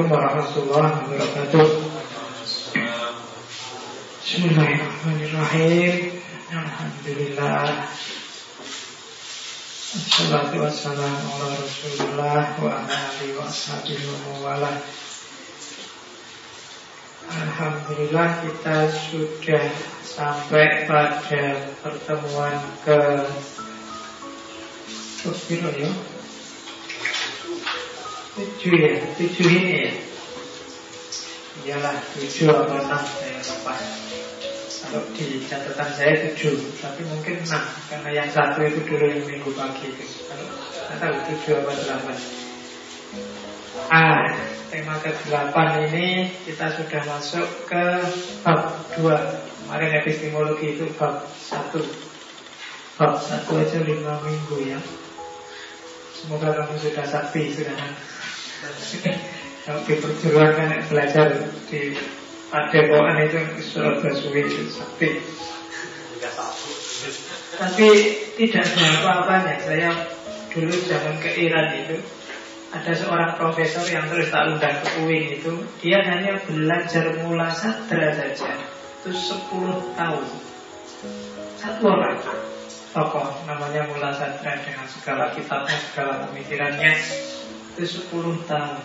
Assalamualaikum warahmatullahi wabarakatuh. Bismillahirrahmanirrahim. Alhamdulillah. Wassalamu ala rasulullah Wa alihi wa ashabihi wa Alhamdulillah kita sudah sampai pada pertemuan ke Tujuh ya Tujuh ya, tujuh ini ya Iyalah, tujuh atau enam saya lupa Kalau di catatan saya tujuh Tapi mungkin enam Karena yang satu itu dulu yang minggu pagi itu. Kalau saya tahu tujuh atau delapan. Ah, tema ke-8 ini kita sudah masuk ke bab 2 Kemarin epistemologi itu bab 1 Bab 1 aja 5 minggu ya. Semoga kamu sudah sakti sekarang Di perjuangan belajar di Padepokan itu surat Basuwi sakti. Tapi tidak ada apa-apanya. Saya dulu zaman ke Iran itu ada seorang profesor yang terus tak undang ke UIN itu Dia hanya belajar mula sadra saja. Itu 10 tahun. Satu orang. Tokoh namanya mula sadra Dengan segala kitabnya, segala pemikirannya Itu 10 tahun.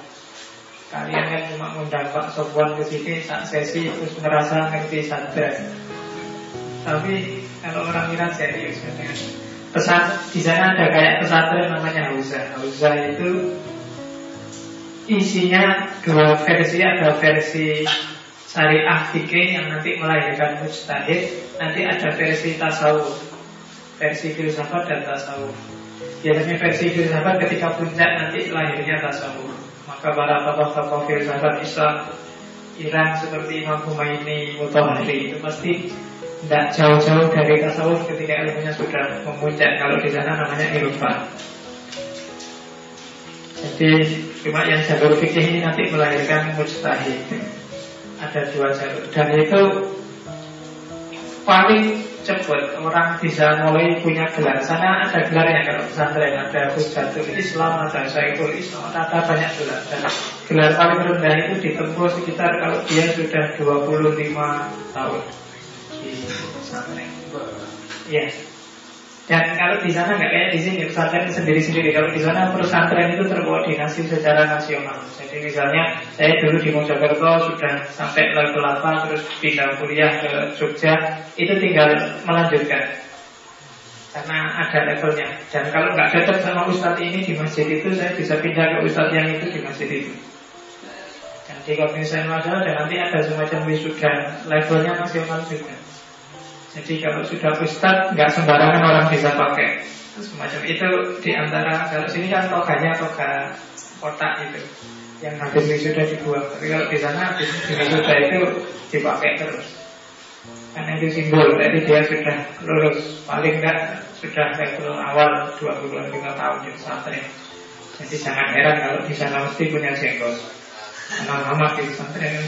Kalian yang cuma undang Pak Sofwan ke sini saat sesi terus merasa ngerti sadra Tapi kalau orang Iran serius Pesan di sana ada kayak pesantren namanya Hausa. Hausa itu Isinya dua versi Ada versi syariah fikih yang nanti melahirkan mujtahid Nanti ada versi tasawuf. Versi filsafat dan tasawuf Biasanya versi filsafat ketika puncak nanti lahirnya tasawuf. Maka para tokoh-tokoh filsafat Islam Iran seperti Imam Humayni, Mutahari itu pasti tidak jauh-jauh dari tasawuf ketika ilmunya sudah memuncak. Kalau di sana namanya irfan Jadi Cuma yang jalur fikih ini nanti melahirkan mujtahid Ada dua jalur. Dan itu paling cepat orang bisa mulai punya gelar. Sana ada gelarnya kalau pesantren Ada Hujatul Islam, ada Syaikul Islam Ada banyak gelar. Dan gelar paling rendah itu ditempuh sekitar Kalau dia sudah 25 tahun Di pesantren. Ya dan kalau di sana nggak kayak di sini pesantren sendiri-sendiri. Kalau di sana pesantren itu terkoordinasi secara nasional. Jadi misalnya saya dulu di Mojokerto sudah sampai level 8 terus pindah kuliah ke Jogja, itu tinggal melanjutkan. Karena ada levelnya. Dan kalau nggak cocok sama ustadz ini di masjid itu, saya bisa pindah ke ustadz yang itu di masjid itu. Dan di koordinasi nasional dan nanti ada semacam wisuda levelnya nasional juga. Jadi kalau sudah ustad nggak sembarangan orang bisa pakai semacam itu di antara kalau sini kan toganya toga kotak itu yang habis sudah dibuang. Tapi kalau di sana habis wisuda itu dipakai terus. Karena itu simbol, jadi dia sudah lulus paling enggak sudah level awal 25 tahun di pesantren. Jadi jangan heran kalau di sana mesti punya jenggot. Lama di pesantren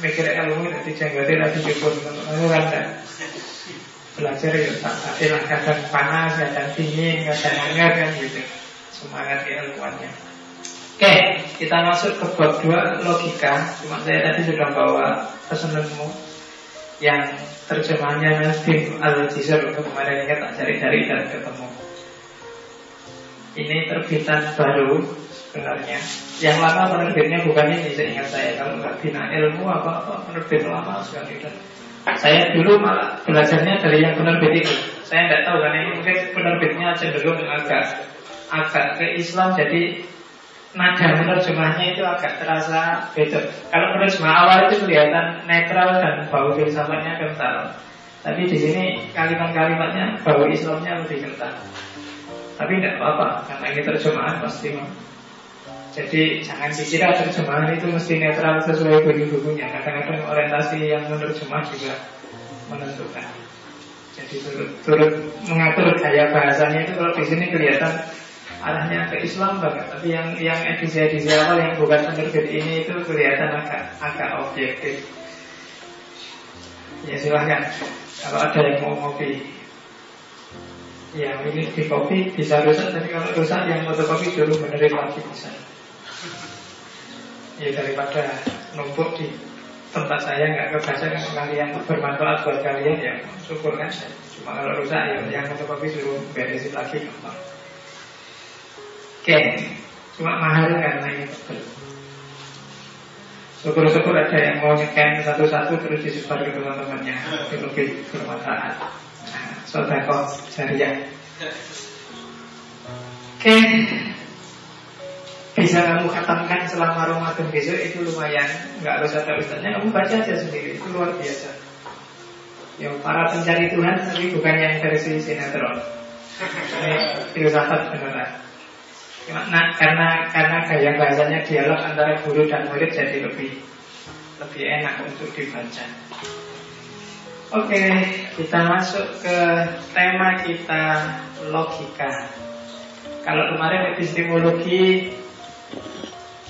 mikir ilmu jadi jenggotnya lagi cukup kamu kan belajar ya tak lah kadang panas kadang dingin kadang hangat kan gitu. Semangat keilmuannya. Oke kita masuk ke bab dua logika. Cuma saya tadi sudah bawa pesanmu yang terjemahannya Nadim Al-Jizr untuk kemarin ini tak cari-cari dan ketemu. Ini terbitan baru sebenarnya. Yang lama penerbitnya bukan ini, saya ingat saya. Kalau nggak bina ilmu apa apa penerbit lama sekali dan saya dulu malah belajarnya dari yang penerbit itu. Saya tidak tahu karena ini mungkin penerbitnya cenderung agak agak ke Islam jadi nada penerjemahnya itu agak terasa beda. Kalau penerjemah awal itu kelihatan netral dan bau filsafatnya kental. Tapi di sini kalimat-kalimatnya bau Islamnya lebih kental. Tapi tidak apa-apa karena ini terjemahan pasti jadi jangan dikira terjemahan itu mesti netral sesuai bunyi-bunyinya. Kadang-kadang orientasi yang menerjemah juga menentukan. Jadi turut, turut mengatur gaya bahasanya itu kalau di sini kelihatan arahnya ke Islam banget. Tapi yang yang edisi-edisi awal yang bukan penerbit ini itu kelihatan agak agak objektif. Ya silahkan kalau ada yang mau ngopi. Ya ini di kopi bisa rusak, tapi kalau rusak yang fotokopi dulu benerin lagi bisa. Ya daripada numpuk di tempat saya nggak kebaca kan kalian bermanfaat buat kalian ya syukur kan cuma kalau rusak ya yang kopi suruh beresin lagi gampang. Oke cuma mahal karena ini. Syukur-syukur ada yang mau nyekan satu-satu terus disebar ke teman-temannya. Itu lebih bermanfaat. Nah, sodako jariah oke bisa kamu katakan selama Ramadan besok itu lumayan. Nggak harus ada ustaznya kamu baca aja sendiri. Itu luar biasa. Ya para pencari Tuhan tapi bukan yang versi sinetron. Ini filsafat beneran. Nah, karena karena gaya bahasanya dialog antara guru dan murid jadi lebih lebih enak untuk dibaca. Oke, kita masuk ke tema kita logika. Kalau kemarin epistemologi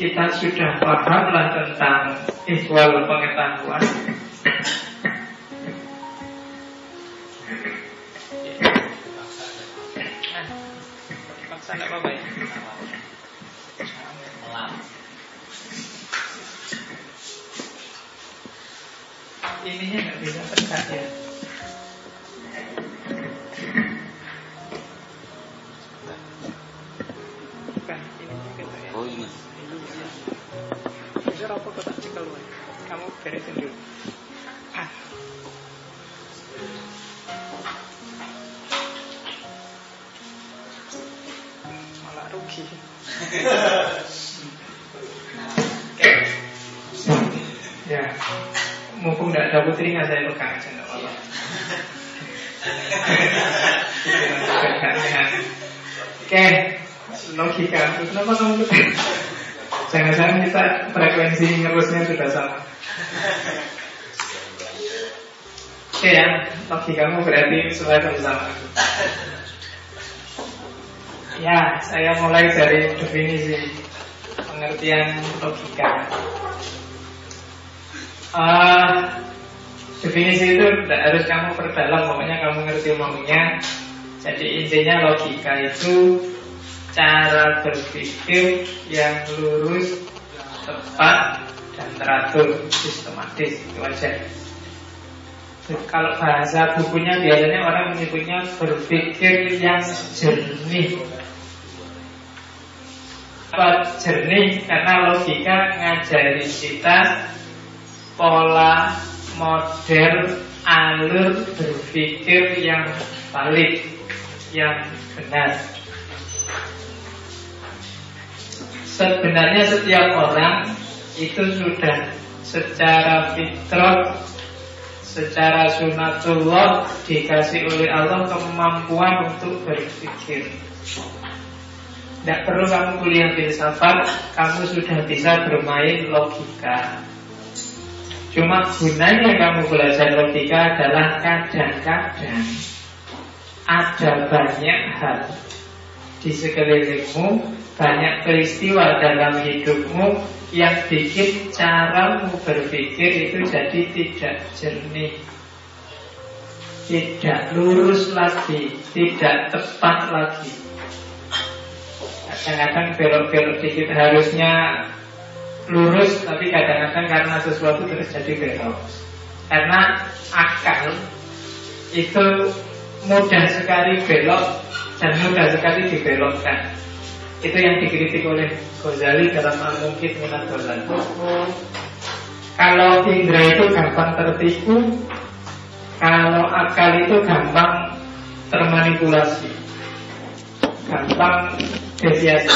kita sudah pahamlah tentang ikhwal pengetahuan. Ya? Ininya nggak bisa tegak ya apa kok tak cekel. Kamu beresin dulu. Ah. Malah rugi. ya, mumpung tidak ada putri nggak saya pegang aja nggak apa-apa. Oke, logika. Kenapa kamu Jangan-jangan kita frekuensi ngerusnya sudah sama. Oke ya, lagi kamu berarti sesuai sama Ya, saya mulai dari definisi pengertian logika. Uh, definisi itu tidak harus kamu perdalam, pokoknya kamu ngerti maunya. Jadi intinya logika itu cara berpikir yang lurus, tepat, dan teratur, sistematis itu aja. Kalau bahasa bukunya biasanya orang menyebutnya berpikir yang jernih. Apa jernih? Karena logika ngajari kita pola, model, alur berpikir yang valid, yang benar. Sebenarnya setiap orang itu sudah secara fitrah secara sunatullah dikasih oleh Allah kemampuan untuk berpikir. Tidak perlu kamu kuliah filsafat, kamu sudah bisa bermain logika. Cuma gunanya kamu belajar logika adalah kadang-kadang ada banyak hal di sekelilingmu banyak peristiwa dalam hidupmu yang bikin caramu berpikir itu jadi tidak jernih tidak lurus lagi, tidak tepat lagi. Kadang-kadang belok-belok dikit harusnya lurus, tapi kadang-kadang karena sesuatu terus jadi belok. Karena akal itu mudah sekali belok dan mudah sekali dibelokkan. Itu yang dikritik oleh Ghazali dalam Al-Mungkit Minat Ghazali. Kalau indera itu gampang tertipu Kalau akal itu gampang termanipulasi Gampang deviasi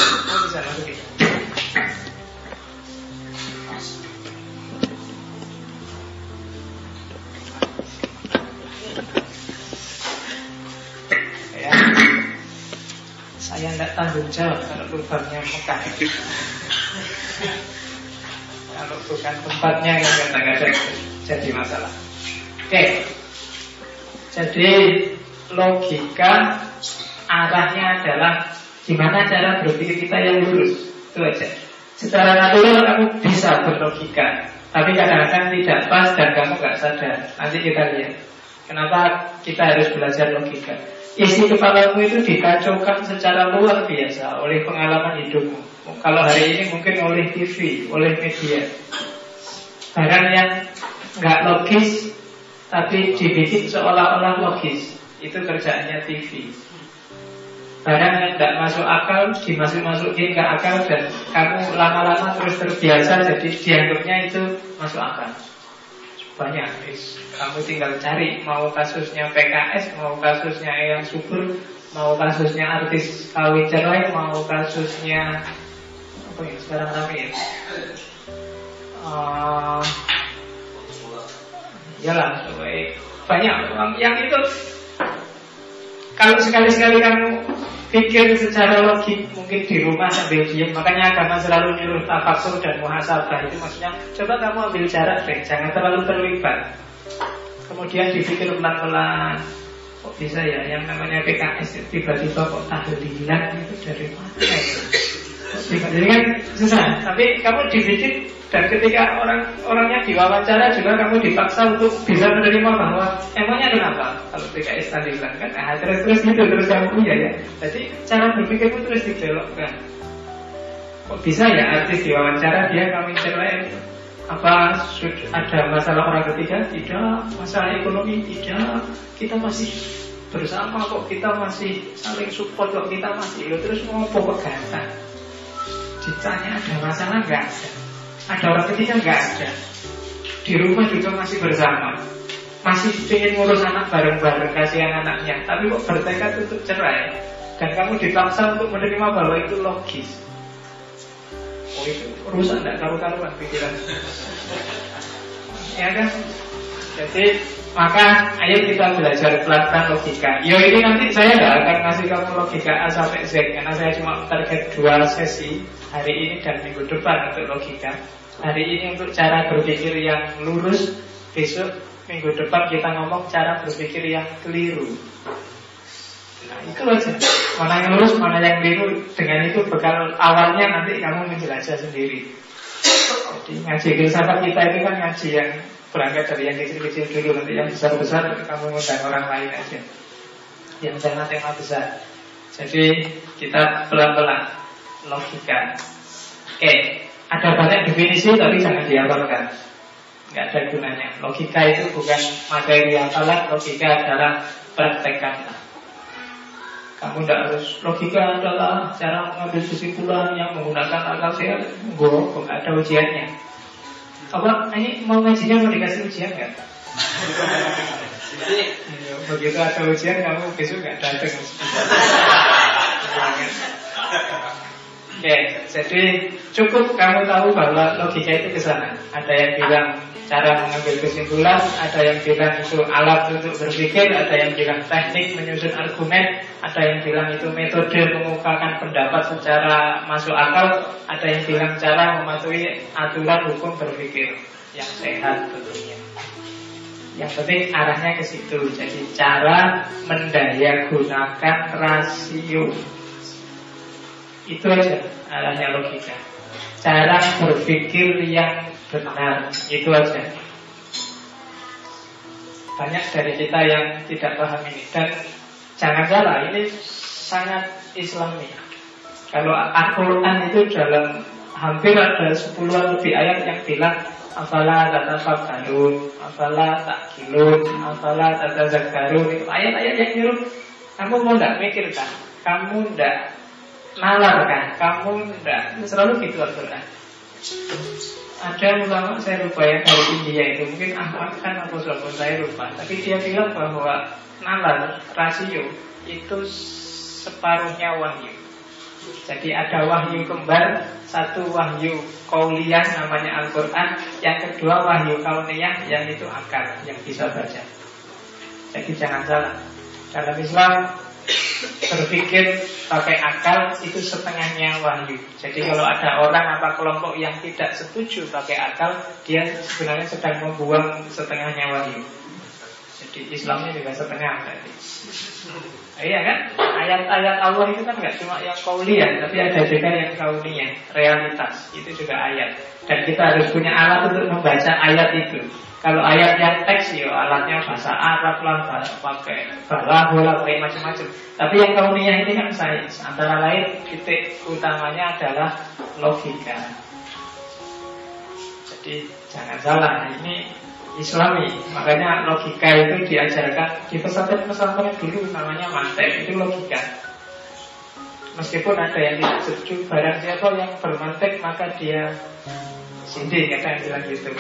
Saya tidak tanggung jawab kalau lubangnya Mekah. kalau bukan tempatnya yang kadang-kadang jadi masalah. Oke, jadi logika arahnya adalah gimana cara berpikir kita yang lurus. Itu aja. Secara natural kamu bisa berlogika, tapi kadang-kadang tidak pas dan kamu nggak sadar. Nanti kita lihat. Kenapa kita harus belajar logika? Isi kepalamu itu dikacaukan secara luar biasa oleh pengalaman hidupmu. Kalau hari ini mungkin oleh TV, oleh media. Barang yang nggak logis tapi dibikin seolah-olah logis. Itu kerjaannya TV. Barang yang tidak masuk akal dimasuk-masukin ke akal dan kamu lama-lama terus terbiasa jadi dianggapnya itu masuk akal. Banyak, kamu tinggal cari mau kasusnya PKS, mau kasusnya Eyang Subur, mau kasusnya artis kawin cerai, mau kasusnya apa ya sekarang rame ya? Uh, Yalah, banyak yang itu kalau sekali-sekali kamu pikir secara logik mungkin di rumah sambil diam makanya agama selalu nyuruh tafakur dan muhasabah. Itu maksudnya coba kamu ambil jarak deh jangan terlalu terlibat. Kemudian dipikir pelan-pelan. Kok bisa ya? Yang namanya PKS tiba-tiba kok tahlilan itu dari mana itu jadi kan susah. Tapi kamu dibikin dan ketika orang orangnya diwawancara juga kamu dipaksa untuk bisa menerima bahwa emangnya kenapa kalau PKS tadi bilang kan nah, terus terus gitu terus kamu punya ya. Jadi cara berpikirmu terus dibelokkan. Kok bisa ya artis diwawancara dia kami cerai apa ada masalah orang ketiga? Tidak. Masalah ekonomi? Tidak. Kita masih bersama kok kita masih saling support kok kita masih lo terus mau pokok gata ditanya ada masalah nggak ada orang ketiga nggak ada. Di rumah juga masih bersama. Masih ingin ngurus anak bareng-bareng kasihan anaknya. Tapi kok bertekad untuk cerai. Dan kamu dipaksa untuk menerima bahwa itu logis. Oh itu rusak tidak karu-karuan pikiran. ya kan? Jadi maka ayo kita belajar pelan-pelan logika. Yo ini nanti saya tidak akan ngasih kamu logika A sampai Z karena saya cuma target dua sesi hari ini dan minggu depan untuk logika. Hari ini untuk cara berpikir yang lurus, besok minggu depan kita ngomong cara berpikir yang keliru. Nah itu aja. Mana yang lurus, mana yang keliru. Dengan itu bekal awalnya nanti kamu menjelajah sendiri. Jadi ngaji filsafat kita itu kan ngaji yang berangkat dari yang kecil-kecil dulu nanti yang besar-besar kamu ngundang orang lain aja yang tema-tema besar jadi kita pelan-pelan logika oke ada banyak definisi tapi jangan dihafalkan nggak ada gunanya. Logika itu bukan materi hafalan logika adalah praktekan. Kamu tidak harus logika adalah cara mengambil kesimpulan yang menggunakan akal sehat. Enggak, nggak ada ujiannya. Apa? Ini mau ngajinya mau dikasih ujian nggak? Begitu ada ujian kamu besok nggak datang. Oke, jadi cukup kamu tahu bahwa logika itu ke sana. Ada yang bilang cara mengambil kesimpulan, ada yang bilang itu alat untuk berpikir, ada yang bilang teknik menyusun argumen, ada yang bilang itu metode mengukakan pendapat secara masuk akal, ada yang bilang cara mematuhi aturan hukum berpikir yang sehat tentunya. Yang penting arahnya ke situ. Jadi cara mendaya gunakan rasio itu aja arahnya logika. Cara berpikir yang benar itu aja. Banyak dari kita yang tidak paham ini dan jangan salah ini sangat Islami. Kalau Al-Quran itu dalam hampir ada sepuluhan lebih ayat yang bilang Afala tatafakkarun Afala takilun Afala tatazakkarun Itu ayat-ayat yang nyuruh Kamu mau tidak mikir kan Kamu tidak nalar kan kamu enggak. Selalu gitu Al-Quran ada ulama saya lupa ya dari India itu. Mungkin Ahmad kan atau siapa saya lupa. Tapi dia bilang bahwa nalar rasio itu separuhnya wahyu. Jadi ada wahyu kembar satu wahyu kauliah namanya Al-Quran yang kedua wahyu kauniyah yang itu akal yang bisa baca. Jadi jangan salah. Dalam Islam berpikir pakai akal itu setengahnya wahyu. Jadi kalau ada orang apa kelompok yang tidak setuju pakai akal, dia sebenarnya sedang membuang setengahnya wahyu. Jadi Islamnya juga setengah. Iya kan? ayat-ayat Allah itu kan nggak cuma yang kauliah, tapi ada juga yang kauniyah, realitas. Itu juga ayat. Dan kita harus punya alat untuk membaca ayat itu. Kalau ayat yang teks ya alatnya bahasa Arab lah, bahasa pakai bola, pakai macam-macam. Tapi yang kauniyah ini kan sains. Antara lain titik utamanya adalah logika. Jadi jangan salah, ini Islami. Makanya logika itu diajarkan di pesantren-pesantren dulu namanya mantek, itu logika. Meskipun ada yang tidak setuju barang siapa yang bermantek maka dia sindi kata yang bilang gitu.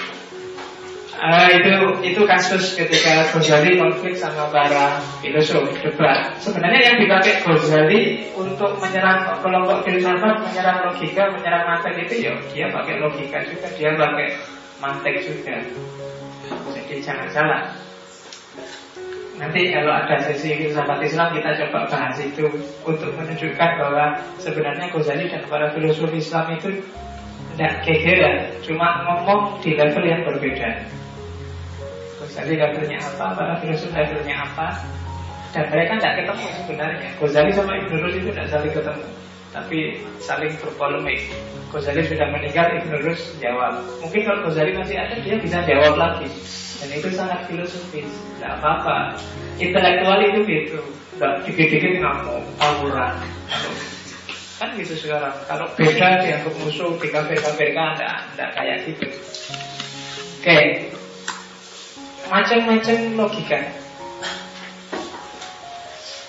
Uh, itu itu kasus ketika Ghazali konflik sama para filosof debat. Sebenarnya yang dipakai Ghazali untuk menyerang kelompok filsafat, menyerang logika, menyerang mantek itu ya dia pakai logika juga, dia pakai mantek juga. Jadi jangan salah. Nanti kalau ada sesi filsafat Islam kita coba bahas itu untuk menunjukkan bahwa sebenarnya Ghazali dan para filosof Islam itu tidak kegeran, cuma ngomong di level yang berbeda. Ghazali levelnya apa, para filsuf levelnya apa Dan mereka tidak ketemu sebenarnya Ghazali sama Ibn Rus itu tidak saling ketemu Tapi saling berpolemik. Ghazali sudah meninggal, Ibn Rus jawab. Mungkin kalau Ghazali masih ada, dia bisa jawab lagi. Dan itu sangat filosofis. Tidak apa-apa. Intelektual itu gitu. Tidak dikit-dikit ngamuk, tawuran. Kan gitu sekarang. Kalau beda dianggap musuh, di kafe-kafe kan Tidak kayak gitu. Oke. Okay macam-macam logika.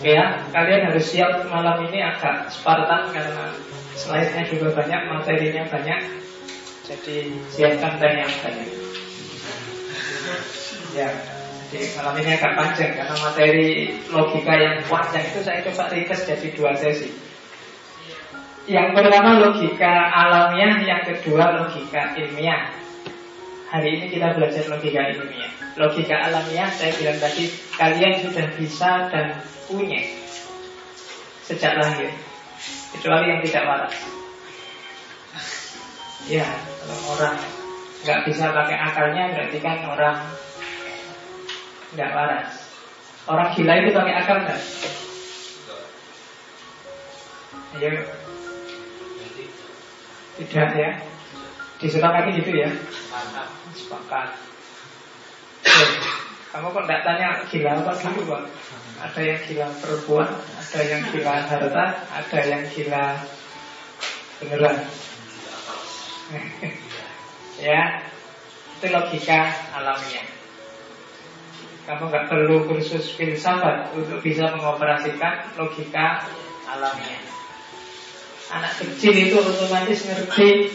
Ya, kalian harus siap malam ini agak Spartan karena slide-nya juga banyak, materinya banyak. Jadi siapkan tanya banyak. Ya, jadi malam ini agak panjang karena materi logika yang panjang itu saya coba ringkas jadi dua sesi. Yang pertama logika alamiah, yang kedua logika ilmiah. Hari ini kita belajar logika ilmiah. Logika alamiah saya bilang tadi kalian sudah bisa dan punya sejak lahir. Kecuali yang tidak waras. Ya kalau orang nggak bisa pakai akalnya berarti kan orang nggak waras. Orang gila itu pakai akal nggak? Ayo tidak ya disepakati gitu ya sepakat kamu kok tidak tanya gila apa dulu Pak? Ada yang gila perempuan, ada yang gila harta, ada yang gila beneran. ya, itu logika alamiah. Kamu nggak perlu kursus filsafat untuk bisa mengoperasikan logika alamiah. Anak kecil itu otomatis ngerti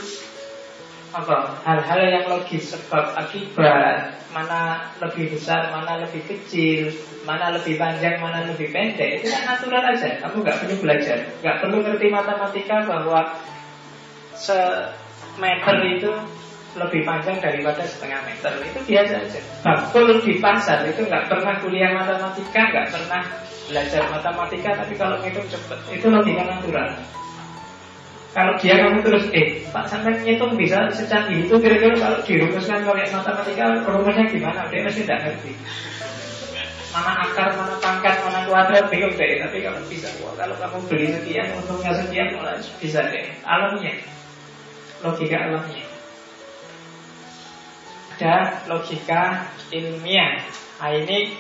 apa? Hal-hal yang logis sebab akibat mana lebih besar mana lebih kecil mana lebih panjang mana lebih pendek itu kan natural aja. Kamu nggak perlu belajar. Nggak perlu ngerti matematika bahwa semeter itu lebih panjang daripada setengah meter. Itu biasa aja. Bakul di pasar itu nggak pernah kuliah matematika nggak pernah belajar matematika tapi kalau itu cepet itu logika natural kalau dia kamu terus, eh Pak sampai ngitung bisa secanggih itu kira-kira kalau dirumuskan pakai matematika rumusnya gimana? Dia masih tidak ngerti. Mana akar, mana pangkat, mana kuadrat, bingung deh. Tapi kalau bisa, wah, kalau kamu beli sekian, untungnya sekian, malah bisa deh. Alamnya, logika alamnya. Ada logika ilmiah. Nah ini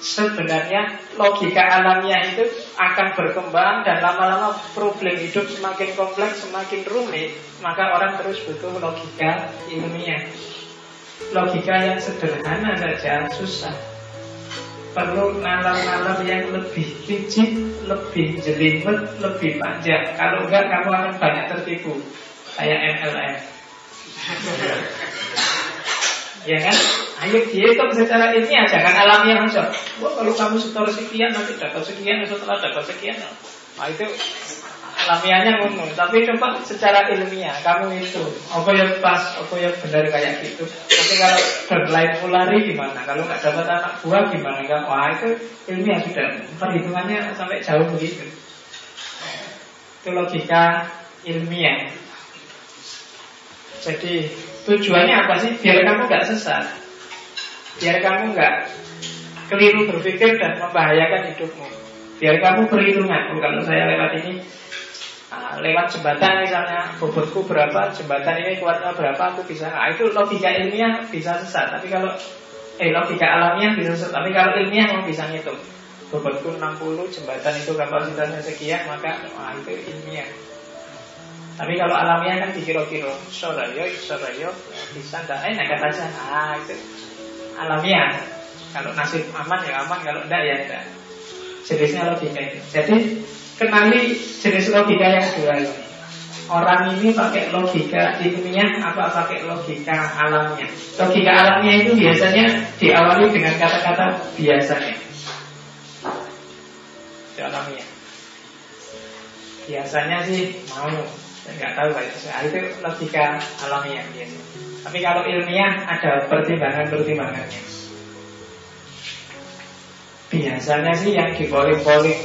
sebenarnya logika alamiah itu akan berkembang dan lama-lama problem hidup semakin kompleks, semakin rumit, maka orang terus butuh logika ilmiah. Logika yang sederhana saja susah. Perlu nalar-nalar yang lebih rigid, lebih jelimet, lebih panjang. Kalau enggak kamu akan banyak tertipu. Kayak MLM. ya kan? Ayo dihitung secara ilmiah, jangan alamiah aja. Wah kalau kamu setor sekian nanti dapat sekian, setelah dapat sekian. Nah itu alamiahnya ngomong. Tapi coba secara ilmiah, kamu itu apa yang pas, apa yang benar kayak gitu. Tapi kalau berlain ulari gimana? Kalau nggak dapat anak buah gimana? Wah itu ilmiah sudah perhitungannya sampai jauh begitu. Itu logika ilmiah. Jadi tujuannya apa sih? Biar kamu nggak sesat. Biar kamu nggak keliru berpikir dan membahayakan hidupmu. Biar kamu perhitungan. Oh, kalau saya lewat ini Nah, lewat jembatan misalnya bobotku berapa, jembatan ini kuatnya berapa, aku bisa. Nah, itu logika ilmiah bisa sesat. Tapi kalau eh logika alamiah bisa sesat. Tapi kalau ilmiah mau bisa ngitung. Bobotku 60, jembatan itu kapasitasnya sekian, maka wah, itu ilmiah. Tapi kalau alamiah kan dikira-kira Sorayo, Sorayo Bisa enggak, eh nekat aja Ah itu alamiah Kalau nasib aman ya aman, kalau enggak ya enggak Jenisnya logika itu Jadi Kenali jenis logika yang dua ini. Orang ini pakai logika ilmiah apa pakai logika alamnya? Logika alamnya itu biasanya diawali dengan kata-kata biasanya. Alamiah. Biasanya sih mau, nggak tahu pak itu logika alamiah biasa. Tapi kalau ilmiah ada pertimbangan-pertimbangannya. Biasanya sih yang dipoling-poling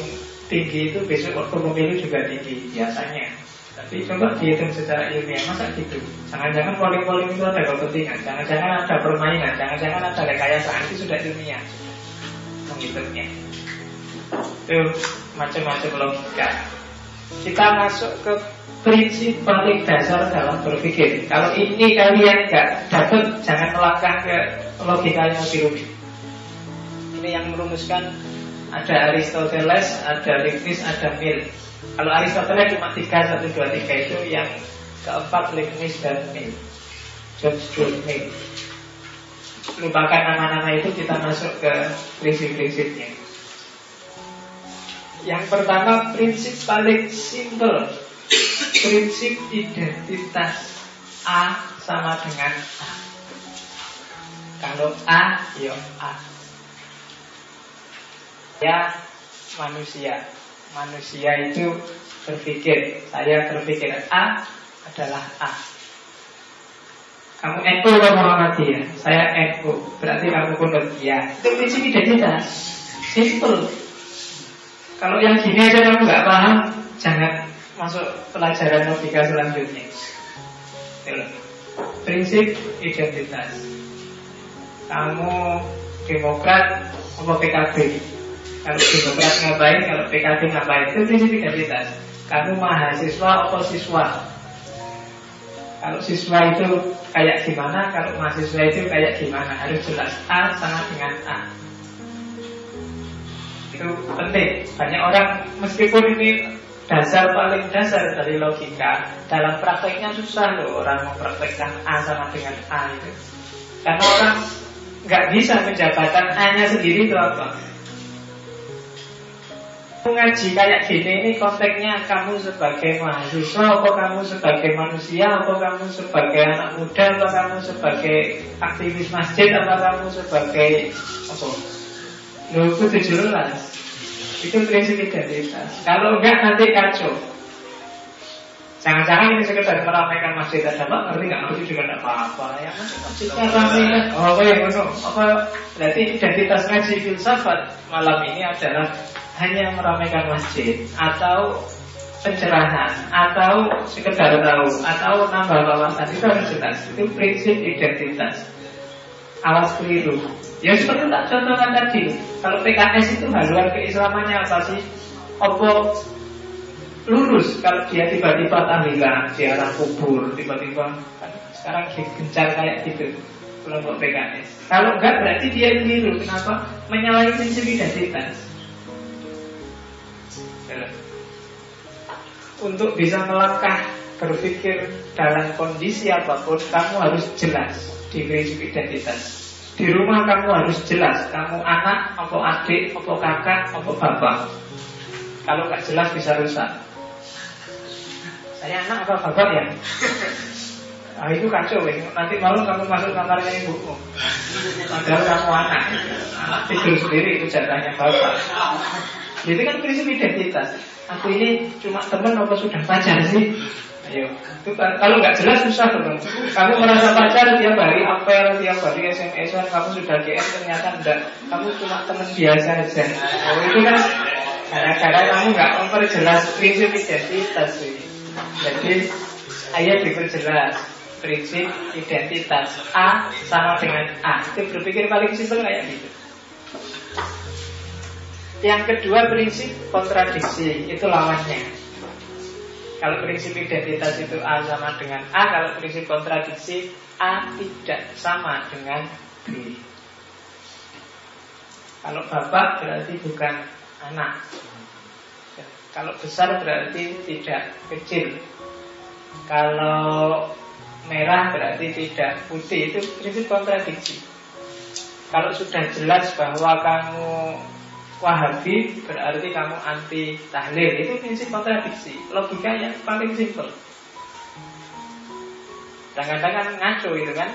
tinggi itu besok waktu pemilu juga tinggi biasanya. Tapi coba dihitung secara ilmiah masa gitu. Jangan-jangan polling-polling itu ada kepentingan, jangan-jangan ada permainan, jangan-jangan ada rekayasa itu sudah ilmiah menghitungnya. Itu macam-macam logika. Kita masuk ke prinsip paling dasar dalam berpikir. Kalau ini kalian nggak dapat, jangan melangkah ke logika yang lebih rumit. Ini yang merumuskan ada Aristoteles, ada Leibniz, ada Mill. Kalau Aristoteles cuma tiga, satu, dua, tiga itu yang keempat Leibniz dan Mill. George Stuart Mill. Lupakan nama-nama itu kita masuk ke prinsip-prinsipnya. Yang pertama prinsip paling simple Prinsip identitas A sama dengan A Kalau A, ya A saya manusia. Manusia itu berpikir. Saya berpikir A adalah A. Kamu NU atau Muhammadiyah? Saya NU. Berarti kamu pun ya. Itu prinsip identitas. Simple. Kalau yang gini aja kamu nggak paham, jangan masuk pelajaran logika selanjutnya. Prinsip identitas. Kamu Demokrat atau PKB? Kalau Demokrat ngapain, kalau PKB ngapain? Itu prinsip identitas. Kamu mahasiswa atau siswa? Kalau siswa itu kayak gimana? Kalau mahasiswa itu kayak gimana? Harus jelas A sama dengan A. Itu penting. Banyak orang meskipun ini dasar paling dasar dari logika Dalam prakteknya susah loh Orang mempraktekkan A sama dengan A itu. Karena orang nggak bisa menjabatkan A-nya sendiri itu apa. Mengaji kayak gini ini konteksnya kamu sebagai mahasiswa apa kamu sebagai manusia apa kamu sebagai anak muda apa kamu sebagai aktivis masjid apa kamu sebagai apa? Lu itu jelas Itu prinsip identitas Kalau enggak nanti kacau Jangan-jangan ini sekedar meramaikan masjid ada apa? Ngerti nggak? Ngerti juga tidak apa-apa ya masjidnya ramai kan? Oh apa yang Apa berarti identitas ngaji filsafat malam ini adalah hanya meramaikan masjid atau pencerahan atau sekedar tahu atau nambah wawasan. Itu harus jelas. Itu prinsip identitas awas keliru ya seperti tak contohkan tadi. Kalau PKS itu haluan keislamannya apa sih? Opo lurus kalau dia tiba-tiba tahlilan di arah kubur tiba-tiba sekarang gencar kayak gitu kelompok PKS kalau enggak berarti dia keliru. Kenapa? Menyalahi prinsip identitas. Untuk bisa melangkah berpikir dalam kondisi apa pun kamu harus jelas di prinsip identitas di rumah kamu harus jelas kamu anak atau adik atau kakak atau bapak. Kalau nggak jelas bisa rusak. Saya anak atau bapak ya? Nah itu kacau ya. Nanti malam kamu masuk kamarnya ibumu Padahal kamu anak. Anak tidur sendiri itu jatahnya bapak. Itu kan prinsip identitas. Aku ini cuma teman apa sudah pacar sih? Ayo, itu kan, kalau nggak jelas susah dong. Kamu merasa pacar tiap hari apel, tiap hari SMS, kamu sudah GM ternyata enggak. Kamu cuma teman biasa aja. Oh itu kan karena kamu nggak memperjelas prinsip identitas sih. Jadi ayo diperjelas prinsip identitas A sama dengan A. Itu berpikir paling simpel kayak gitu. Yang kedua prinsip kontradiksi Itu lawannya Kalau prinsip identitas itu A sama dengan A Kalau prinsip kontradiksi A tidak sama dengan B. Kalau bapak berarti bukan anak. Kalau besar berarti tidak kecil. Kalau merah berarti tidak putih. Itu prinsip kontradiksi. Kalau sudah jelas bahwa kamu Wahabi berarti kamu anti tahlil. Itu prinsip kontradiksi. Logika yang paling simpel. Kadang-kadang kan ngaco itu kan.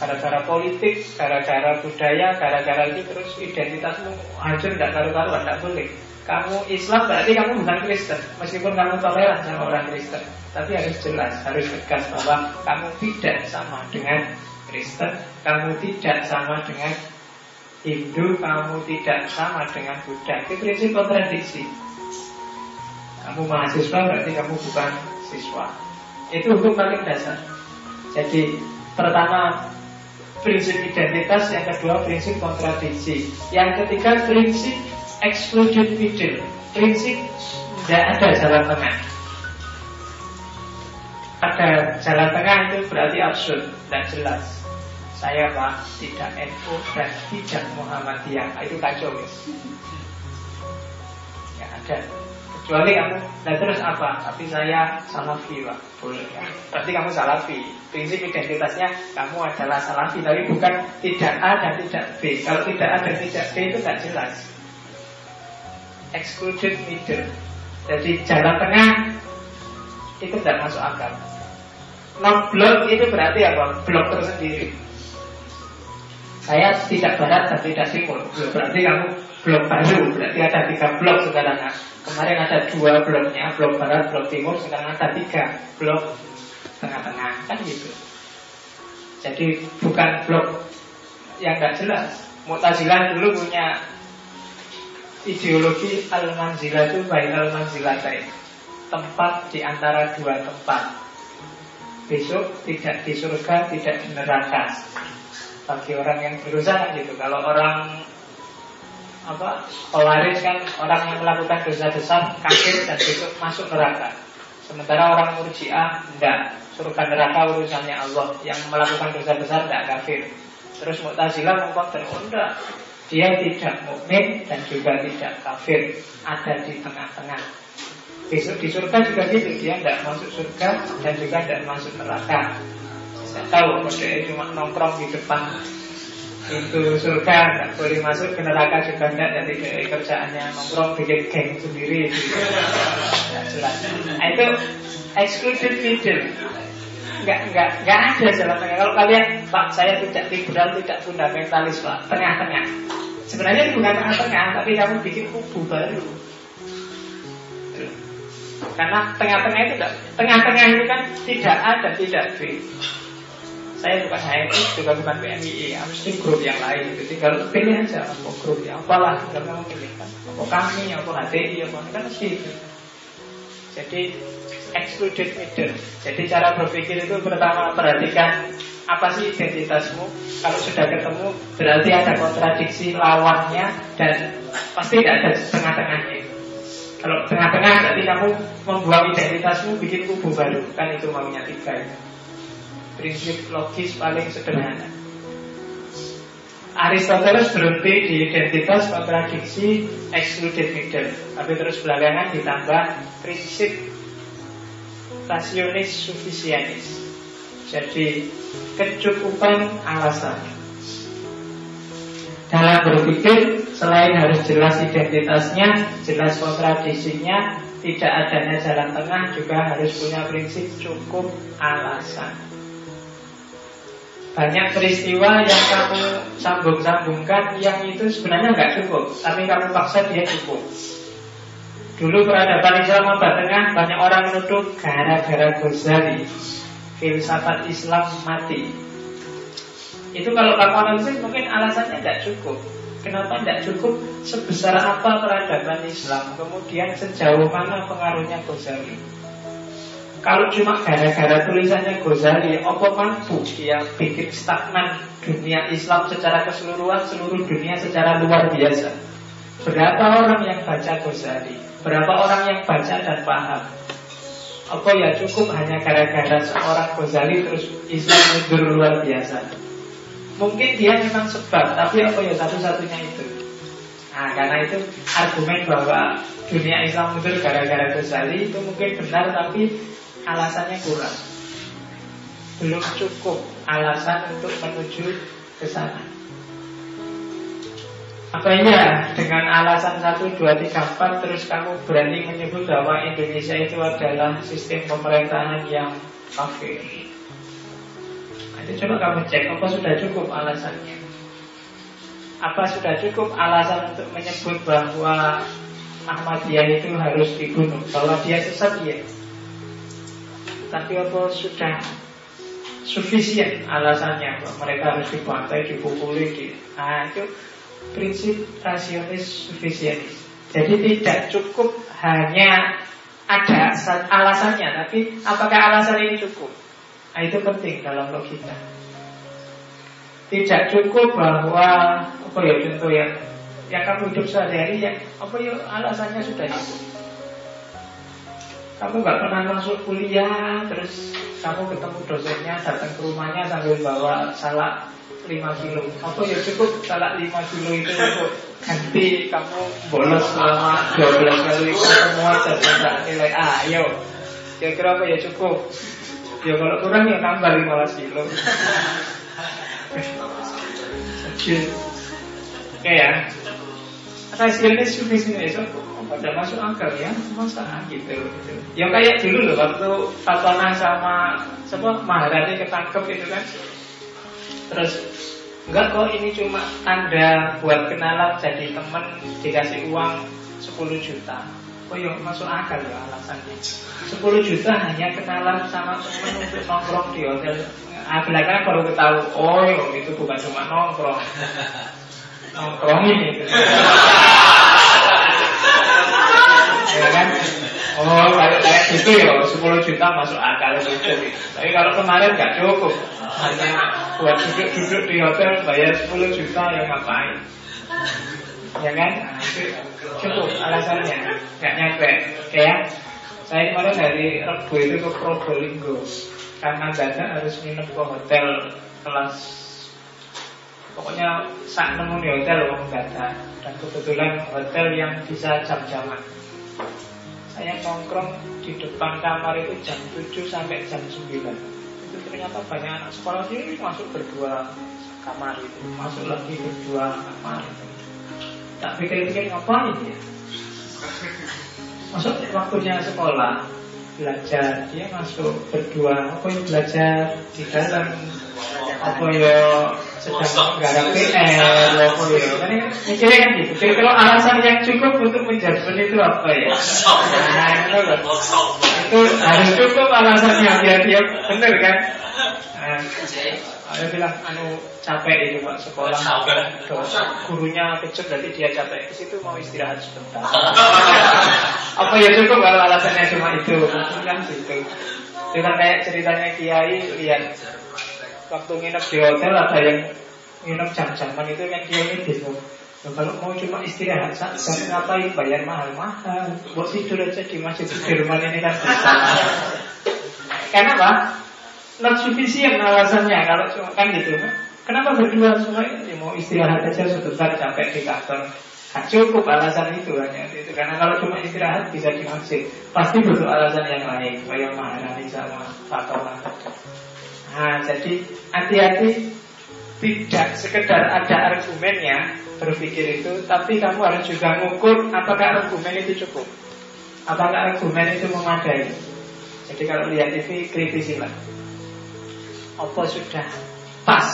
Gara-gara politik, gara-gara budaya, gara-gara itu terus identitasmu hancur tidak karu-karuan, tidak boleh. Kamu Islam berarti kamu bukan Kristen Meskipun kamu toleran sama orang Kristen. Tapi harus jelas, harus tegas bahwa kamu tidak sama dengan Kristen Kamu tidak sama dengan Hindu kamu tidak sama dengan Buddha. Itu prinsip kontradiksi. Kamu mahasiswa berarti kamu bukan siswa. Itu hukum paling dasar. Jadi pertama prinsip identitas Yang kedua prinsip kontradiksi. Yang ketiga prinsip excluded middle. Prinsip tidak ada jalan tengah. Ada jalan tengah itu berarti absurd Dan jelas saya Pak tidak NU dan tidak Muhammadiyah. Nah, Itu kacau guys Ya ada. Kecuali kamu, dan terus apa? Tapi saya Salafi Pak. Boleh ya. Berarti kamu Salafi. Prinsip identitasnya kamu adalah Salafi Tapi bukan tidak A dan tidak B. Kalau tidak A dan tidak B itu tidak jelas. Excluded middle Jadi jalan tengah Itu tidak masuk akal. Non-blok itu berarti apa? Blok tersendiri saya tidak barat dan tidak timur Berarti kamu blok baru. Berarti ada tiga blok sekarang Kemarin ada dua bloknya Blok barat, blok timur. Sekarang ada tiga blok tengah-tengah. Kan gitu. Jadi bukan blok yang gak jelas. Mu'tazilah dulu punya ideologi al-manzilah itu baik al-manzilatain tempat di antara dua tempat. Besok tidak di surga tidak di neraka bagi orang yang berusaha gitu. Kalau orang apa kan orang yang melakukan dosa besar kafir dan besok masuk neraka. Sementara orang murjiah enggak. Surga neraka urusannya Allah. Yang melakukan dosa besar enggak kafir. Terus Mu'tazilah mengkonter enggak dia tidak mukmin dan juga tidak kafir. Ada di tengah-tengah. Besok di surga juga gitu. Dia tidak masuk surga dan juga tidak masuk neraka saya tahu kode cuma nongkrong di depan itu surga nggak boleh masuk ke neraka juga enggak jadi kerjaannya nongkrong bikin geng sendiri gitu. nah, itu excluded middle nggak nggak nggak ada jalan tengah. Kalau kalian pak saya tidak liberal tidak fundamentalis pak. Tengah-tengah. Sebenarnya bukan tengah-tengah tapi kamu bikin kubu baru. Karena tengah-tengah itu tengah-tengah itu kan tidak ada tidak B saya bukan HMI juga bukan PMII ya, mesti grup yang lain itu tinggal pilih aja apa grup yang apalah tinggal kamu pilih kan. Apa kami apa HTI apa kan mesti itu. Jadi excluded middle. Jadi cara berpikir itu pertama perhatikan apa sih identitasmu. Kalau sudah ketemu berarti ada kontradiksi lawannya dan pasti tidak ada tengah-tengahnya kalau tengah-tengah berarti kamu membuang identitasmu bikin kubu baru. Kan itu maunya tiga itu prinsip logis paling sederhana. Aristoteles berhenti di identitas kontradiksi excluded middle Tapi terus belakangan ditambah prinsip rasionis sufisianis Jadi kecukupan alasan Dalam berpikir selain harus jelas identitasnya Jelas kontradiksinya Tidak adanya jalan tengah juga harus punya prinsip cukup alasan banyak peristiwa yang kamu sambung-sambungkan yang itu sebenarnya nggak cukup, tapi kamu paksa dia cukup. Dulu peradaban Islam abad tengah banyak orang menuduh gara-gara Ghazali filsafat Islam mati. Itu kalau kamu analisis mungkin alasannya nggak cukup. Kenapa tidak cukup? Sebesar apa peradaban Islam? Kemudian sejauh mana pengaruhnya Ghazali? Kalau cuma gara-gara tulisannya Ghazali, apa mampu dia bikin stagnan dunia Islam secara keseluruhan, seluruh dunia secara luar biasa? Berapa orang yang baca Ghazali? Berapa orang yang baca dan paham? Apa ya cukup hanya gara-gara seorang Ghazali terus Islam mundur luar biasa? Mungkin dia memang sebab, tapi apa ya satu-satunya itu? Nah, karena itu argumen bahwa dunia Islam mundur gara-gara Ghazali itu mungkin benar, tapi alasannya kurang. Belum cukup alasan untuk menuju ke sana. Apa iya dengan alasan 1, 2, 3, 4 Terus kamu berani menyebut bahwa Indonesia itu adalah sistem pemerintahan yang kafir Nanti coba kamu cek apa sudah cukup alasannya Apa sudah cukup alasan untuk menyebut bahwa Ahmadiyah itu harus dibunuh Bahwa dia sesat ya Tapi apa sudah sufisien alasannya bahwa mereka harus dibantai, dipukuli di... Nah itu prinsip rasionis sufisienis. Jadi tidak cukup hanya ada alasannya, tapi apakah alasan ini cukup? Nah, itu penting dalam logika. Tidak cukup bahwa apa ya contoh yang yang kamu hidup sehari-hari yang apa ya alasannya sudah itu. Kamu nggak pernah masuk kuliah, terus kamu ketemu dosennya datang ke rumahnya sambil bawa salak 5 kilo. Apa ya cukup salah 5 kilo itu untuk ganti kamu bolos selama 12 kali pertemuan dan tidak nilai A Ayo. Kira-kira apa ya cukup? Ya kalau kurang ya nambah 15 kilo. Oke. Ya. Hasilnya sufisien itu pada masuk akal ya masa gitu, gitu. ya kayak dulu loh waktu Fatona sama siapa Maharani ketangkep itu kan terus Enggak kok ini cuma tanda buat kenalan jadi temen dikasih uang 10 juta. Oh iya masuk akal ya alasannya. 10 juta hanya kenalan sama temen untuk nongkrong di hotel. Ah, belakangan baru ketahui, oh iya itu bukan cuma nongkrong. Nongkrong ini. ya kan? Oh, kalau kayak gitu ya 10 juta masuk akal gitu. Tapi kalau kemarin nggak cukup, hanya buat duduk-duduk di hotel bayar 10 juta yang ngapain? Ya kan? Cukup alasannya, nggak nyampe. Ya, saya kemarin dari Rebo itu ke Probolinggo karena dada harus nginep ke hotel kelas pokoknya saat nemu di hotel uang dada dan kebetulan hotel yang bisa jam-jaman saya nongkrong di depan kamar itu jam 7 sampai jam 9 itu ternyata banyak anak sekolah ini masuk berdua kamar itu masuk lagi berdua kamar itu. Tak pikir-pikir ngapain ya? Masuk waktunya sekolah belajar. Dia masuk berdua. Apa yang belajar di dalam? Apa ya? Sedang ada PR apa ya? Kan mikirnya kan gitu. Jadi kalau alasan yang cukup untuk menjadikan itu apa ya? Nah itu loh. Itu harus cukup alasannya biar dia benar kan? Nah, ada bilang anu capek itu pak sekolah. Gurunya kecil berarti dia capek. Ke situ mau istirahat sebentar. Apa ya cukup kalau alasannya cuma itu. Kan gitu. Itu kan kayak ceritanya kiai lihat. Waktu nginep di hotel ada yang nginep jam-jaman itu kan dia ini bingung Nah, kalau mau cuma istirahat, jangan ngapain bayar mahal-mahal. Buat tidur aja di masjid Sudirman ini kan bisa. Kenapa? Not sufficient alasannya kalau cuma kan gitu. Kenapa berdua semua ini mau istirahat aja sebentar capek di kantor. Nah, cukup alasan itu hanya itu karena kalau cuma istirahat bisa di masjid pasti butuh alasan yang lain kayak mahal sama faktor Nah, jadi hati-hati tidak sekedar ada argumennya berpikir itu, tapi kamu harus juga mengukur apakah argumen itu cukup, apakah argumen itu memadai. Jadi kalau lihat TV kritisilah, apa sudah pas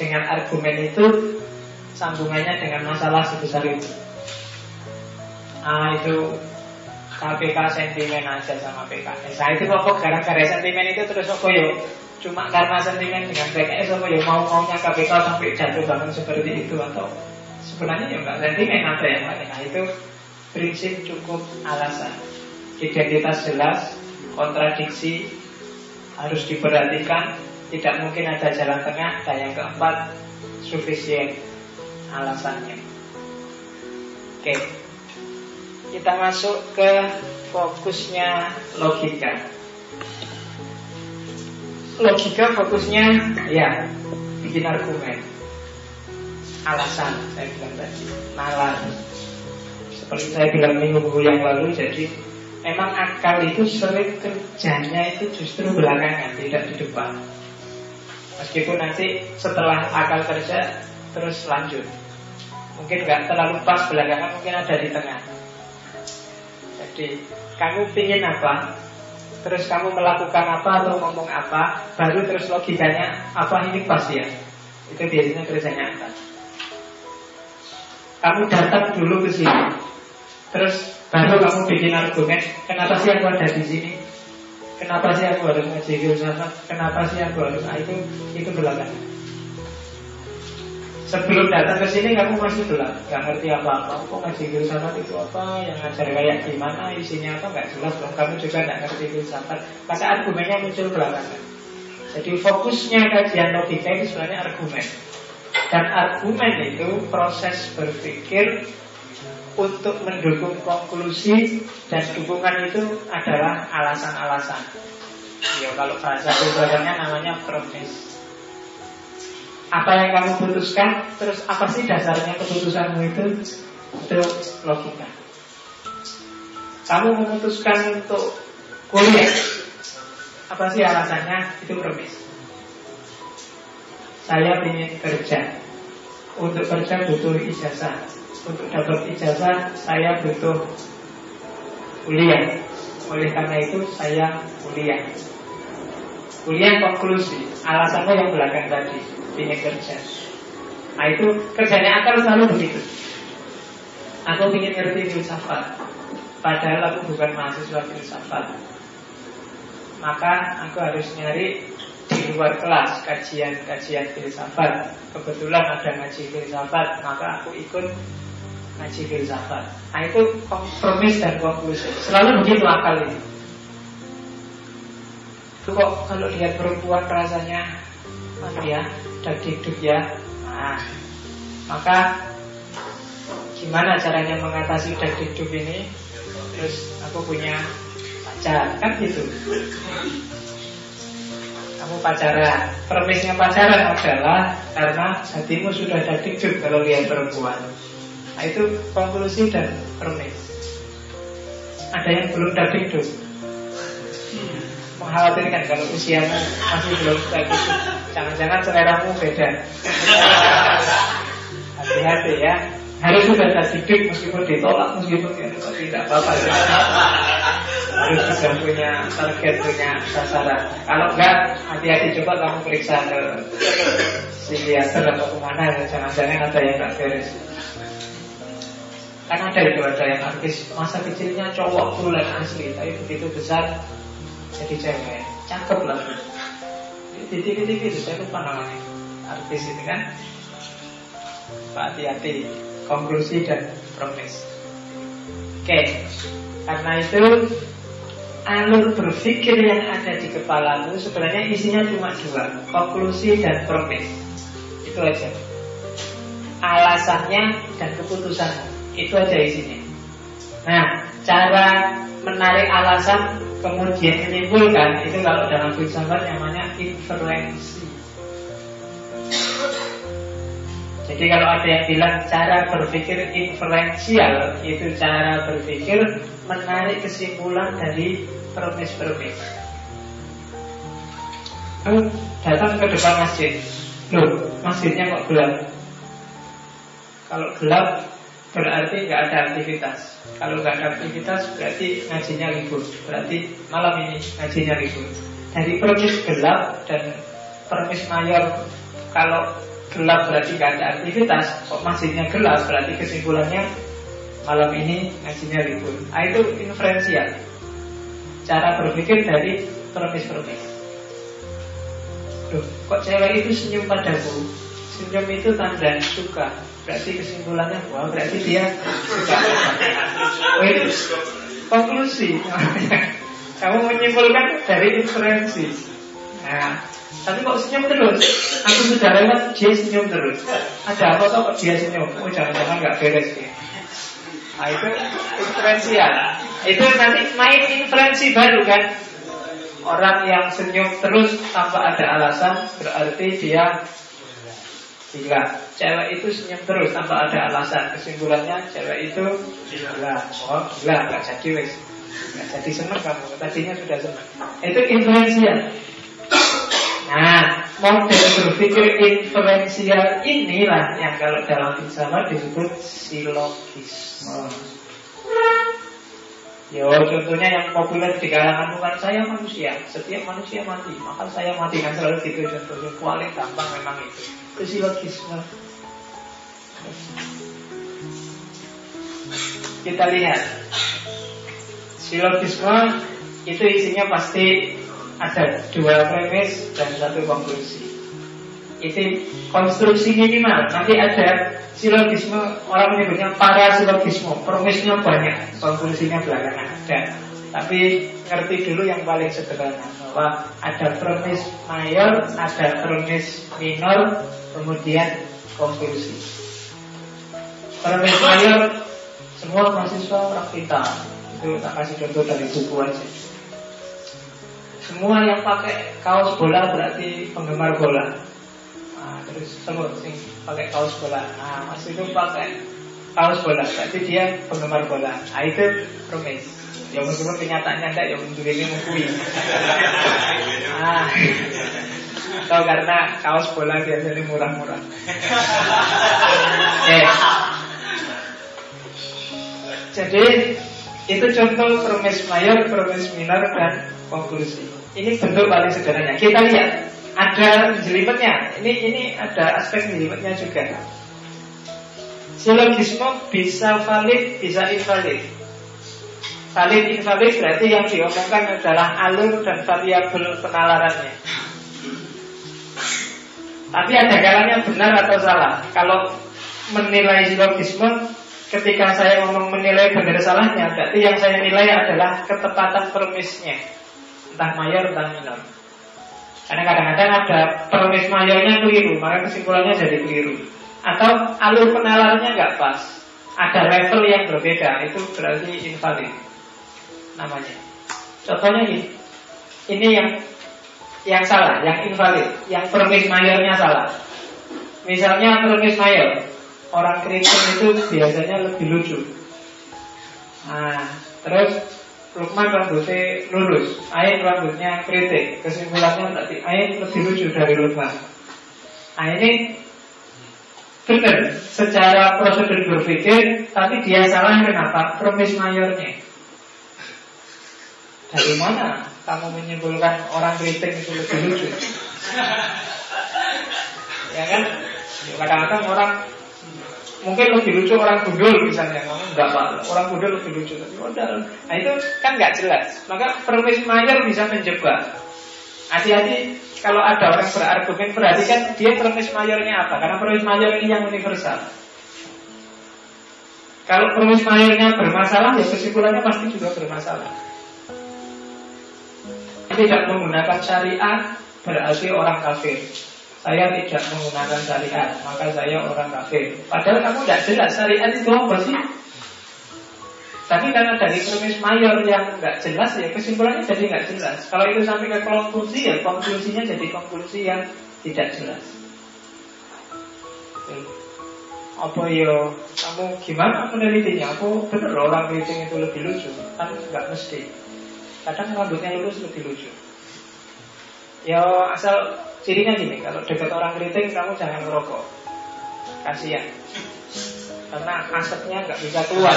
dengan argumen itu sambungannya dengan masalah sebesar itu. Ah itu KPK sentimen aja sama PKS. Nah itu pokok gara-gara sentimen itu terus apa yuk Cuma karena sentimen dengan PKS apa ya mau maunya KPK sampai jatuh bangun seperti itu atau sebenarnya ya enggak sentimen ada yang lain. Nah itu prinsip cukup alasan. Identitas jelas, kontradiksi harus diperhatikan, tidak mungkin ada jalan tengah. Dan yang keempat, sufisien alasannya. Oke Kita masuk ke fokusnya logika Logika fokusnya ya bikin argumen Alasan saya bilang tadi Nalar Seperti saya bilang minggu yang lalu Jadi memang akal itu sering kerjanya itu justru belakangan Tidak di depan Meskipun nanti setelah akal kerja Terus lanjut. Mungkin nggak terlalu pas belakangan Mungkin ada di tengah. Jadi kamu pingin apa? Terus kamu melakukan apa atau ngomong apa? Baru terus logikanya Apa ini pas ya? Itu biasanya kerjanya akal Kamu datang dulu ke sini. Terus baru kamu bikin argumen Kenapa sih aku ada di sini Kenapa sih aku harus ngaji filsafat? Kenapa sih aku harus nah, itu itu belakang. Sebelum datang ke sini kamu masih belak, nggak ngerti apa-apa. Kok ngaji filsafat itu apa? Yang ngajar kayak gimana? Isinya apa? Nggak jelas dong. Kamu juga nggak ngerti filsafat. Maka argumennya muncul belakangan. Jadi fokusnya kajian logika itu sebenarnya argumen. Dan argumen itu proses berpikir untuk mendukung konklusi dan dukungan itu adalah alasan-alasan. Ya kalau bahasa keluarganya namanya premis. Apa yang kamu putuskan, terus apa sih dasarnya keputusanmu itu? Itu logika. Kamu memutuskan untuk kuliah, apa sih alasannya? Itu premis. Saya ingin kerja. Untuk kerja butuh ijazah untuk dapat ijazah saya butuh kuliah. Oleh karena itu saya kuliah. Kuliah konklusi, alasannya yang belakang tadi, ingin kerja. Nah itu kerjanya akal selalu begitu. Aku ingin ngerti filsafat, padahal aku bukan mahasiswa filsafat. Maka aku harus nyari di luar kelas kajian-kajian filsafat. Kebetulan ada ngaji filsafat, maka aku ikut ngaji filsafat. Nah itu kompromis dan konklusi. Selalu begitu akal ini. Itu kok kalau lihat perempuan rasanya apa ya, daging duk ya. Nah, maka gimana caranya mengatasi daging duk ini? Terus aku punya pacar, kan gitu. Kamu pacaran. Permisnya pacaran adalah Karena hatimu sudah daging duk Kalau lihat perempuan. Nah itu konklusi dan permis. Ada yang belum daging dong Mengkhawatirkan kalau usiamu masih belum bagus Jangan-jangan seleramu beda. Hati-hati ya. Harus sudah daging meskipun ditolak Meskipun ya, tidak apa-apa. Harus sudah punya target, punya sasaran Kalau enggak, hati-hati coba kamu periksa ke psikiater atau ke mana Jangan-jangan ada yang enggak beres Kan ada itu ada yang artis masa kecilnya cowok bulan asli, tapi begitu besar jadi cewek, cakep lah. TV-TV itu saya lupa namanya artis ini kan. Hati-hati, konklusi dan promis. Oke, karena itu alur berpikir yang ada di kepalamu sebenarnya isinya cuma dua, konklusi dan promis. Itu aja. Alasannya dan keputusanmu. Itu aja isinya. Nah, cara menarik alasan kemudian menimbulkan itu kalau dalam filsafat namanya inferensi. Jadi kalau ada yang bilang cara berpikir inferensial itu cara berpikir menarik kesimpulan dari permis-permis. Datang ke depan masjid, loh masjidnya kok gelap? Kalau gelap berarti nggak ada aktivitas. Kalau nggak ada aktivitas berarti ngajinya libur. Berarti malam ini ngajinya libur. Dari permis gelap dan permis mayor kalau gelap berarti nggak ada aktivitas, kok masjidnya gelap berarti kesimpulannya malam ini ngajinya libur. Nah, itu inferensial. Cara berpikir dari permis-permis. Duh, kok cewek itu senyum padaku? Senyum itu tanda suka Berarti kesimpulannya wah berarti dia suka. Itu konklusi. Kamu menyimpulkan dari inferensi. Nah, tapi kok senyum terus? Aku sudah lewat dia senyum terus. Ada apa kok dia senyum? Oh jangan-jangan nggak beres ya. Nah, itu inferensial. Itu nanti main inferensi baru kan. Orang yang senyum terus tanpa ada alasan berarti dia gila. Cewek itu senyum terus tanpa ada alasan. Kesimpulannya cewek itu gila. Oh, gila nggak jadi wes. Nggak jadi seneng kamu. Tadinya sudah seneng. Itu inferensial. Nah, model berpikir inferensial inilah yang kalau dalam filsafat disebut silogisme. Ya contohnya yang populer di kalangan bukan saya manusia. Setiap manusia mati Maka saya mati. Kan selalu gitu contohnya. Paling gampang memang itu. Itu silogisme. Kita lihat. Silogisme itu isinya pasti ada dua premis dan satu konklusi. Itu konstruksi minimal Nanti ada silogisme orang menyebutnya para silogisme premisnya banyak konklusinya belakangan ada. Tapi ngerti dulu yang paling sederhana bahwa ada premis mayor ada premis minor kemudian konklusi. Premis mayor semua mahasiswa pintar itu tak kasih contoh dari buku aja semua yang pakai kaos bola berarti penggemar bola Nah, terus semua sing pakai kaos bola. Nah, Mas itu pakai kaos bola, tapi dia penggemar bola. Nah, itu promes. Ya meskipun kenyataannya enggak, ya untuk ini mengkui. Ah, Tahu karena kaos bola biasanya murah-murah. eh. Jadi itu contoh promes mayor, promes minor dan konklusi. Ini bentuk paling sederhananya. Kita lihat ada jelimetnya. Ini ini ada aspek jelimetnya juga. Silogisme bisa valid, bisa invalid. Valid invalid berarti yang diomongkan adalah alur dan variabel penalarannya. Tapi ada kalanya benar atau salah. Kalau menilai silogisme, ketika saya ngomong menilai benar salahnya, berarti yang saya nilai adalah ketepatan permisnya, entah mayor entah minor. Karena kadang-kadang ada permis mayornya keliru, maka kesimpulannya jadi keliru. Atau alur penalarannya nggak pas, ada level yang berbeda, itu berarti invalid namanya. Contohnya ini, ini yang yang salah, yang invalid, yang permis mayornya salah. Misalnya permis mayor, orang Kristen itu biasanya lebih lucu. Nah, terus Lukman rambutnya lurus, Ain rambutnya kritik. Kesimpulannya berarti Ain lebih lucu dari Lukman. Nah ini benar secara prosedur berpikir, tapi dia salah kenapa? Promis mayornya. Dari mana kamu menyimpulkan orang kritik itu lebih lucu? ya kan? Kadang-kadang orang Mungkin lebih lucu orang gundul misalnya. Kamu enggak pak, orang gundul lebih lucu. Tapi modal Nah itu kan nggak jelas. Maka permis mayor bisa menjebak. Hati-hati kalau ada orang berargumen Perhatikan dia permis mayornya apa? Karena permis mayor ini yang universal. Kalau permis mayornya bermasalah Ya kesimpulannya pasti juga bermasalah. Tidak menggunakan syariat Berarti orang kafir saya tidak menggunakan syariat, maka saya orang kafir. Padahal kamu tidak jelas syariat itu apa sih? Tapi karena dari premis mayor yang nggak jelas ya kesimpulannya jadi nggak jelas. Kalau itu sampai ke konklusi ya konklusinya jadi konklusi yang tidak jelas. Apa yo kamu gimana menelitinya? Aku bener orang keriting itu lebih lucu, kan nggak mesti. Kadang rambutnya lurus lebih lucu. Ya asal Cirinya gini, kalau dekat orang keriting kamu jangan merokok. Kasihan. Karena asapnya nggak bisa keluar.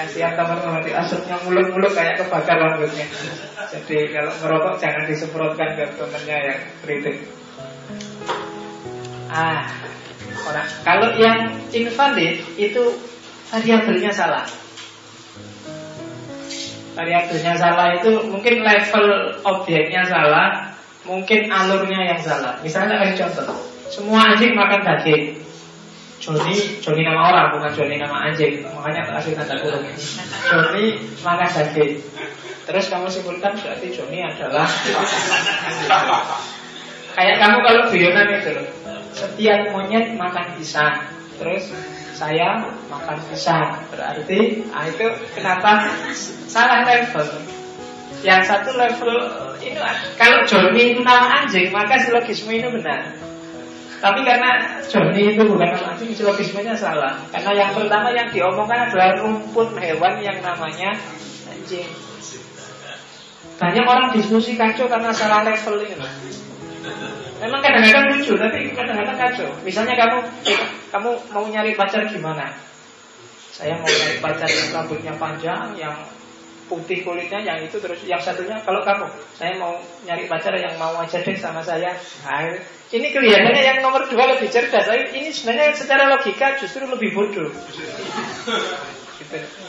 Kasihan teman-teman di asapnya muluk-muluk kayak kebakar rambutnya. Jadi kalau merokok jangan disemprotkan ke temennya yang keriting. Ah, kalau yang invalid itu variabelnya salah variabelnya salah itu mungkin level objeknya salah, mungkin alurnya yang salah. Misalnya kasih contoh, semua anjing makan daging. Joni, Joni nama orang bukan Joni nama anjing, makanya kasih tanda kurung. Joni makan daging. Terus kamu simpulkan berarti Joni adalah kayak kamu kalau guyonan itu loh. Setiap monyet makan pisang. Terus saya makan pisang Berarti ah, itu kenapa salah level? Yang satu level ini Kalau Johnny itu nama anjing Maka silogisme itu benar. Tapi karena Johnny itu bukan nama anjing Silogismenya salah. Karena yang pertama yang diomongkan adalah rumput hewan yang namanya anjing. Banyak orang diskusi kacau karena salah level ini Memang kadang-kadang lucu, tapi kadang-kadang kacau. Misalnya kamu, eh, kamu mau nyari pacar gimana? Saya mau nyari pacar yang rambutnya panjang, yang putih kulitnya, yang itu terus yang satunya kalau kamu, saya mau nyari pacar yang mau aja deh sama saya. Nah, ini kelihatannya yang nomor dua lebih cerdas. Ini sebenarnya secara logika justru lebih bodoh.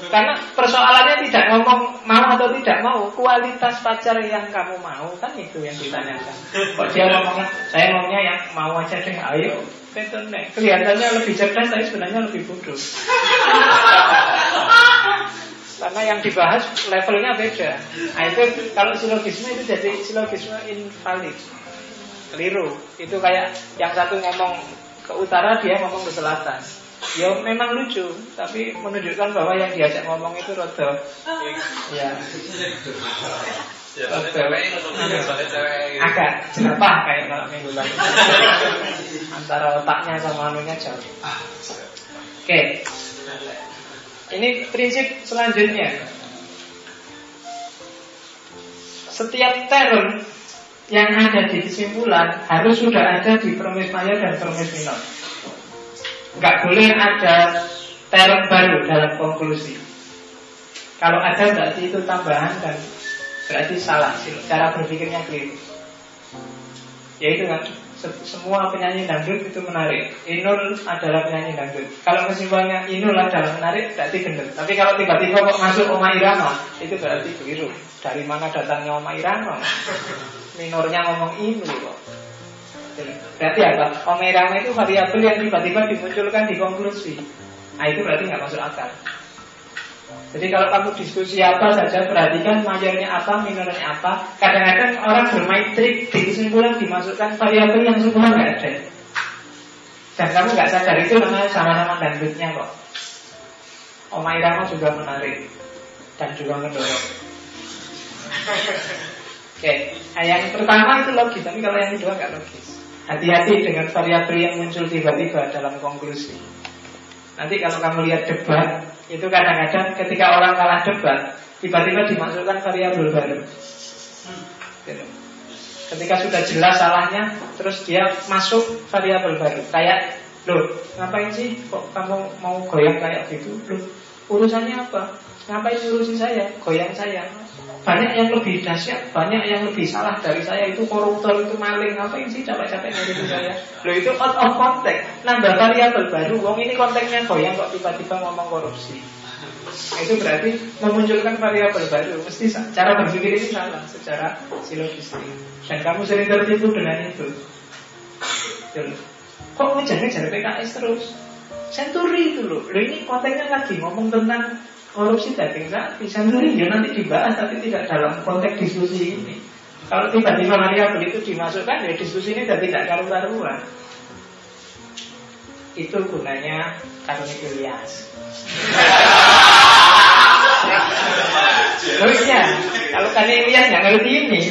Karena persoalannya tidak ngomong mau atau tidak mau, kualitas pacar yang kamu mau kan itu yang ditanyakan. Kok dia ngomongnya, saya maunya yang mau aja deh, ayo. Kelihatannya lebih cerdas, tapi sebenarnya lebih bodoh. Karena yang dibahas levelnya beda. Nah itu kalau silogisme itu jadi silogisme invalid, keliru. Itu kayak yang satu ngomong ke utara, dia ngomong ke selatan. Ya memang lucu, tapi menunjukkan bahwa yang diajak ngomong itu rodo. Ya. Agak jerapah kayak kalau minggu lalu. Antara otaknya sama anunya jauh. Oke. Ini prinsip selanjutnya. Setiap term yang ada di kesimpulan harus sudah ada di permis mayor dan permis minor nggak boleh ada term baru dalam konklusi. Kalau ada berarti itu tambahan dan berarti salah. Cara berpikirnya keliru. Yaitu kan semua penyanyi dangdut itu menarik. Inul adalah penyanyi dangdut. Kalau kesimpulannya Inul adalah menarik, berarti benar. Tapi kalau tiba-tiba kok masuk Oma Irama, itu berarti keliru. Dari mana datangnya Oma Irama? Minornya ngomong Inul kok. Berarti apa? Omerama itu variabel yang tiba-tiba dimunculkan di konklusi. Nah itu berarti nggak masuk akal. Jadi kalau kamu diskusi apa saja perhatikan mayornya apa, minornya apa. Kadang-kadang orang bermain trik di kesimpulan dimasukkan variabel yang semua nggak ada. Dan kamu nggak sadar itu namanya sama-sama dangdutnya kok. Oma Irama juga menarik dan juga mendorong. Oke, nah, yang pertama itu logis, tapi kalau yang kedua nggak logis. Hati-hati dengan variabel yang muncul tiba-tiba dalam konklusi. Nanti kalau kamu lihat debat, itu kadang-kadang ketika orang kalah debat, tiba-tiba dimasukkan variabel baru. Gitu. Ketika sudah jelas salahnya, terus dia masuk variabel baru. Kayak, loh, ngapain sih kok kamu mau goyang kayak gitu? Loh, urusannya apa? Ngapain urusin saya? Goyang saya? banyak yang lebih dahsyat, banyak yang lebih salah dari saya itu koruptor itu maling apa sih capek-capek ngurusin saya. Lo itu out of context, nambah variabel baru. Wong ini konteksnya goyang kok tiba-tiba ngomong korupsi. Nah, itu berarti memunculkan variabel baru. Mesti cara berpikir ini salah secara silogis. Dan kamu sering tertipu dengan itu. Kok ngejar-ngejar PKS terus? Senturi itu loh. Lo ini konteksnya lagi ngomong tentang korupsi daging sapi sendiri ya nanti dibahas tapi tidak dalam konteks diskusi ini. Kalau tiba-tiba variabel itu dimasukkan ya diskusi ini sudah tidak karu-karuan. Itu gunanya Oh iya, kalau Ilyas nggak ngerti ini,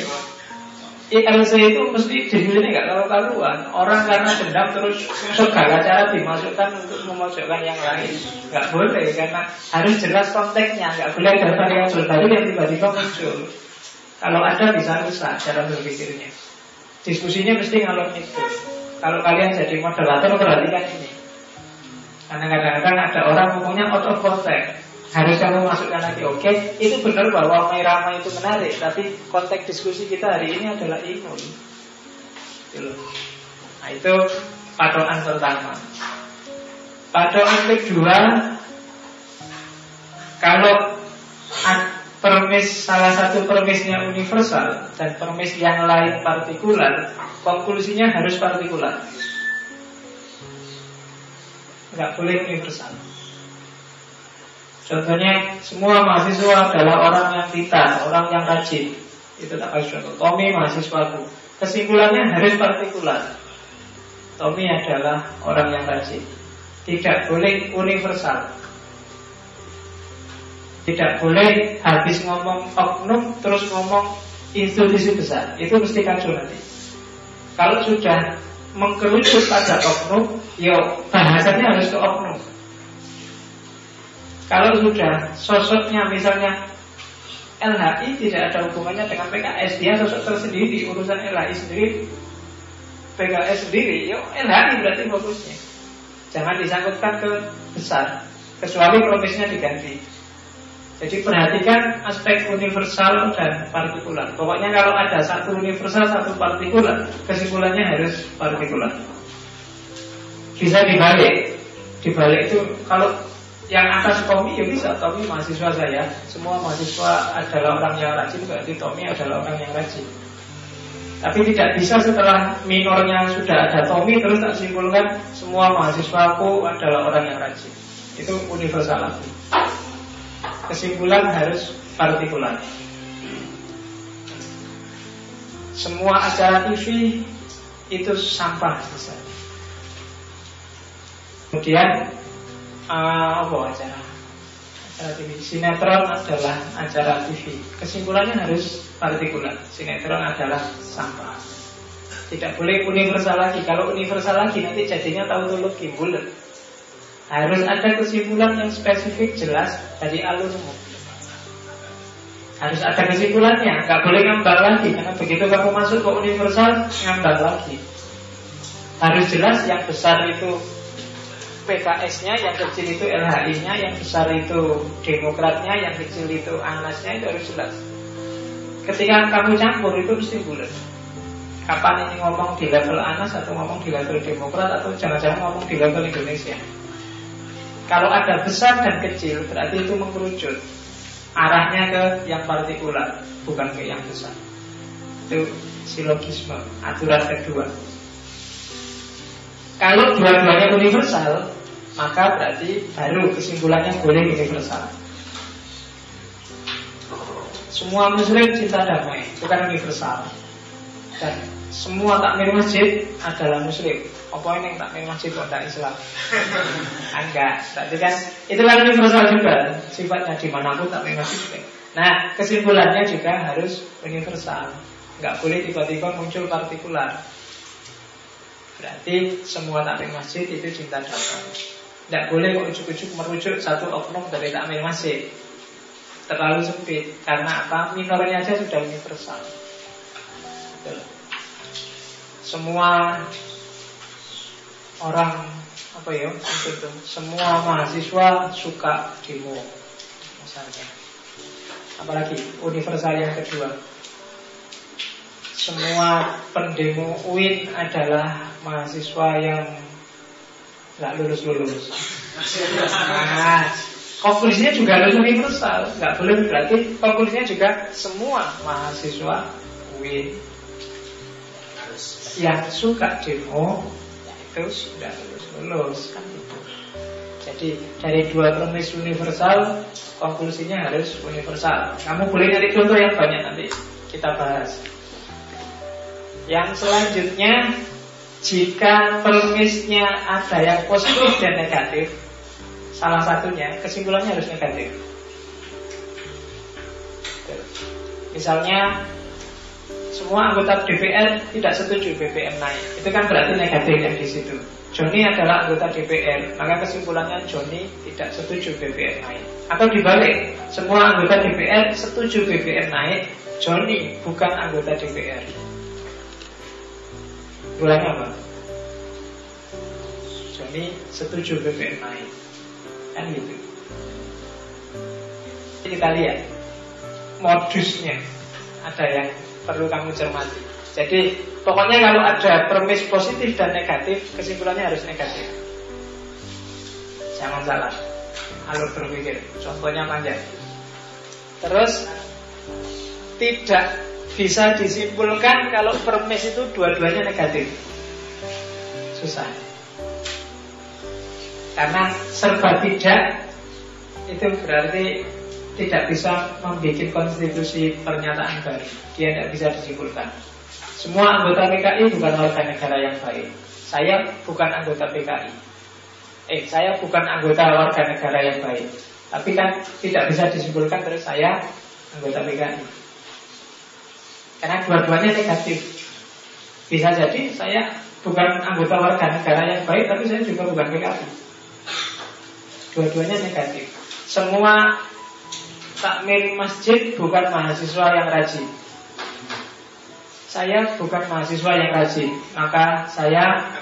ILC itu mesti ini nggak tahu karuan Orang karena dendam terus segala cara dimasukkan untuk memojokkan yang lain Nggak boleh karena harus jelas konteksnya. Nggak boleh ada variabel baru yang tiba-tiba muncul. Kalau ada bisa rusak cara berpikirnya. Diskusinya mesti ngalor itu. Kalau kalian jadi moderator perhatikan ini. Karena kadang-kadang ada orang ngomongnya out of context harus kamu masukkan lagi. Oke okay, itu benar bahwa Mairama itu menarik tapi konteks diskusi kita hari ini adalah imun gitu. Nah itu patokan pertama. Patokan kedua kalau permis salah satu permisnya universal dan permis yang lain partikular konklusinya harus partikular. Nggak boleh universal Contohnya semua mahasiswa adalah orang yang pintar, orang yang rajin. Itu tak kasih contoh. Tommy mahasiswaku. Kesimpulannya harus partikular. Tommy adalah orang yang rajin. tidak boleh universal. Tidak boleh habis ngomong oknum terus ngomong institusi besar. Itu mesti kacau nanti. Kalau sudah mengkerucut pada oknum, ya bahasanya harus ke oknum. Kalau sudah sosoknya misalnya LHI tidak ada hubungannya dengan PKS, dia sosok tersendiri urusan LHI sendiri, PKS sendiri, yuk LHI berarti fokusnya. Jangan disangkutkan ke besar, kecuali provinsinya diganti. Jadi perhatikan aspek universal dan partikular. Pokoknya kalau ada satu universal, satu partikular, kesimpulannya harus partikular. Bisa dibalik. Dibalik itu kalau yang atas Tommy ya bisa. Tommy mahasiswa saya. Semua mahasiswa adalah orang yang rajin Berarti Tommy adalah orang yang rajin. Tapi tidak bisa setelah minornya sudah ada Tommy Terus tak simpulkan Semua mahasiswaku adalah orang yang rajin. Itu universal lagi. Kesimpulan harus partikular. Semua acara TV itu sampah besar. Kemudian apa acara? Acara TV. Sinetron adalah acara TV. Kesimpulannya harus partikular. Sinetron adalah sampah. Tidak boleh universal lagi. Kalau universal lagi nanti jadinya tautologi bulat. Harus ada kesimpulan yang spesifik jelas dari alurmu. Harus ada kesimpulannya, nggak boleh ngambang lagi karena begitu kamu masuk ke universal ngambang lagi. Harus jelas yang besar itu PKS-nya, yang kecil itu LHI-nya, yang besar itu Demokratnya, yang kecil itu Anasnya itu harus jelas. Ketika kamu campur itu mesti bulat. Kapan ini ngomong di level Anas atau ngomong di level Demokrat atau jangan-jangan ngomong di level Indonesia. Kalau ada besar dan kecil berarti itu mengkerucut Arahnya ke yang partikular Bukan ke yang besar Itu silogisme Aturan kedua Kalau dua-duanya universal Maka berarti baru kesimpulannya boleh universal. Semua muslim cinta damai Bukan universal. Dan semua takmir masjid adalah muslim. Apa ini yang takmir masjid kok tidak Islam? Enggak. Berarti kan itu kan universal juga. Sifatnya di mana pun takmir masjid. Nah kesimpulannya juga harus universal. Nggak boleh tiba-tiba muncul partikular berarti semua takmir masjid itu cinta damai. Tidak boleh ujuk-ujuk merujuk satu oknum dari takmir masjid. Terlalu sempit. Karena apa? Minornya aja sudah universal. Semua orang apa ya semua mahasiswa suka demo misalnya. Apalagi universal yang kedua semua pendemo UIN adalah mahasiswa yang nggak lulus lulus nah, konklusinya juga harus universal nggak boleh berarti konklusinya juga semua mahasiswa UIN yang suka demo itu sudah lulus-lulus kan itu. Jadi dari dua premis universal konklusinya harus universal. Kamu boleh cari contoh yang banyak nanti kita bahas. Yang selanjutnya jika premisnya ada yang positif dan negatif, salah satunya kesimpulannya harus negatif. Misalnya semua anggota DPR tidak setuju BBM naik. Itu kan berarti negatif yang di situ. Joni adalah anggota DPR, maka kesimpulannya Joni tidak setuju BBM naik. Atau dibalik, semua anggota DPR setuju BBM naik, Joni bukan anggota DPR. Bulannya apa? Joni setuju BBM naik. Kan gitu. Jadi kita lihat modusnya ada yang perlu kamu cermati. Jadi pokoknya kalau ada premis positif dan negatif, kesimpulannya harus negatif. Jangan salah. Alur berpikir. Contohnya panjang. Terus tidak bisa disimpulkan kalau premis itu dua-duanya negatif. Susah. Karena serba tidak itu berarti tidak bisa membuat konstitusi pernyataan baru. Dia tidak bisa disimpulkan. Semua anggota PKI bukan warga negara yang baik. Saya bukan anggota PKI. eh saya bukan anggota warga negara yang baik. Tapi kan tidak bisa disimpulkan terus saya anggota PKI. Karena dua-duanya negatif. Bisa jadi saya bukan anggota warga negara yang baik, tapi saya juga bukan PKI. Dua-duanya negatif. Semua takmir masjid bukan mahasiswa yang rajin. Saya bukan mahasiswa yang rajin, maka saya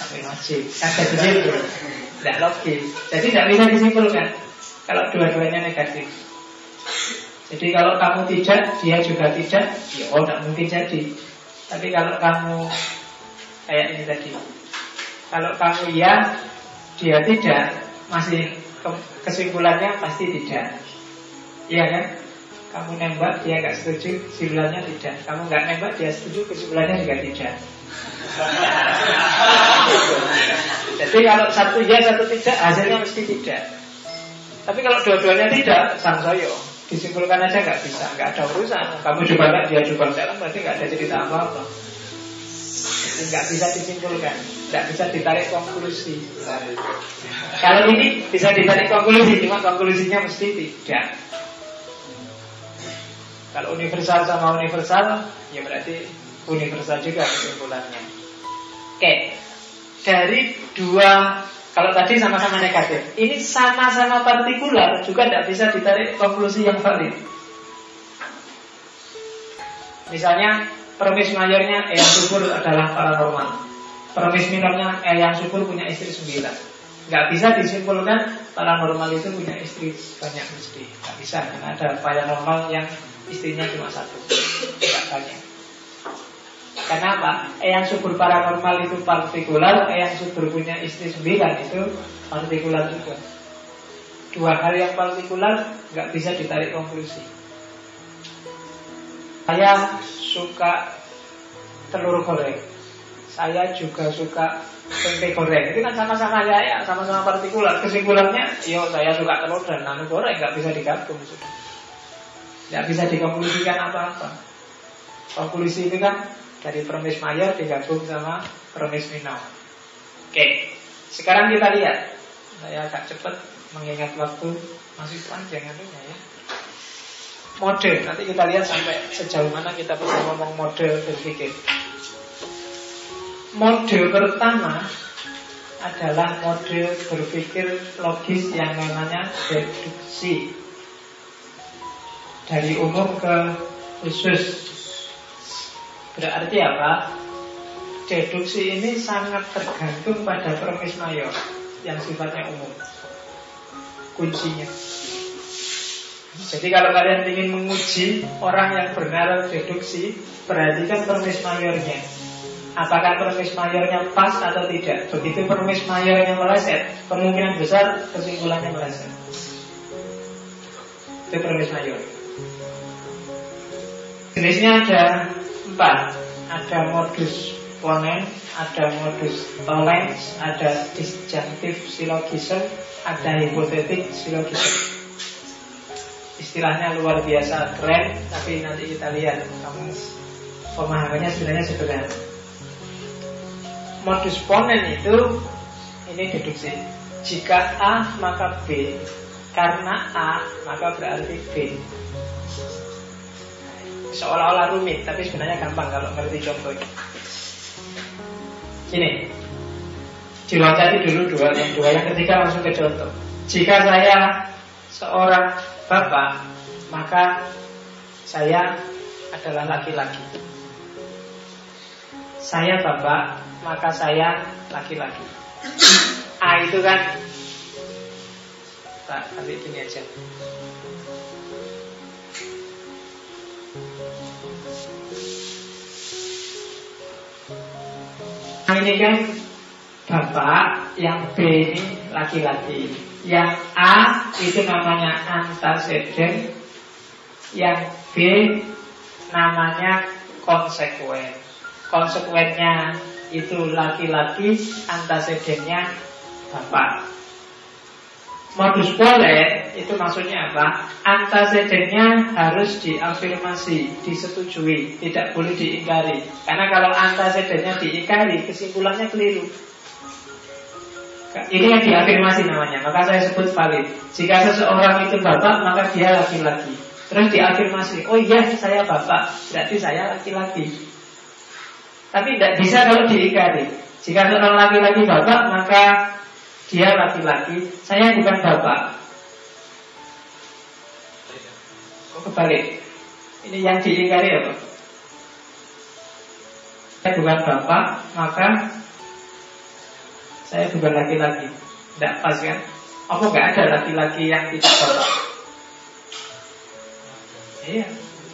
takmir masjid. Jadi gitu. Tidak logis. Jadi tidak bisa disimpulkan kalau dua-duanya negatif. Jadi kalau kamu tidak, dia juga tidak, ya oh tidak mungkin jadi. Tapi kalau kamu kayak ini tadi, kalau kamu ya, dia tidak, masih kesimpulannya pasti tidak. Iya kan? Kamu nembak, dia nggak setuju, kesimpulannya tidak. Kamu nggak nembak, dia setuju, kesimpulannya juga tidak. Jadi kalau satu ya, satu tidak, hasilnya mesti tidak. Tapi kalau dua-duanya tidak, sang soyo disimpulkan aja nggak bisa, nggak ada urusan. Kamu juga nggak, dia nggak, kan berarti nggak ada cerita apa-apa. Nggak bisa disimpulkan, nggak bisa ditarik konklusi. Kalau ini bisa ditarik konklusi, cuma konklusinya mesti tidak. Kalau universal sama universal, ya berarti universal juga kesimpulannya. Oke, dari dua kalau tadi sama-sama negatif, ini sama-sama partikular juga tidak bisa ditarik konklusi yang valid. Misalnya permis mayornya yang subur adalah paranormal. Permis minornya yang subur punya istri sembilan. Gak bisa disimpulkan paranormal itu punya istri banyak mesti. Gak bisa karena ada paranormal yang istrinya cuma satu, tidak banyak. Kenapa? Yang subur paranormal itu partikular, yang subur punya istri sembilan itu partikular juga. Dua hal yang partikular nggak bisa ditarik konklusi. Saya suka telur goreng. Saya juga suka tempe goreng. Itu kan sama-sama ya, sama-sama partikular. Kesimpulannya, yo saya suka telur dan nanu goreng nggak bisa digabung. Nggak bisa dikonklusikan apa-apa. Konklusi itu kan dari permis mayor digabung sama permis minor. Oke, sekarang kita lihat. Saya agak cepat mengingat waktu masih panjang anunya ya. Model, nanti kita lihat sampai sejauh mana kita bisa ngomong model berpikir. Model pertama adalah model berpikir logis yang namanya deduksi dari umum ke khusus Berarti apa? Deduksi ini sangat tergantung pada permis mayor yang sifatnya umum. Kuncinya. Jadi kalau kalian ingin menguji orang yang benar deduksi, perhatikan permis mayornya. Apakah permis mayornya pas atau tidak? Begitu permis mayornya meleset, kemungkinan besar kesimpulannya meleset. Itu permis mayor. Jenisnya ada empat ada modus ponen, ada modus tollens, ada disjunctive syllogism, ada hipotetik syllogism. Istilahnya luar biasa keren, tapi nanti kita lihat kamu pemahamannya sebenarnya sederhana. Modus ponen itu ini deduksi. Jika A maka B, karena A maka berarti B seolah-olah rumit tapi sebenarnya gampang kalau ngerti contohnya. Ini. Diwacari dulu dua yang dua yang ketiga langsung ke contoh. Jika saya seorang bapak maka saya adalah laki-laki. Saya bapak maka saya laki-laki. A itu kan? Tak nanti ini aja ini kan bapak, yang B ini laki-laki. Yang A itu namanya antecedent, yang B namanya konsekuen. Konsekuennya itu laki-laki, antecedennya bapak. Modus boleh itu maksudnya apa? Antecedennya harus diafirmasi, disetujui, tidak boleh diingkari. Karena kalau antecedennya diingkari, kesimpulannya keliru. Ini yang diafirmasi namanya, maka saya sebut valid. Jika seseorang itu bapak, maka dia laki-laki. Terus diafirmasi, oh iya saya bapak, berarti saya laki-laki. Tapi tidak bisa kalau diingkari. Jika seorang laki-laki bapak, maka dia laki-laki. Saya bukan bapak. Kebalik. Ini yang diingkari apa? Saya bukan bapak, maka saya bukan laki-laki. Tidak pas kan? Apa nggak ada laki-laki yang tidak bapak? Iya.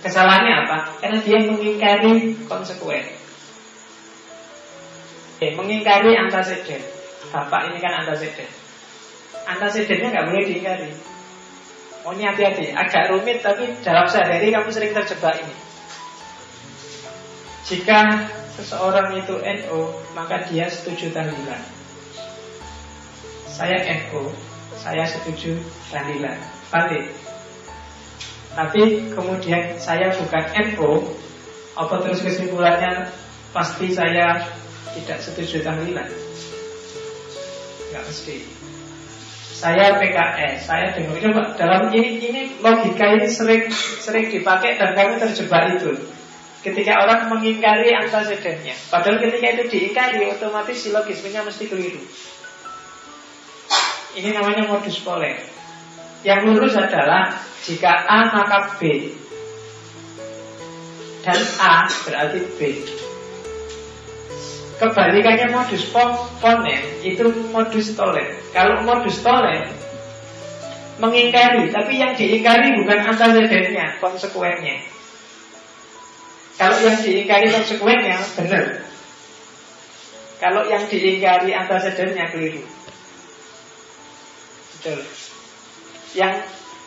Kesalahannya apa? Karena dia mengingkari konsekuen. Eh, mengingkari antaseden. Bapak ini kan antaseden. Antasedennya nggak boleh diingkari. Ini hati-hati, agak rumit tapi dalam sehari kamu sering terjebak ini. Jika seseorang itu NO, maka dia setuju tahlilan. Saya NO, saya setuju tahlilan. Balik. Tapi kemudian saya bukan NO, apa terus kesimpulannya pasti saya tidak setuju tahlilan? Enggak mesti. Saya PKS, saya dengar coba dalam ini ini logika ini sering sering dipakai dan kamu terjebak itu. Ketika orang mengingkari antasedennya, padahal ketika itu diingkari, otomatis silogismenya mesti keliru. Ini namanya modus poler. Yang lurus adalah jika A maka B dan A berarti B. Kebalikannya modus ponen itu modus tolen. Kalau modus tolen mengingkari, tapi yang diingkari bukan antecedennya, konsekuennya. Kalau yang diingkari konsekuennya benar. Kalau yang diingkari antecedennya keliru. Betul. Yang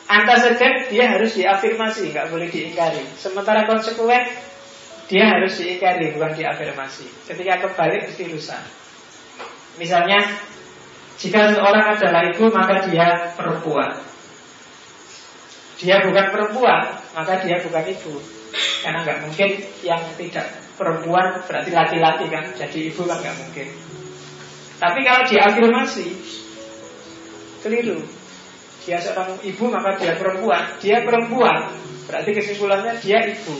antecedent dia harus diafirmasi, nggak boleh diingkari. Sementara konsekuen dia harus diingkari, bukan diafirmasi. Ketika kebalik mesti rusak. Misalnya, jika seorang adalah ibu, maka dia perempuan. Dia bukan perempuan, maka dia bukan ibu. Karena nggak mungkin yang tidak perempuan berarti laki-laki kan, jadi ibu kan nggak mungkin. Tapi kalau diafirmasi, keliru. Dia seorang ibu maka dia perempuan. Dia perempuan, berarti kesimpulannya dia ibu.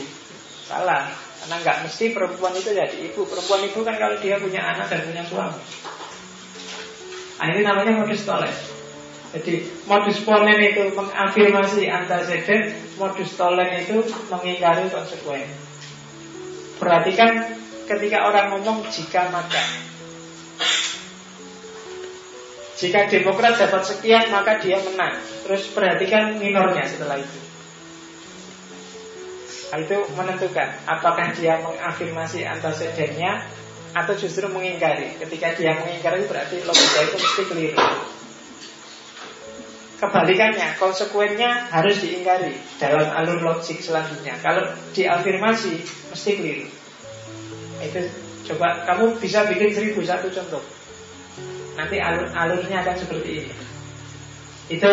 Salah. Karena nggak mesti perempuan itu jadi ibu. Perempuan ibu kan kalau dia punya anak dan punya suami. Nah, ini namanya modus tolen. Jadi modus ponen itu mengafirmasi antecedent, modus tolen itu mengingkari konsekuen. Perhatikan ketika orang ngomong jika maka. Jika Demokrat dapat sekian maka dia menang. Terus perhatikan minornya setelah itu. Itu menentukan apakah dia mengafirmasi antecedennya atau justru mengingkari. Ketika dia mengingkari berarti logika itu mesti keliru. Kebalikannya, konsekuennya harus diingkari dalam alur logik selanjutnya. Kalau diafirmasi mesti keliru. Itu coba kamu bisa bikin seribu satu contoh. Nanti alur alurnya akan seperti ini. Itu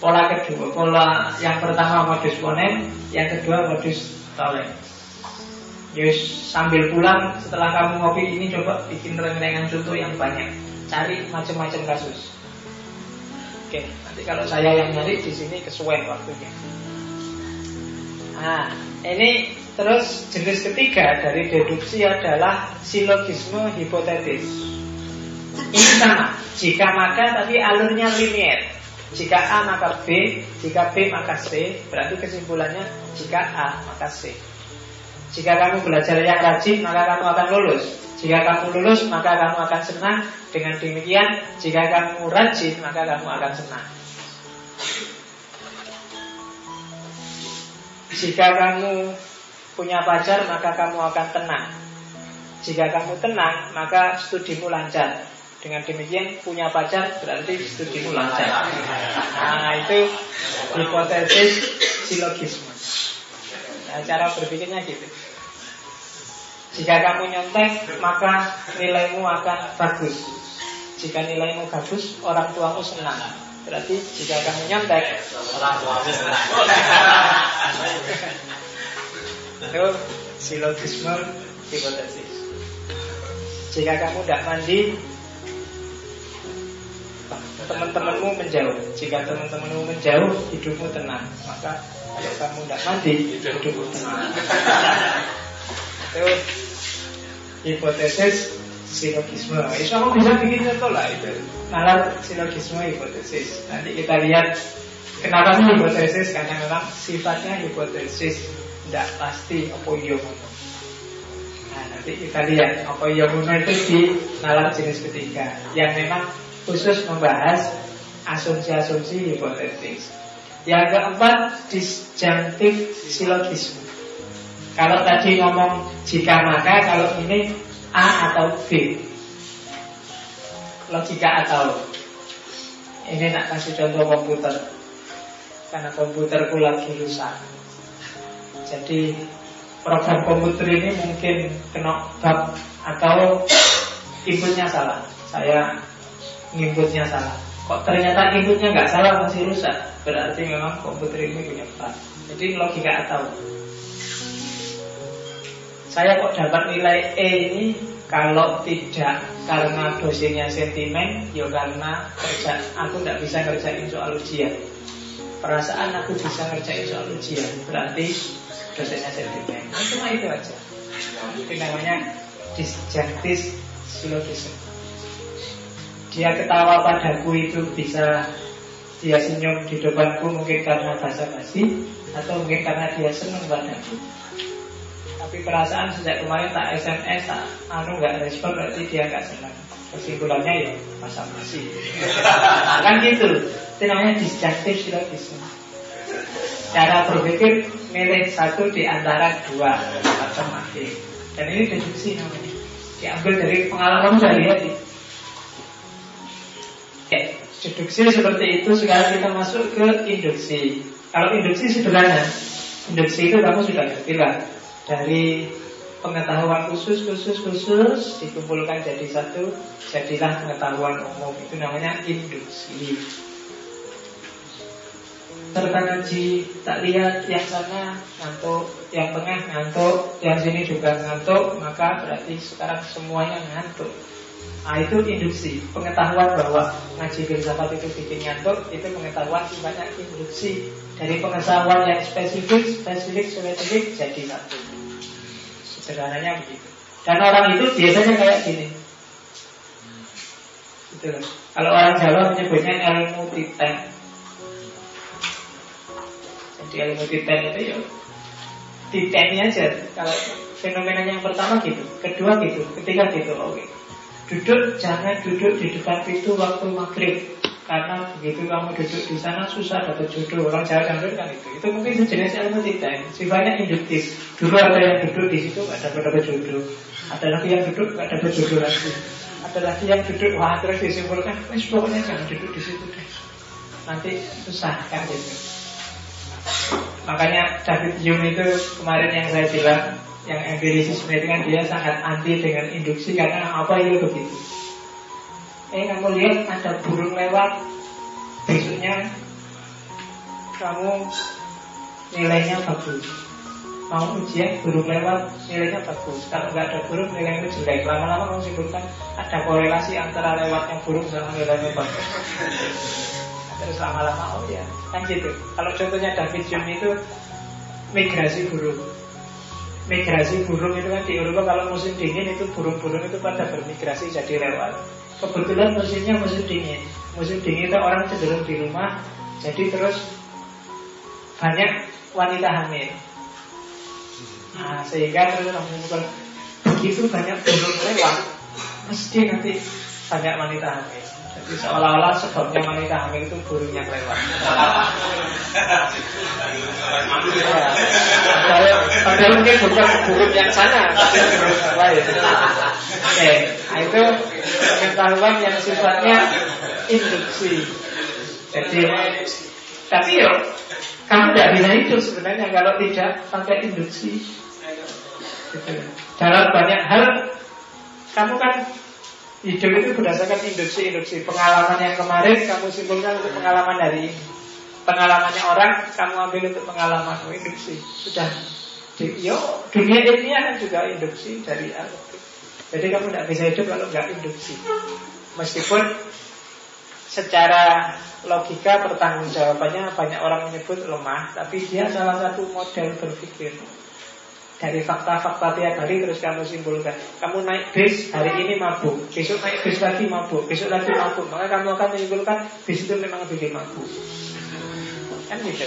Pola kedua, pola yang pertama modus ponen, yang kedua modus tolek. Yus sambil pulang setelah kamu ngopi ini coba bikin rengengan contoh yang banyak. Cari macam-macam kasus. Oke, nanti kalau saya yang nyari di sini kesuwen waktunya. Nah, ini terus jenis ketiga dari deduksi adalah silogisme hipotetis. Ini sama, jika maka tapi alurnya linier. Jika A maka B, jika B maka C, berarti kesimpulannya jika A maka C. Jika kamu belajar yang rajin, maka kamu akan lulus. Jika kamu lulus, maka kamu akan senang. Dengan demikian, jika kamu rajin, maka kamu akan senang. Jika kamu punya pacar, maka kamu akan tenang. Jika kamu tenang, maka studimu lancar. Dengan demikian punya pacar berarti studimu lancar. Nah itu hipotesis silogisme. Nah, cara berpikirnya gitu. Jika kamu nyontek maka nilaimu akan bagus. Jika nilaimu bagus orang tuamu senang. Berarti jika kamu nyontek orang tuamu senang. itu silogisme hipotesis. Jika kamu tidak mandi teman-temanmu menjauh. Jika teman-temanmu menjauh, hidupmu tenang. Maka kalau kamu tidak mandi, hidupmu tenang. itu hipotesis silogisme. Itu kamu bisa bikin contoh lah itu. Nalar silogisme hipotesis. Nanti kita lihat kenapa sih hipotesis karena memang sifatnya hipotesis tidak pasti apa iya Nah nanti kita lihat apa iya itu di nalar jenis ketiga yang memang khusus membahas asumsi-asumsi hipotetis. Yang keempat disjunctive silogisme. Kalau tadi ngomong jika maka, kalau ini A atau B. Logika atau Ini nak kasih contoh komputer. Karena komputerku lagi rusak. Jadi program komputer ini mungkin kena bug Atau inputnya salah. Saya inputnya salah Kok ternyata inputnya nggak salah masih rusak Berarti memang komputer ini punya bug Jadi logika atau saya kok dapat nilai E ini kalau tidak karena dosennya sentimen, ya karena kerja aku tidak bisa ngerjain soal ujian. Perasaan aku bisa ngerjain soal ujian, berarti dosennya sentimen. Nah, cuma itu aja. Itu namanya disjunctive syllogism. Dia ketawa padaku itu bisa dia senyum di depanku mungkin karena bahasa basi atau mungkin karena dia senang padaku. Tapi perasaan sejak kemarin tak SMS, tak anu nggak respon berarti dia nggak senang. Kesimpulannya ya masa masih. kan gitu. Itu namanya disjunctive syllogism. Cara berpikir milih satu di antara dua alternatif. Dan ini deduksi namanya. Diambil dari pengalaman dari hati. Ya, deduksi seperti itu sekarang kita masuk ke induksi. Kalau induksi sederhana, induksi itu kamu sudah ngerti lah. Dari pengetahuan khusus khusus khusus dikumpulkan jadi satu jadilah pengetahuan umum. Itu namanya induksi. Serta ngaji tak lihat yang sana ngantuk yang tengah ngantuk yang sini juga ngantuk maka berarti sekarang semuanya ngantuk Nah itu induksi Pengetahuan bahwa ngaji filsafat itu bikin ngantuk Itu pengetahuan sifatnya induksi Dari pengetahuan yang spesifik Spesifik, spesifik jadi satu Sederhananya begitu. Dan orang itu biasanya kayak gini. Gitu. Kalau orang Jawa menyebutnya ilmu titen. Jadi ilmu titen itu ya titennya aja. Kalau fenomenanya yang pertama gitu, kedua gitu, ketiga gitu. Oke. Duduk jangan duduk di depan pintu waktu maghrib. Karena begitu kamu duduk di sana susah dapat jodoh. Orang Jawa kan itu. Itu mungkin sejenis ilmu tidak Sifatnya induktif. Dulu ada yang duduk di situ gak dapat dapat jodoh. Ada lagi yang duduk gak dapat jodoh lagi. Ada lagi yang duduk Wah terus disimpulkan Wes pokoknya jangan duduk di situ deh. Nanti susah kan gitu. Makanya David Hume itu kemarin yang saya bilang Yang empirisisme itu kan dia sangat anti dengan induksi Karena apa itu begitu. Eh kamu lihat ada burung lewat. Besoknya Kamu Nilainya bagus. Mau ujian burung lewat Nilainya bagus. Kalau nggak ada burung nilainya jelek. Lama-lama kamu simpulkan Ada korelasi antara lewatnya burung sama nilainya bagus. Terus lama-lama oh ya Kan gitu Kalau contohnya David Hume itu Migrasi burung Migrasi burung itu kan di Eropa kalau musim dingin itu burung-burung itu pada bermigrasi jadi lewat. Kebetulan musimnya musim dingin. Musim dingin itu orang cenderung di rumah Jadi terus Banyak wanita hamil. Nah sehingga terus menemukan Begitu banyak burung lewat Mesti nanti banyak wanita hamil seolah-olah sebabnya wanita hamil itu burungnya lewat. Padahal mungkin bukan burung yang sana Oke, nah itu pengetahuan yang sifatnya induksi. Jadi, tapi yo, kamu tidak bisa hidup sebenarnya kalau tidak pakai induksi. Gitu. Dalam banyak hal, kamu kan hidup itu berdasarkan induksi-induksi. Pengalaman yang kemarin kamu simpulkan untuk pengalaman hari ini. Pengalamannya orang kamu ambil untuk pengalaman induksi. Sudah. Yo, dunia ini kan juga induksi dari Allah. Jadi kamu tidak bisa hidup kalau nggak induksi. Meskipun secara logika pertanggungjawabannya banyak orang menyebut lemah, tapi dia salah satu model berpikir. Dari fakta-fakta tiap hari terus kamu simpulkan. Kamu naik bis, hari ini mabuk. Besok naik bis lagi mabuk, besok lagi mabuk. Maka kamu akan menyimpulkan bis itu memang bikin mabuk. Kan gitu.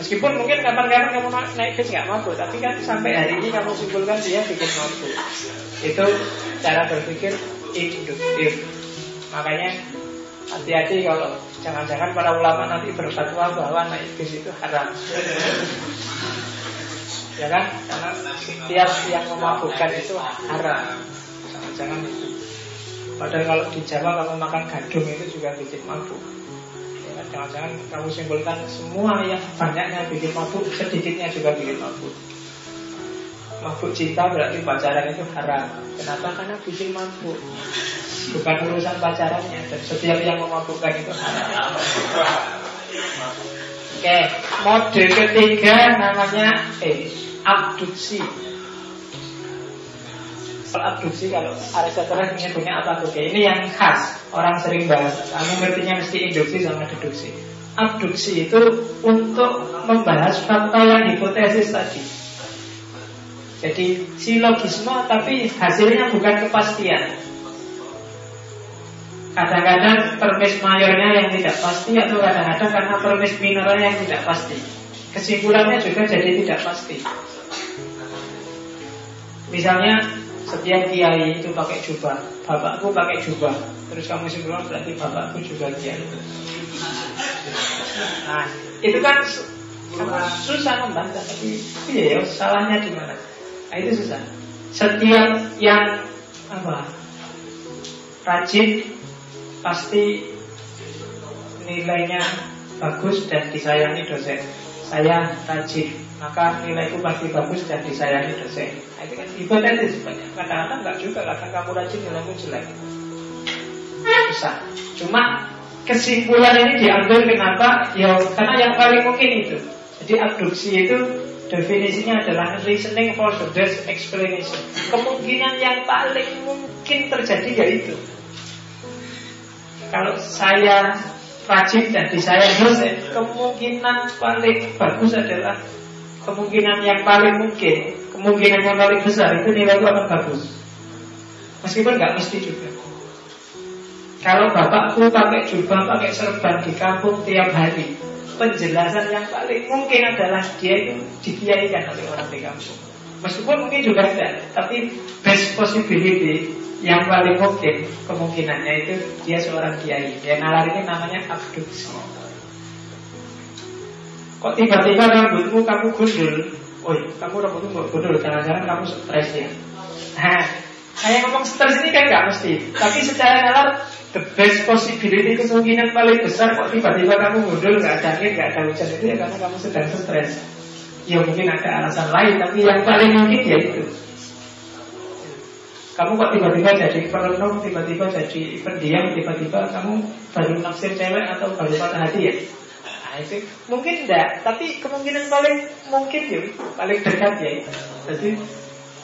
Meskipun mungkin kapan-kapan kamu naik bis nggak mabuk Tapi kan sampai hari ini kamu simpulkan dia bikin mabuk. Itu cara berpikir induktif. Makanya hati-hati kalau jangan-jangan para ulama nanti berfatwa bahwa naik bis itu haram ya kan? Karena setiap yang memabukkan itu haram. Jangan-jangan itu. Padahal kalau di Jawa kamu makan gadung itu juga bikin mabuk. Ya kan? Jangan-jangan kamu simpulkan semua yang banyaknya bikin mabuk sedikitnya juga bikin mabuk. Mabuk cinta berarti pacaran itu haram. Kenapa? Karena bikin mabuk. Bukan urusan pacarannya. Dan setiap yang memabukkan itu haram Oke, mode ketiga namanya eh abduksi. Abduksi kalau Aristoteles menyebutnya apa tuh? Ini yang khas, orang sering bahas. Kamu ngertinya mesti induksi sama deduksi. Abduksi itu untuk membahas fakta yang hipotesis tadi. Jadi silogisme tapi hasilnya bukan kepastian. Kadang-kadang permis mayornya yang tidak pasti Atau kadang-kadang karena permis minornya yang tidak pasti. Kesimpulannya juga jadi tidak pasti. Misalnya setiap kiai itu pakai jubah Bapakku pakai jubah. Terus kamu simpulkan berarti bapakku juga kiai. Nah itu kan susah membantah Tapi iya ya salahnya di mana? Nah itu susah. Setiap yang apa rajin pasti nilainya bagus dan disayangi dosen. Saya rajin, maka nilaiku pasti bagus dan disayangi dosen. Nah, itu kan hipotetis banyak. Kadang-kadang enggak juga, kadang kamu rajin nilaimu jelek. Besar. Cuma kesimpulan ini diambil kenapa? Ya karena yang paling mungkin itu. Jadi abduksi itu definisinya adalah reasoning for the best explanation. Kemungkinan yang paling mungkin terjadi yaitu kalau saya rajin dan disayang dosen, kemungkinan paling bagus adalah kemungkinan yang paling mungkin, kemungkinan yang paling besar itu nilai itu akan bagus. Meskipun nggak mesti juga. Kalau bapakku pakai jubah, pakai serban di kampung tiap hari, penjelasan yang paling mungkin adalah dia itu dikiaikan oleh orang di kampung. Meskipun mungkin juga tidak, tapi best possibility yang paling mungkin kemungkinannya itu dia seorang kiai. Yang nalar ini namanya abduksi. Kok tiba-tiba rambutmu kamu gundul? Woi, kamu rambutmu gundul, jangan-jangan kamu stres ya. Nah, saya ngomong stres ini kan nggak mesti. Tapi secara nalar, the best possibility kemungkinan paling besar kok tiba-tiba kamu gundul nggak ada angin, nggak ada hujan itu ya karena kamu sedang stres. Ya mungkin ada alasan lain, tapi yang paling mungkin ya itu. Kamu kok tiba-tiba jadi perenung, tiba-tiba jadi pendiam, tiba-tiba kamu baru naksir cewek atau baru patah hati ya? Nah itu mungkin enggak, tapi kemungkinan paling mungkin ya, paling dekat ya. Jadi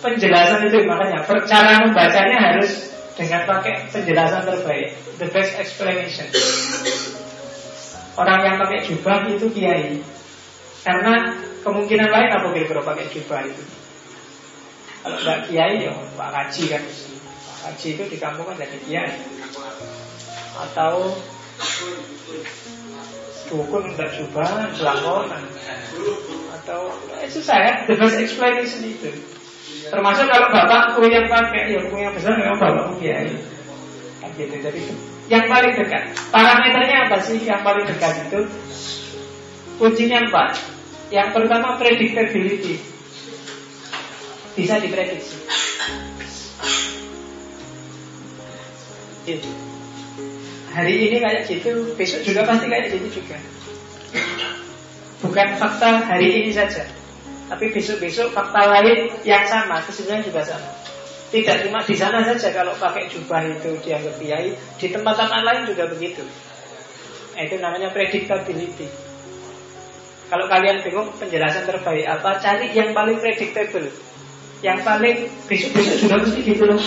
penjelasan itu makanya cara membacanya harus dengan pakai penjelasan terbaik, the best explanation. Orang yang pakai jubah itu kiai, karena kemungkinan lain apa kira-kira pakai jubah itu? Kalau nggak kiai ya Pak Haji kan. Pak Haji itu di kampung kan jadi kiai. Atau Dukun nggak coba Selangkonan Atau itu saya The best explanation itu Termasuk kalau bapakku yang pakai Ya yang besar memang bapakku kiai. Kan gitu. Jadi yang paling dekat. Parameternya apa sih yang paling dekat itu? Kuncinya empat Yang pertama predictability bisa diprediksi. Gitu. Hari ini kayak gitu, besok juga pasti kayak gitu juga. Bukan fakta hari ini saja, tapi besok-besok fakta lain yang sama, kesimpulannya juga sama. Tidak cuma di sana saja kalau pakai jubah itu dianggap kiai, di tempat-tempat lain juga begitu. Nah, itu namanya predictability. Kalau kalian bingung penjelasan terbaik apa, cari yang paling predictable. Yang paling besok-besok sudah mesti loh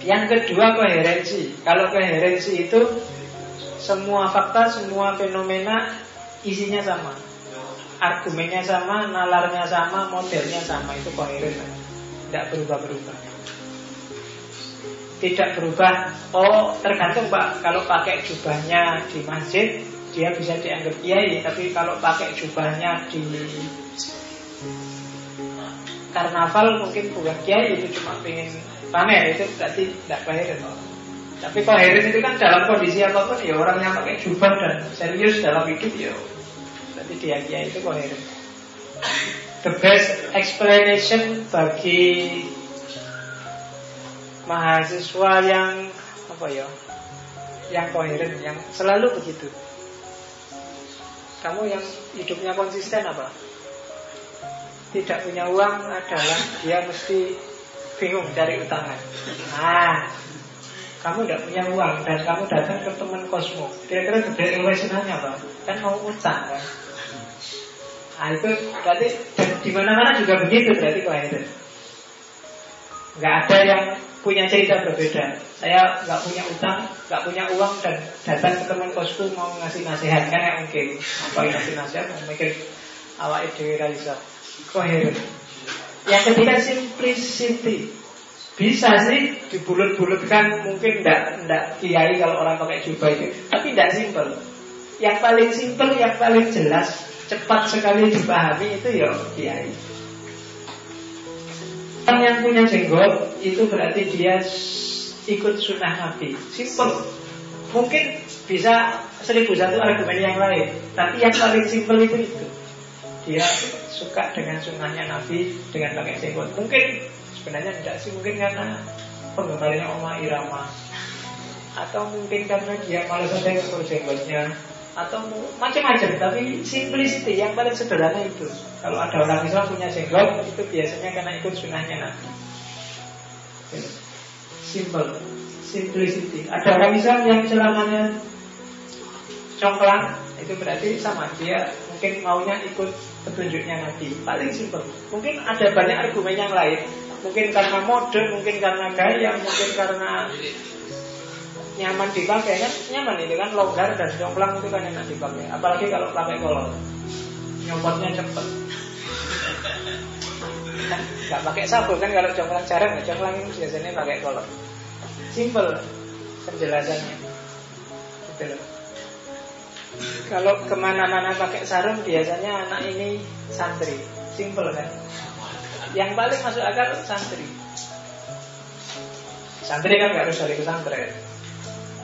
Yang kedua koherensi. Kalau koherensi itu semua fakta, semua fenomena isinya sama. Argumennya sama, nalarnya sama, modelnya sama. Itu koheren. Tidak berubah-berubah. Tidak berubah. Oh, tergantung Pak. Kalau pakai jubahnya di masjid, dia bisa dianggap kiai. Tapi kalau pakai jubahnya di karnaval mungkin bukan kiai itu cuma pengen pamer itu berarti tidak koheren tapi koheren itu kan dalam kondisi apa pun ya orang yang pakai jubah dan serius dalam hidup ya berarti dia kiai itu koheren the best explanation bagi mahasiswa yang apa ya yang koheren yang selalu begitu kamu yang hidupnya konsisten apa tidak punya uang adalah dia mesti bingung cari utangan. Nah, kamu tidak punya uang dan kamu datang ke teman kosmo. Kira-kira gede relationnya apa? Kan mau utang kan? Nah itu berarti di mana-mana juga begitu berarti kok itu. Nggak ada yang punya cerita berbeda. Saya nggak punya utang, nggak punya uang dan datang ke teman kosku mau ngasih nasihat kan ya mungkin apa yang ngasih nasihat mau mikir awak ide Raisa. Koheren. Yang ketiga simplicity. Bisa sih dibulut-bulutkan mungkin tidak tidak kiai kalau orang pakai jubah itu, tapi tidak simple. Yang paling simple, yang paling jelas, cepat sekali dipahami itu ya kiai. Orang yang punya jenggot itu berarti dia ikut sunnah Nabi. Simple. Mungkin bisa seribu satu argumen yang lain, tapi yang paling simple itu itu. Dia suka dengan sunnahnya Nabi dengan pakai jenggot. Mungkin sebenarnya tidak sih, mungkin karena penggemarnya Oma Irama atau mungkin karena dia malas ada yang jenggotnya atau macam-macam tapi simplicity yang paling sederhana itu. Kalau ada orang Islam punya jenggot itu biasanya karena ikut sunnahnya Nabi. Simple simplicity ada orang Islam yang celananya congklang itu berarti sama. Dia mungkin maunya ikut petunjuknya Nabi. Paling simpel Mungkin ada banyak argumen yang lain. Mungkin karena mode, mungkin karena gaya Mungkin karena nyaman dipakai kan Nyaman itu kan longgar dan jomplang itu kan enak dipakai Apalagi kalau pakai kolor. Nyomotnya cepet. Kan, Gak pakai sabun kan kalau jomplang jarang ya Jomplang itu biasanya pakai kolor. Simple penjelasannya. Gitu. Loh kalau ke mana-mana pakai sarung biasanya anak ini santri, simple kan? Yang paling masuk akal santri. Santri kan nggak harus dari pesantren.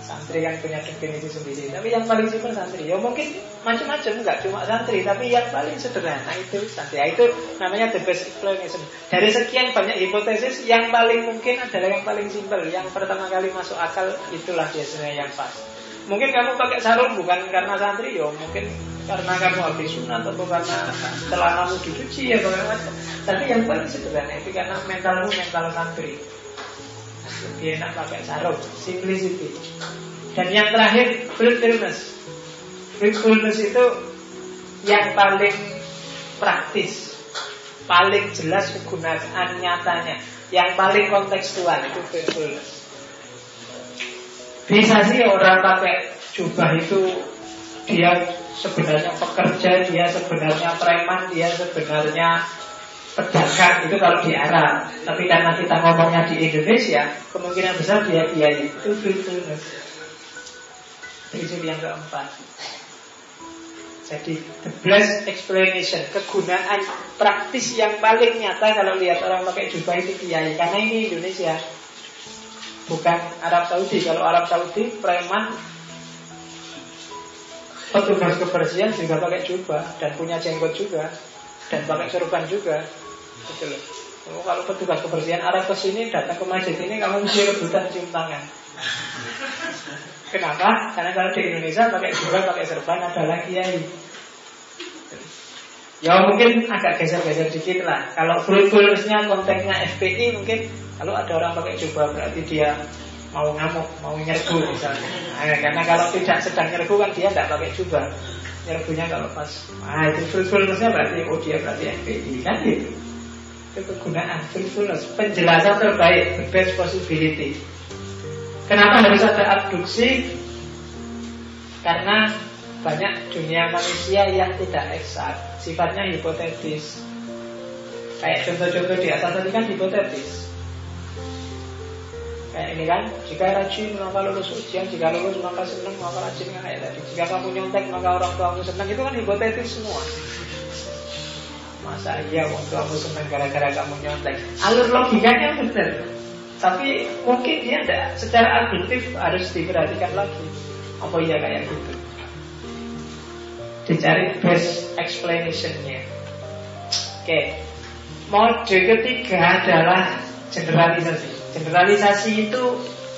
Santri kan punya definisi sendiri. Tapi yang paling simpel santri. Ya mungkin macam-macam, nggak cuma santri. Tapi yang paling sederhana itu santri. Ya, itu namanya the best explanation. Dari sekian banyak hipotesis, yang paling mungkin adalah yang paling simpel. Yang pertama kali masuk akal itulah biasanya yang pas. Mungkin kamu pakai sarung bukan karena santri yo, mungkin karena kamu habis sunat atau karena kamu dicuci ya bagaimana. Tapi yang paling sederhana itu karena mentalmu mental santri. Lebih enak pakai sarung, simplicity. Dan yang terakhir fruitfulness. Fruitfulness itu yang paling praktis, paling jelas kegunaan nyatanya, yang paling kontekstual itu fruitfulness. Bisa sih orang pakai jubah itu dia sebenarnya pekerja, dia sebenarnya preman, dia sebenarnya pedagang itu kalau di Arab. Tapi karena kita ngomongnya di Indonesia, kemungkinan besar dia kiai itu faithfulness. Prinsip yang keempat. Jadi the blessed explanation Kegunaan praktis yang paling nyata Kalau lihat orang pakai jubah itu kiai Karena ini Indonesia Bukan Arab Saudi. Kalau Arab Saudi preman petugas kebersihan juga pakai jubah dan punya jenggot juga dan pakai serban juga. Gitu kalau petugas kebersihan Arab ke sini datang ke masjid ini kamu mesti rebutan cium tangan. Kenapa? Karena kalau di Indonesia pakai jubah, pakai serban adalah kiai. Ya mungkin agak geser-geser dikit lah. Kalau full-fullnya konteksnya FPI mungkin kalau ada orang pakai jubah berarti dia mau ngamuk, mau nyerbu misalnya. Nah, karena kalau tidak sedang nyerbu kan dia tidak pakai jubah. Nyerbunya kalau pas, ah itu fullnessnya berarti oh dia berarti FPI kan gitu. Itu kegunaan fullness, penjelasan terbaik, the best possibility. Kenapa harus ada abduksi? Karena banyak dunia manusia yang tidak eksak, sifatnya hipotetis. Kayak contoh-contoh di atas tadi kan hipotetis. Kayak ini kan, jika rajin maka lulus ujian, jika lulus maka senang maka rajin kayak tadi. Jika kamu nyontek maka orang tuamu senang itu kan hipotetis semua. Masa iya orang tuamu senang gara-gara kamu nyontek? Alur logikanya benar. Tapi mungkin dia tidak secara objektif harus diperhatikan lagi. Apa iya kayak gitu? Dicari best explanationnya. Oke, mode ketiga adalah generalisasi. Generalisasi itu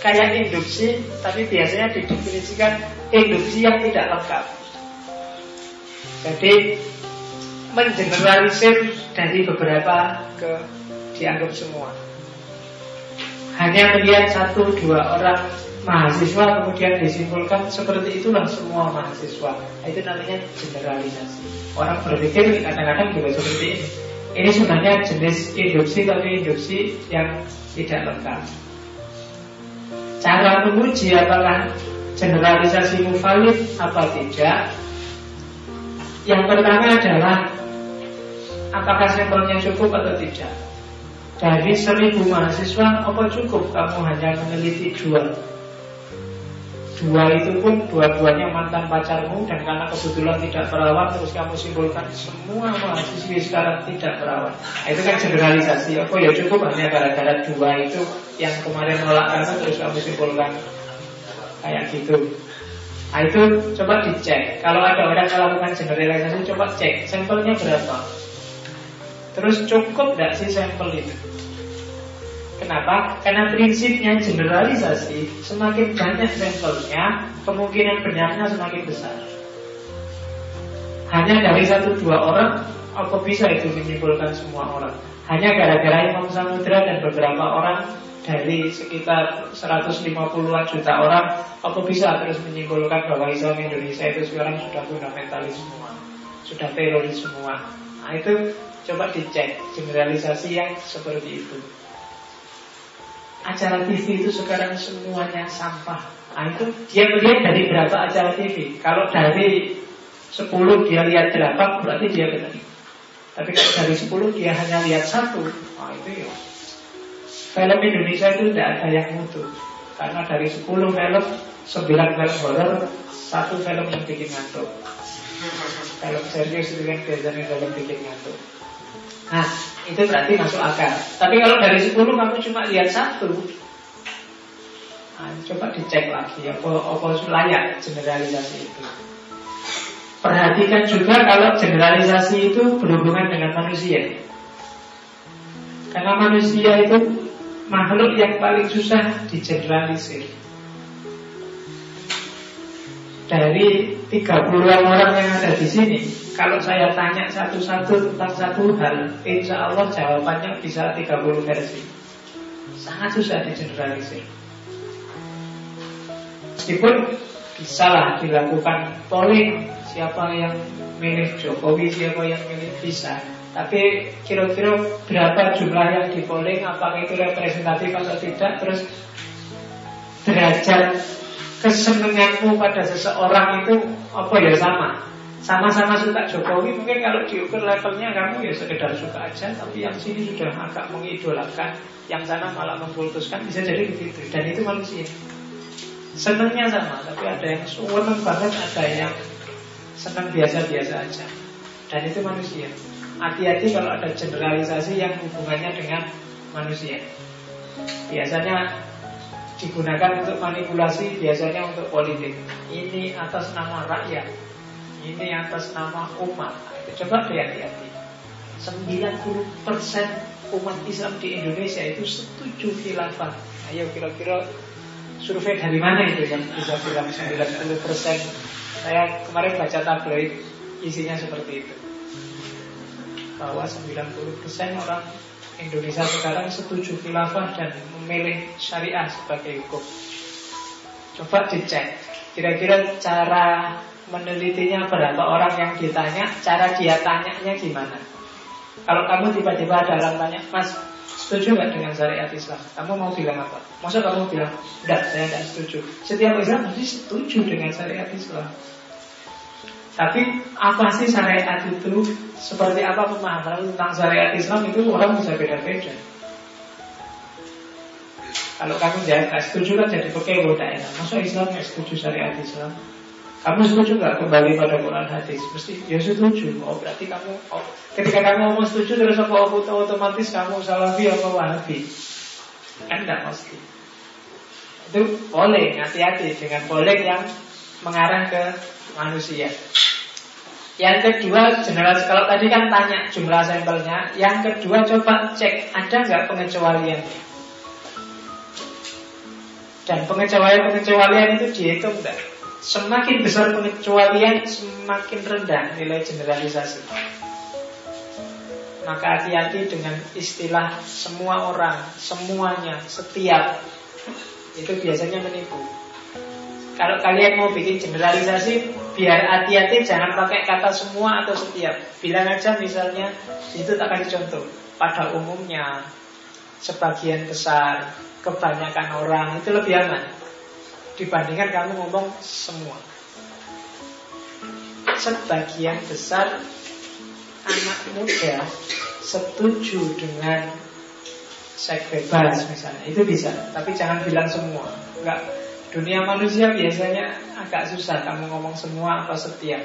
kayak induksi, tapi biasanya didefinisikan induksi yang tidak lengkap. Jadi mengeneralisir dari beberapa ke dianggap semua. Hanya melihat satu dua orang mahasiswa kemudian disimpulkan seperti itulah semua mahasiswa. Itu namanya generalisasi. Orang berpikir kadang-kadang juga seperti ini. Ini sebenarnya jenis induksi tapi induksi yang tidak lengkap. Cara menguji apakah generalisasi valid apa tidak yang pertama adalah apakah sampelnya cukup atau tidak? Dari seribu mahasiswa, apa cukup kamu hanya meneliti dua? Dua itu pun dua-duanya mantan pacarmu Dan karena kebetulan tidak perawan Terus kamu simpulkan semua mahasiswi sekarang tidak perawan nah, Itu kan generalisasi. Apa ya cukup? Hanya gara-gara dua itu Yang kemarin nolak kamu Terus kamu simpulkan Kayak gitu Nah itu coba dicek. Kalau ada orang melakukan generalisasi Coba cek sampelnya berapa. Terus cukup tidak sih sampel itu? Kenapa? Karena prinsipnya generalisasi Semakin banyak sampelnya Kemungkinan benarnya semakin besar. Hanya dari satu dua orang Apa bisa itu menyimpulkan semua orang. Hanya gara-gara Imam Samudra dan beberapa orang Dari sekitar 150-an juta orang Apa bisa terus menyimpulkan bahwa Islam Indonesia itu sekarang sudah fundamentalis semua Sudah teroris semua Nah itu coba dicek generalisasi yang seperti itu acara TV itu sekarang semuanya sampah. Nah itu dia melihat dari berapa acara TV. Kalau dari 10 dia lihat 8 berarti dia benar. Tapi kalau dari 10 dia hanya lihat satu, nah itu ya. Film Indonesia itu tidak ada yang mutu. Karena dari 10 film, 9 film horor, satu film yang bikin ngantuk. Film serius itu kan biasanya film bikin ngantuk. Nah, itu berarti masuk akal. Tapi kalau dari 10 kamu cuma lihat satu, nah, coba dicek lagi apa apa layak generalisasi itu. Perhatikan juga kalau generalisasi itu berhubungan dengan manusia. Karena manusia itu makhluk yang paling susah digeneralisir. Dari 30 orang yang ada di sini, kalau saya tanya satu-satu tentang satu hal, insya Allah jawabannya bisa 30 versi. Sangat susah digeneralisir. Meskipun bisa lah dilakukan polling siapa yang milih Jokowi, siapa yang milih bisa. Tapi kira-kira berapa jumlah yang di apakah itu representatif atau tidak, terus derajat kesenanganmu pada seseorang itu apa ya? Sama. Sama-sama suka Jokowi. Mungkin kalau diukur levelnya kamu ya sekedar suka aja. Tapi yang sini sudah agak mengidolakan. Yang sana malah mengkultuskan bisa jadi begitu. Dan itu manusia. Senangnya sama. Tapi ada yang seneng banget ada yang senang biasa-biasa aja. Dan itu manusia hati-hati kalau ada generalisasi yang hubungannya dengan manusia biasanya digunakan untuk manipulasi biasanya untuk politik ini atas nama rakyat ini atas nama umat. Coba hati-hati. 90% umat Islam di Indonesia itu setuju khilafah. Ayo kira-kira survei dari mana itu yang bisa bilang 90%? Saya kemarin baca tabloid isinya seperti itu. Bahwa 90% orang Indonesia sekarang setuju khilafah dan memilih syariah sebagai hukum. Coba dicek. Kira-kira cara menelitinya berapa orang yang ditanya, cara dia tanyanya gimana. Kalau kamu tiba-tiba ada orang tanya, Mas, Setuju nggak dengan syariat Islam? Kamu mau bilang apa? Masa kamu bilang, enggak, saya tidak setuju. Setiap Islam mesti setuju dengan syariat Islam. Tapi apa sih syariat itu? Seperti apa pemahaman tentang syariat Islam itu orang bisa beda-beda. Kalau kamu nggak setuju kan jadi pakai tidak enak. Masa Islam nggak setuju syariat Islam? Kamu setuju nggak kembali pada Quran hadis? Mesti ya setuju. Oh berarti kamu oh, ketika kamu mau setuju terus apa otomatis kamu salafi atau wahabi? Kan nggak mesti. Itu boleh hati-hati dengan boleh yang mengarah ke manusia. Yang kedua, general kalau tadi kan tanya jumlah sampelnya, yang kedua coba cek ada nggak pengecualian. Dan pengecualian-pengecualian itu dihitung enggak? Semakin besar pengecualian, semakin rendah nilai generalisasi. Maka hati-hati dengan istilah semua orang, semuanya, setiap. Itu biasanya menipu. Kalau kalian mau bikin generalisasi, biar hati-hati jangan pakai kata semua atau setiap. Bilang aja misalnya, itu tak kasih contoh. Pada umumnya, sebagian besar, kebanyakan orang itu lebih aman dibandingkan kamu ngomong semua. Sebagian besar anak muda setuju dengan seks bebas misalnya itu bisa, tapi jangan bilang semua. Enggak, dunia manusia biasanya agak susah kamu ngomong semua atau setiap.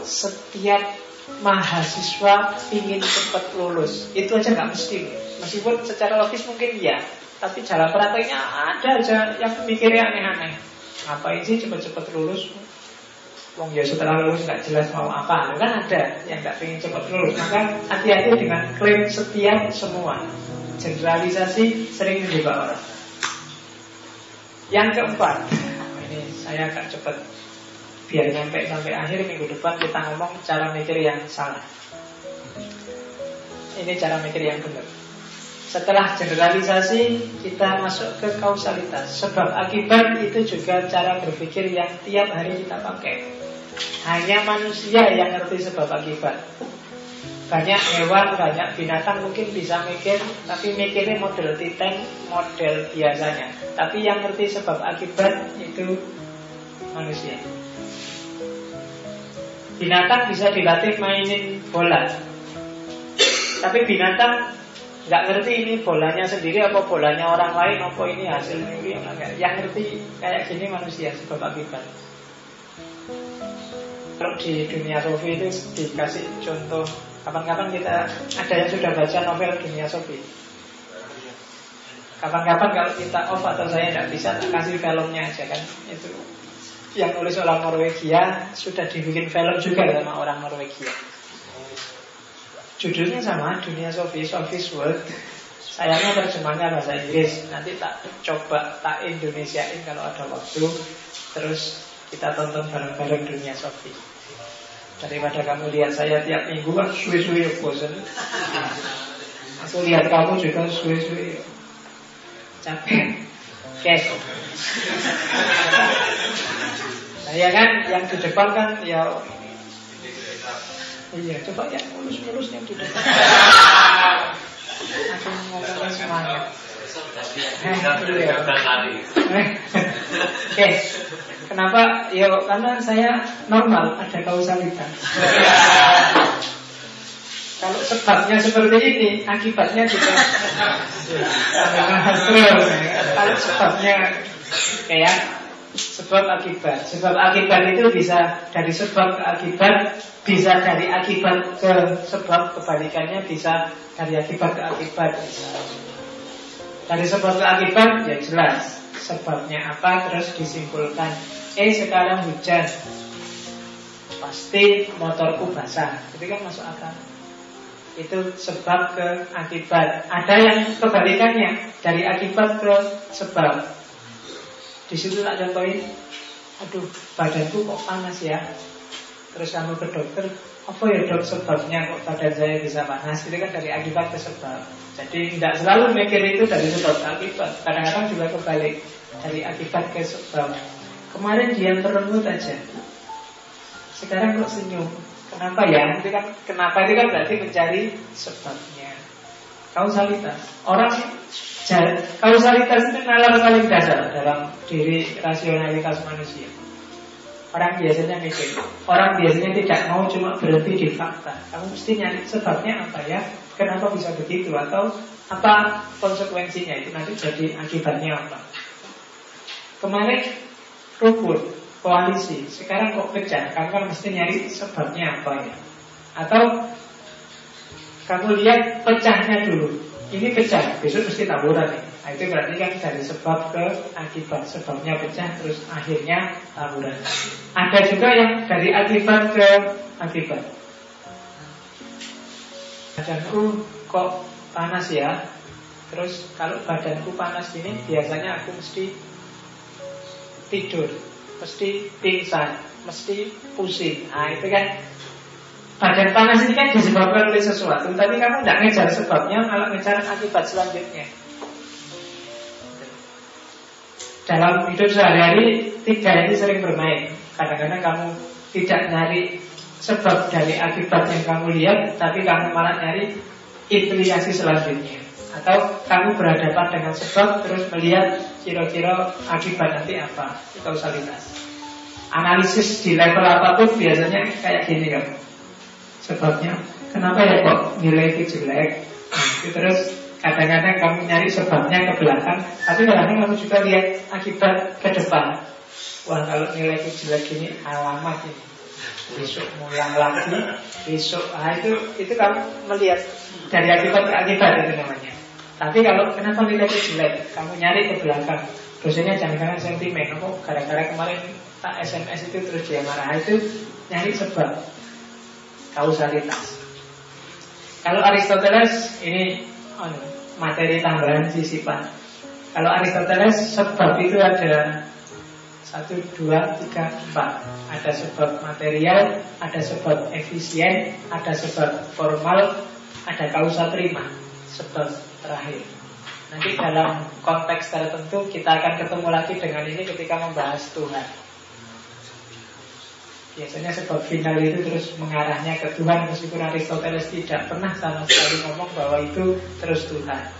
Setiap mahasiswa ingin cepat lulus, itu aja nggak mesti. Meskipun secara logis mungkin ya, tapi jalan prakteknya ada aja yang mikirnya aneh-aneh. Ngapain sih cepet-cepet lulus? Wong ya setelah lulus nggak jelas mau apa, kan ada yang nggak pengen cepet lulus. Maka hati-hati dengan klaim setiap semua. Generalisasi sering menjebak orang. Yang keempat, ini saya agak cepet biar nyampe sampai akhir minggu depan kita ngomong cara mikir yang salah. Ini cara mikir yang benar. Setelah generalisasi kita masuk ke kausalitas. Sebab akibat itu juga cara berpikir yang tiap hari kita pakai. Hanya manusia yang ngerti sebab akibat Banyak hewan, banyak binatang mungkin bisa mikir Tapi mikirnya model titeng, model biasanya. Tapi yang ngerti sebab akibat itu manusia. Binatang bisa dilatih mainin bola. Tapi binatang nggak ngerti ini bolanya sendiri apa bolanya orang lain apa ini hasil mimpi yang ngerti kayak gini manusia sebab akibat kalau di dunia Sofi itu dikasih contoh. Kapan-kapan kita ada yang sudah baca novel dunia Sofi? Kapan-kapan kalau kita off atau saya tidak bisa kasih filmnya aja kan? Itu yang nulis orang Norwegia sudah dibikin film juga sama orang Norwegia. Judulnya sama, Dunia Sofi, Sofi's World. Sayangnya terjemahnya bahasa Inggris. Nanti tak coba tak Indonesiain kalau ada waktu. Terus kita tonton bareng-bareng Dunia Sofi Daripada kamu lihat saya tiap minggu kan suwe-suwe bosan Aku lihat kamu juga suwe-suwe. Capek. Oke Nah ya kan? Yang di depan kan ya. Iya, coba ya mulus-mulus yang di depan. Aku ngomongnya semangat. Eh, iya. Eh, kenapa? Ya karena saya normal, ada kausalitas. Kalau sebabnya seperti ini, akibatnya juga. Kalau sebabnya kayak Sebab akibat Sebab akibat itu bisa dari sebab ke akibat Bisa dari akibat ke sebab Kebalikannya bisa dari akibat ke akibat Dari sebab ke akibat ya jelas Sebabnya apa terus disimpulkan Eh sekarang hujan Pasti motorku basah Itu kan masuk akal itu sebab ke akibat Ada yang kebalikannya Dari akibat ke sebab di situ tak contohin, aduh badanku kok panas ya. Terus kamu ke dokter, apa ya dok sebabnya kok badan saya bisa panas? Itu kan dari akibat ke sebab. Jadi tidak selalu mikir itu dari sebab ke akibat. Kadang-kadang juga kebalik dari akibat ke sebab. Kemarin dia merenggut aja. Sekarang kok senyum. Kenapa ya? Itu kan kenapa itu kan berarti mencari sebabnya. Kausalitas. Orang kausalitas itu nalar paling dasar dalam diri rasionalitas manusia. Orang biasanya mikir, orang biasanya tidak mau cuma berhenti di fakta. Kamu mesti nyari sebabnya apa ya? Kenapa bisa begitu? Atau apa konsekuensinya itu nanti jadi akibatnya apa? Kemarin rukun, koalisi, sekarang kok pecah? Kamu kan mesti nyari sebabnya apa ya? Atau kamu lihat pecahnya dulu. Ini pecah, besok mesti taburan nih. Nah, itu berarti kan dari sebab ke akibat. Sebabnya pecah, terus akhirnya taburan. Ada juga yang dari akibat ke akibat. Badanku kok panas ya Terus kalau badanku panas ini Biasanya aku mesti tidur Mesti pingsan Mesti pusing. Nah itu kan Badan panas ini kan disebabkan oleh sesuatu Tapi kamu tidak ngejar sebabnya Malah ngejar akibat selanjutnya. Dalam hidup sehari-hari Tiga ini sering bermain. Kadang-kadang kamu tidak nyari Sebab dari akibat yang kamu lihat Tapi kamu malah nyari Implikasi selanjutnya Atau kamu berhadapan dengan sebab Terus melihat kira-kira akibat nanti apa. Kausalitas Analisis di level apa pun biasanya kayak gini kan sebabnya kenapa ya kok nilai itu jelek? Nah, terus kadang-kadang kamu nyari sebabnya ke belakang tapi kadang-kadang kamu juga lihat akibat ke depan. Wah kalau nilai itu jelek ini alamat ini. Besok mulang lagi besok ah itu itu kamu melihat dari akibat ke akibat itu namanya tapi kalau kenapa nilai jelek kamu nyari ke belakang dosennya jangan-jangan sentimen kok gara-gara kemarin tak SMS itu terus dia marah itu nyari sebab kausalitas. Kalau Aristoteles ini on, materi tambahan sisipan. Kalau Aristoteles sebab itu ada satu, dua, tiga, empat. Ada sebab material, ada sebab efisien, ada sebab formal, ada kausa prima, sebab terakhir. Nanti dalam konteks tertentu kita akan ketemu lagi dengan ini ketika membahas Tuhan. Biasanya sebab final itu terus mengarahnya ke Tuhan Meskipun Aristoteles tidak pernah sama sekali ngomong bahwa itu terus Tuhan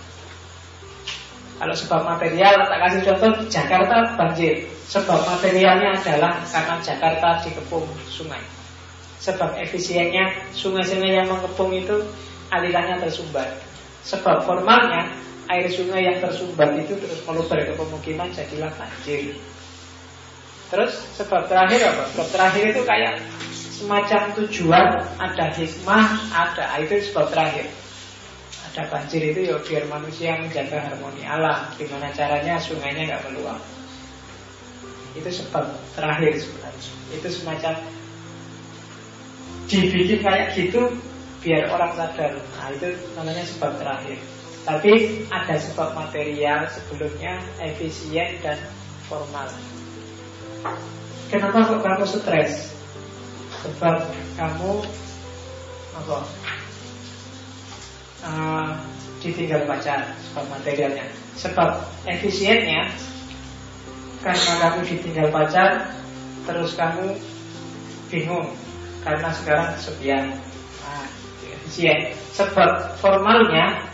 Kalau sebab material, tak kasih contoh Jakarta banjir Sebab materialnya adalah karena Jakarta dikepung sungai Sebab efisiennya sungai-sungai yang mengepung itu alirannya tersumbat Sebab formalnya air sungai yang tersumbat itu terus meluber ke pemukiman jadilah banjir Terus sebab terakhir apa? Sebab terakhir itu kayak semacam tujuan, ada hikmah, ada ah, itu sebab terakhir. Ada banjir itu ya biar manusia menjaga harmoni alam. Gimana caranya sungainya nggak meluap. Itu sebab terakhir sebenarnya. Itu semacam dibikin kayak gitu biar orang sadar. Nah itu namanya sebab terakhir. Tapi ada sebab material sebelumnya efisien dan formal. Kenapa kok kamu stres? Sebab kamu apa? Uh, ditinggal pacar sebab materialnya sebab efisiennya karena kamu ditinggal pacar terus kamu bingung karena sekarang kesepian nah, efisien sebab formalnya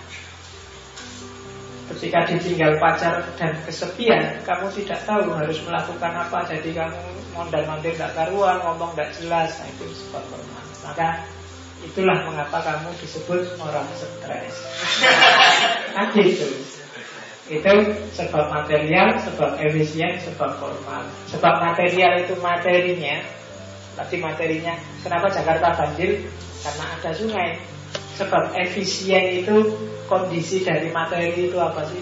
Ketika ditinggal pacar dan kesepian Kamu tidak tahu harus melakukan apa. Jadi kamu mondar mandir tidak karuan Ngomong tidak jelas. Nah itu sebab formal. Maka itulah mengapa kamu disebut orang stres. Nah gitu itu sebab material, sebab efisien, sebab formal. Sebab material itu materinya. Tadi materinya Kenapa Jakarta banjir? Karena ada sungai Sebab efisien itu kondisi dari materi itu apa sih?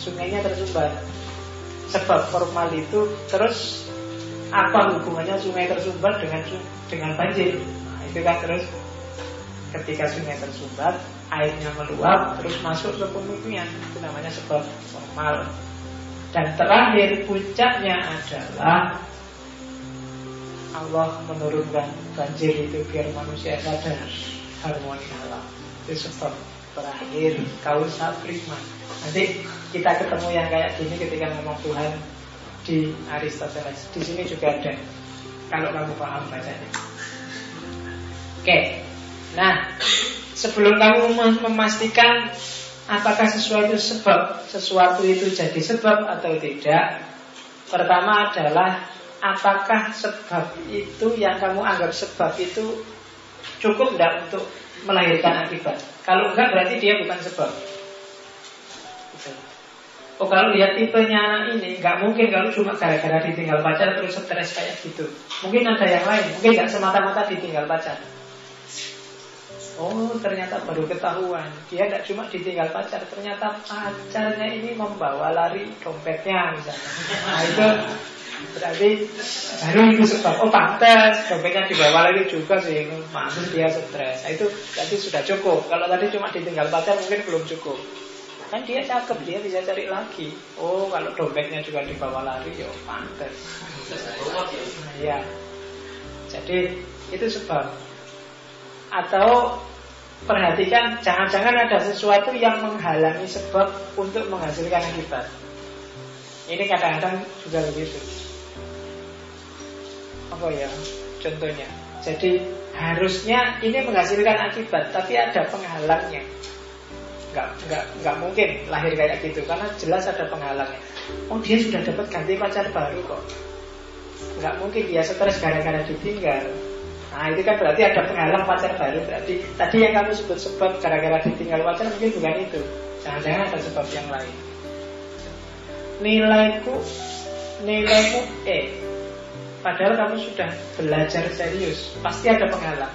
Sungainya tersumbat. Sebab formal itu terus apa hubungannya sungai tersumbat dengan dengan banjir? Nah, itu kan terus ketika sungai tersumbat, airnya meluap terus masuk ke pemukiman. Itu namanya sebab formal. Dan terakhir puncaknya adalah Allah menurunkan banjir itu biar manusia sadar harmoni alam itu sebab terakhir kausa prima nanti kita ketemu yang kayak gini ketika ngomong Tuhan di Aristoteles. Di sini juga ada kalau kamu paham bacanya. Oke. Nah sebelum kamu memastikan apakah sesuatu sebab sesuatu itu jadi sebab atau tidak, pertama adalah apakah sebab itu yang kamu anggap sebab itu cukup tidak untuk melahirkan akibat. Kalau enggak berarti dia bukan sebab. Oh kalau lihat tipenya ini nggak mungkin kalau cuma gara-gara ditinggal pacar terus stres kayak gitu. Mungkin ada yang lain. Mungkin nggak semata-mata ditinggal pacar. Oh ternyata baru ketahuan Dia tidak cuma ditinggal pacar Ternyata pacarnya ini membawa lari dompetnya misalnya Nah itu berarti baru itu sebab Oh pantas dompetnya dibawa lagi juga sih. Maksud dia stres. Nah itu berarti sudah cukup. Kalau tadi cuma ditinggal pacar mungkin belum cukup. Kan dia cakep, dia bisa cari lagi. Oh kalau dompetnya juga dibawa lari Ya pantas ya. Jadi itu sebab. Atau perhatikan jangan-jangan ada sesuatu yang menghalangi sebab untuk menghasilkan akibat. Ini kadang-kadang juga begitu. Apa ya contohnya? Jadi harusnya ini menghasilkan akibat, tapi ada penghalangnya. Gak, gak, gak mungkin lahir kayak gitu karena jelas ada penghalangnya. Oh dia sudah dapat ganti pacar baru kok. Gak mungkin dia stres gara-gara ditinggal. Nah itu kan berarti ada penghalang pacar baru Berarti tadi yang kamu sebut sebab Gara-gara ditinggal pacar mungkin bukan itu Jangan-jangan ada sebab yang lain Nilaiku Nilaiku E Padahal kamu sudah belajar serius Pasti ada penghalang.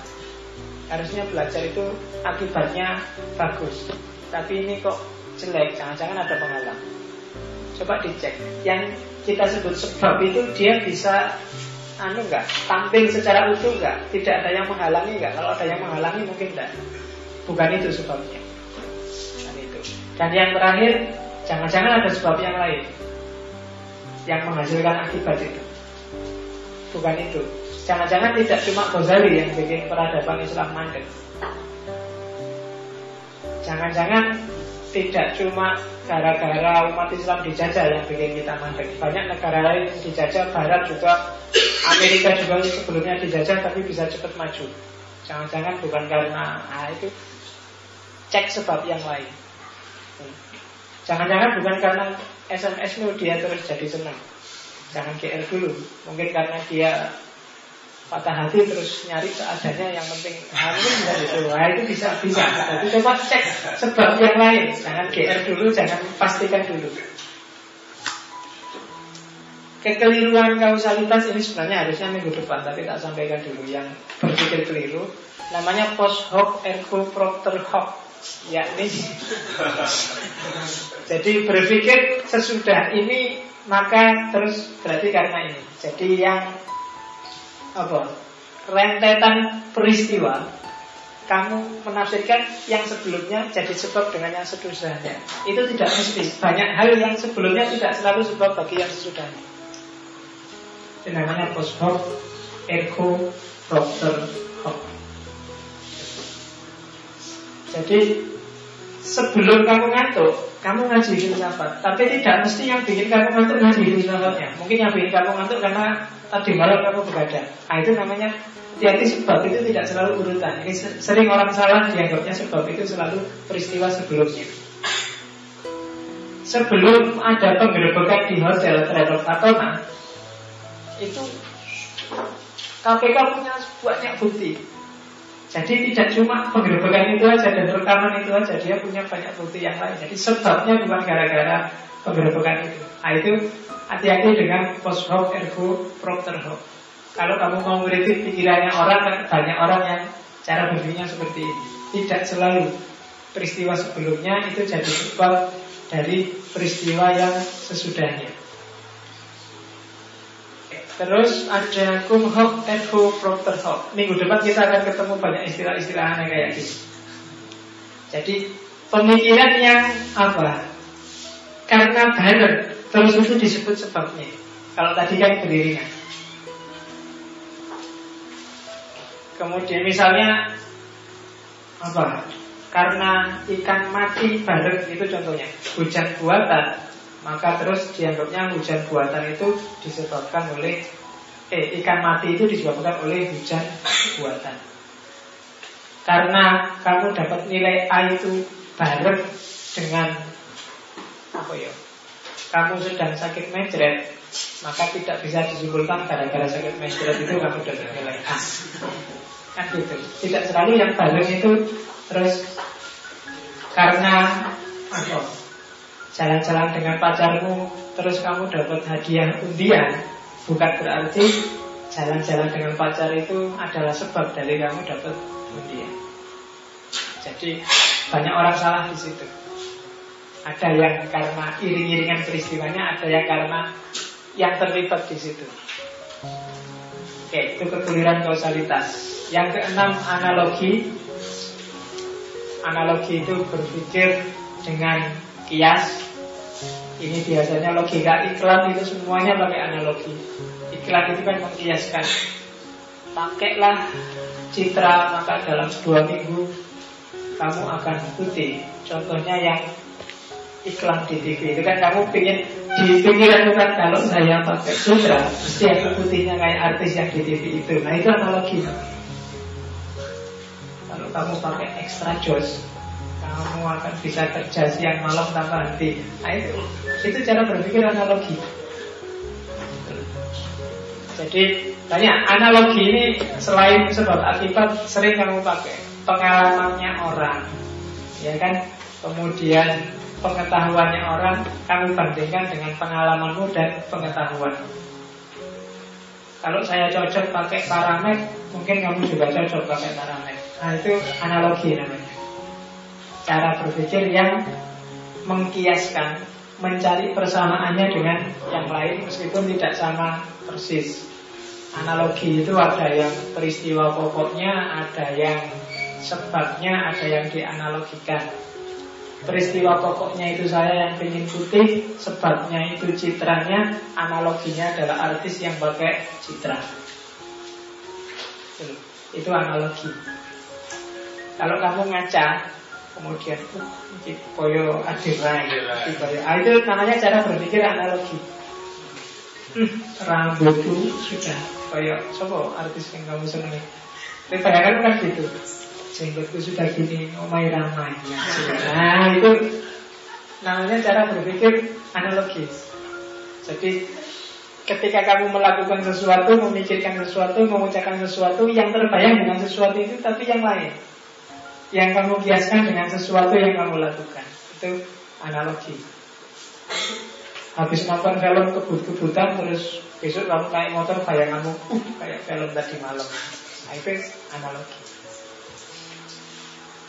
Harusnya belajar itu akibatnya bagus. Tapi ini kok jelek Jangan-jangan ada penghalang. Coba dicek. Yang kita sebut sebab itu dia bisa anu enggak tampil secara utuh enggak tidak ada yang menghalangi enggak kalau ada yang menghalangi mungkin enggak bukan itu sebabnya. Dan itu. Dan yang terakhir jangan-jangan ada sebab yang lain yang menghasilkan akibat itu bukan itu jangan-jangan tidak cuma Ghazali yang bikin peradaban Islam mandek jangan-jangan tidak cuma gara-gara umat Islam dijajah yang bikin kita mandek. Banyak negara lain dijajah, Barat juga, Amerika juga sebelumnya dijajah tapi bisa cepat maju. Jangan-jangan bukan karena ah, itu cek sebab yang lain. Jangan-jangan bukan karena SMS dia terus jadi senang. Jangan GR dulu. Mungkin karena dia patah hati terus nyari seadanya yang penting hamil bisa itu nah, itu bisa bisa. Jadi coba cek sebab yang lain. Jangan gr dulu jangan pastikan dulu. Kekeliruan kausalitas ini sebenarnya harusnya minggu depan tapi tak sampaikan dulu yang berpikir keliru. Namanya post hoc ergo propter hoc yakni jadi berpikir sesudah ini maka terus berarti karena ini. Jadi yang apa rentetan peristiwa kamu menafsirkan yang sebelumnya jadi sebab dengan yang sesudahnya. Itu tidak mesti. Banyak hal yang sebelumnya tidak selalu sebab bagi yang sesudahnya. Itu namanya post hoc ergo propter hoc jadi sebelum kamu ngantuk kamu ngaji filsafat tapi tidak mesti yang bikin kamu ngantuk ngaji filsafatnya mungkin yang bikin kamu ngantuk karena tadi malam kamu begadang. Nah itu namanya hati-hati sebab itu tidak selalu urutan. Ini sering orang salah dianggapnya sebab itu selalu peristiwa sebelumnya. Sebelum ada penggerebekan di hotel terhadap Fatona, itu KPK punya banyak bukti. Jadi tidak cuma penggerebekan itu aja dan rekaman itu aja, dia punya banyak bukti yang lain. Jadi sebabnya bukan gara-gara penggerebekan itu. Nah itu hati-hati dengan post hoc ergo propter hoc. Kalau kamu mau mengkritik pikirannya orang, banyak orang yang cara berpikirnya seperti ini. Tidak selalu peristiwa sebelumnya itu jadi sebab dari peristiwa yang sesudahnya. Terus ada kum hoc ergo propter hoc. Minggu depan kita akan ketemu banyak istilah-istilah aneh kayak gini. Jadi pemikiran yang apa? Karena bareng Terus itu disebut sebabnya Kalau tadi kan beriringan Kemudian misalnya Apa Karena ikan mati bareng Itu contohnya Hujan buatan Maka terus dianggapnya hujan buatan itu Disebabkan oleh Eh ikan mati itu disebabkan oleh hujan buatan karena kamu dapat nilai A itu bareng dengan apa ya? Kamu sedang sakit mejret, maka tidak bisa disimpulkan gara-gara sakit mejret itu kamu dapat nilai A. Kan gitu. Tidak selalu yang bareng itu terus karena apa? Jalan-jalan dengan pacarmu terus kamu dapat hadiah undian, bukan berarti jalan-jalan dengan pacar itu adalah sebab dari kamu dapat undian. Jadi banyak orang salah di situ. Ada yang karena iring-iringan peristiwanya, ada yang karena yang terlibat di situ. Oke, itu kekeliruan kausalitas. Yang keenam analogi. Analogi itu berpikir dengan kias. Ini biasanya logika iklan itu semuanya pakai analogi. Iklan itu kan mengkiaskan. Pakailah citra maka dalam dua minggu kamu akan ikuti contohnya yang iklan di TV itu kan kamu ingin di pikiran kan kalau saya pakai sutra pasti yang ikutinya kayak artis yang di TV itu nah itu analogi kalau kamu pakai extra jos kamu akan bisa kerja siang malam tanpa henti. Nah itu itu cara berpikir analogi. Jadi banyak analogi ini selain sebab akibat sering kamu pakai pengalamannya orang ya kan? Kemudian pengetahuannya orang kamu bandingkan dengan pengalamanmu dan pengetahuan. Kalau saya cocok pakai paramet mungkin kamu juga cocok pakai paramet nah itu analogi namanya cara berpikir yang mengkiaskan mencari persamaannya dengan yang lain meskipun tidak sama persis. Analogi itu ada yang peristiwa pokoknya ada yang sebabnya ada yang dianalogikan. Peristiwa pokoknya itu saya yang ingin putih Sebabnya itu citranya Analoginya adalah artis yang pakai citra. Itu analogi. Kalau kamu ngaca Kemudian uh, Boyo Adirai ah, Itu namanya cara berpikir analogi hmm, Rambutku sudah Kayak Sopo artis yang kamu senangi Tapi bayangkan kan gitu jenggotku sudah gini, omai ramai. Nah itu namanya cara berpikir analogis. Jadi ketika kamu melakukan sesuatu, memikirkan sesuatu, mengucapkan sesuatu yang terbayang dengan sesuatu itu, tapi yang lain. Yang kamu kiaskan dengan sesuatu yang kamu lakukan. Itu analogi. Habis nonton film kebut-kebutan terus besok kamu naik motor bayanganmu uh, kayak film tadi malam. Nah, itu analogi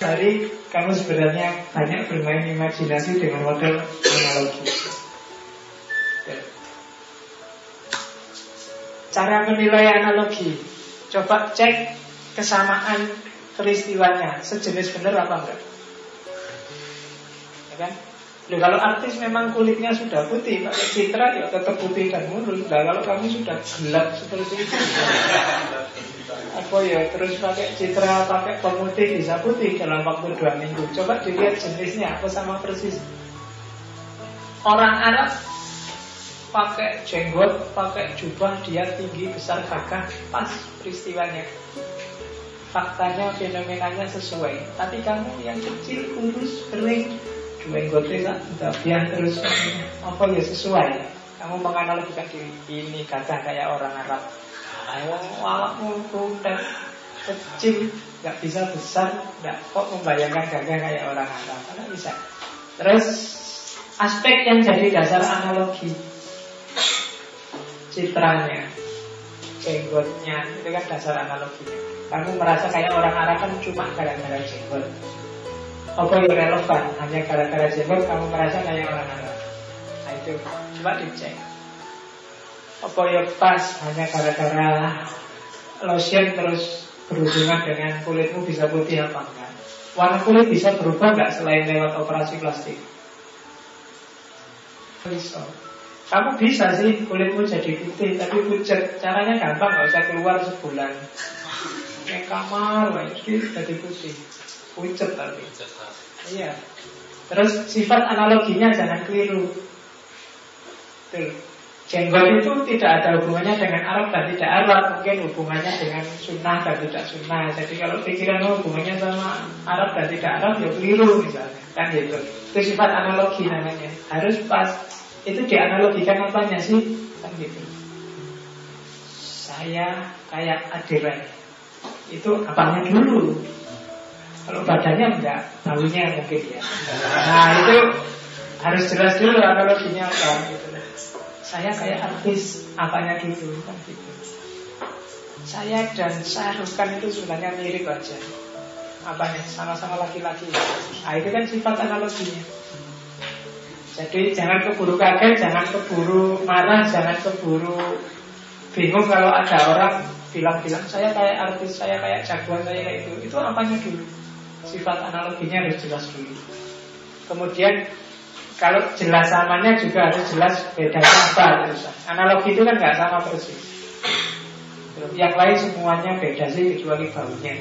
dari kamu sebenarnya banyak bermain imajinasi dengan model analogi. Cara menilai analogi, coba cek kesamaan peristiwanya, sejenis benar apa enggak? Ya kan? Loh, kalau artis memang kulitnya sudah putih, pakai citra ya tetap putih dan mulus. Nah, kalau kami sudah gelap seperti itu, apa ya terus pakai citra pakai pemutih bisa putih dalam waktu dua minggu coba dilihat jenisnya apa sama persis orang Arab pakai jenggot pakai jubah dia tinggi besar gagah pas peristiwanya faktanya fenomenanya sesuai. Tapi kamu yang kecil kurus kering tak? Biar terus. Apa ya sesuai? Kamu menganalogikan diri ini gagah kayak orang Arab. Ayo awakmu dan kecil nggak bisa besar nggak kok membayangkan gagah kayak orang Arab. Karena bisa. Terus aspek yang jadi dasar analogi. Citranya jenggotnya itu kan dasar analoginya kamu merasa kayak orang Arab kan cuma gara-gara jenggot. Apa yang relevan? Hanya gara-gara jenggot kamu merasa kayak orang Arab. Nah itu. Coba dicek. Apa yang pas? Hanya gara-gara lotion terus berhubungan dengan kulitmu bisa putih apa enggak? Warna kulit bisa berubah enggak selain lewat operasi plastik? Bisa kamu bisa sih kulitmu jadi putih tapi pucat. Caranya gampang nggak usah keluar sebulan. Yang kamar jadi jadi putih. Pucat tapi. Iya. Terus sifat analoginya jangan keliru. Tuh. Jenggot itu tidak ada hubungannya dengan Arab dan tidak Arab. Mungkin hubungannya dengan sunnah dan tidak sunnah. Jadi kalau pikiran hubungannya sama Arab dan tidak Arab ya keliru misalnya. Kan gitu. Itu sifat analogi namanya. Harus pas Itu dianalogikan apanya sih Kan gitu Saya kayak adirai Itu apanya dulu Kalau badannya enggak Tahunya mungkin ya Nah itu harus jelas dulu analoginya apa gitu saya kayak artis apanya dulu kan gitu. Saya dan Syahrukh itu sebenarnya mirip aja. Apanya? Sama-sama laki-laki. Nah itu kan sifat analoginya. Jadi jangan keburu kaget, jangan keburu marah, jangan keburu bingung kalau ada orang bilang-bilang saya kayak artis, saya kayak jagoan, saya kayak itu. Itu apanya dulu? Sifat analoginya harus jelas dulu. Kemudian kalau jelas samanya juga harus jelas bedanya apa terus. Analogi itu kan nggak sama persis. Yang lain semuanya beda sih kecuali baunya.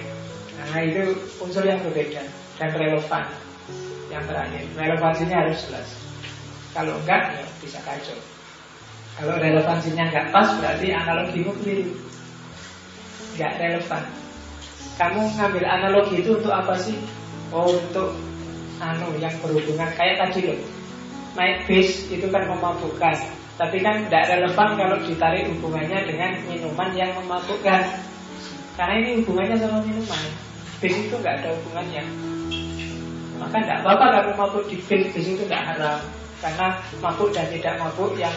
Nah itu unsur yang berbeda dan relevan. Yang terakhir, relevansinya harus jelas. Kalau enggak, ya bisa kacau. Kalau relevansinya enggak pas, berarti analogimu keliru. Enggak relevan. Kamu ngambil analogi itu untuk apa sih? Oh, untuk anu yang berhubungan kayak tadi loh naik bis itu kan memabukkan Tapi kan tidak relevan kalau ditarik hubungannya dengan minuman yang memabukkan Karena ini hubungannya sama minuman Bis itu nggak ada hubungannya Maka tidak apa-apa kamu mabuk di bis Bis itu tidak haram Karena mabuk dan tidak mabuk yang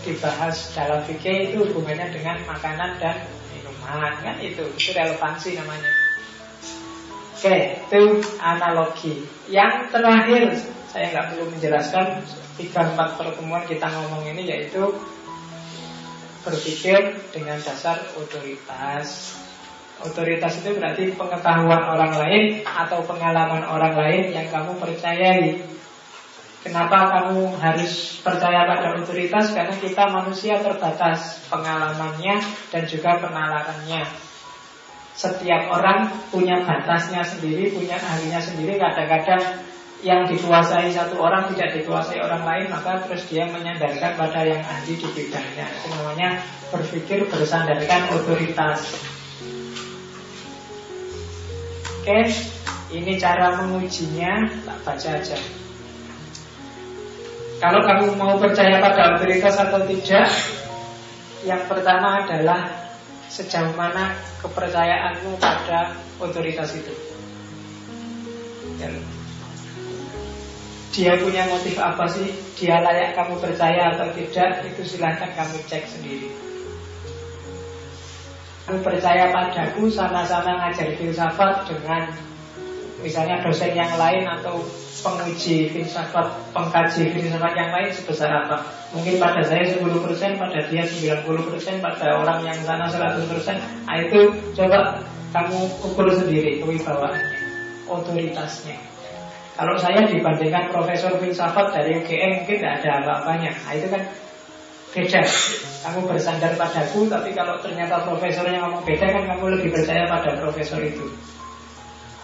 dibahas dalam fikih itu hubungannya dengan makanan dan minuman kan itu itu relevansi namanya oke itu analogi yang terakhir saya nggak perlu menjelaskan tiga empat pertemuan kita ngomong ini yaitu berpikir dengan dasar otoritas. Otoritas itu berarti pengetahuan orang lain atau pengalaman orang lain yang kamu percayai. Kenapa kamu harus percaya pada otoritas? Karena kita manusia terbatas pengalamannya dan juga penalarannya. Setiap orang punya batasnya sendiri, punya ahlinya sendiri. Kadang-kadang yang dikuasai satu orang tidak dikuasai orang lain maka terus dia menyandarkan pada yang ahli di bidangnya itu namanya berpikir bersandarkan otoritas oke ini cara mengujinya tak baca aja kalau kamu mau percaya pada otoritas atau tidak yang pertama adalah sejauh mana kepercayaanmu pada otoritas itu. Ya. Dia punya motif apa sih? Dia layak kamu percaya atau tidak? Itu silahkan kamu cek sendiri. Kamu percaya padaku Sama-sama ngajar filsafat Dengan misalnya dosen yang lain Atau penguji filsafat Pengkaji filsafat yang lain Sebesar apa Mungkin pada saya 10% Pada dia 90% Pada orang yang sana 100% Nah itu coba kamu ukur sendiri Kewibawaannya Otoritasnya kalau saya dibandingkan profesor filsafat dari UGM mungkin tidak ada apa-apanya. Nah itu kan beda. Kamu bersandar padaku, tapi kalau ternyata profesornya ngomong beda kan kamu lebih percaya pada profesor itu.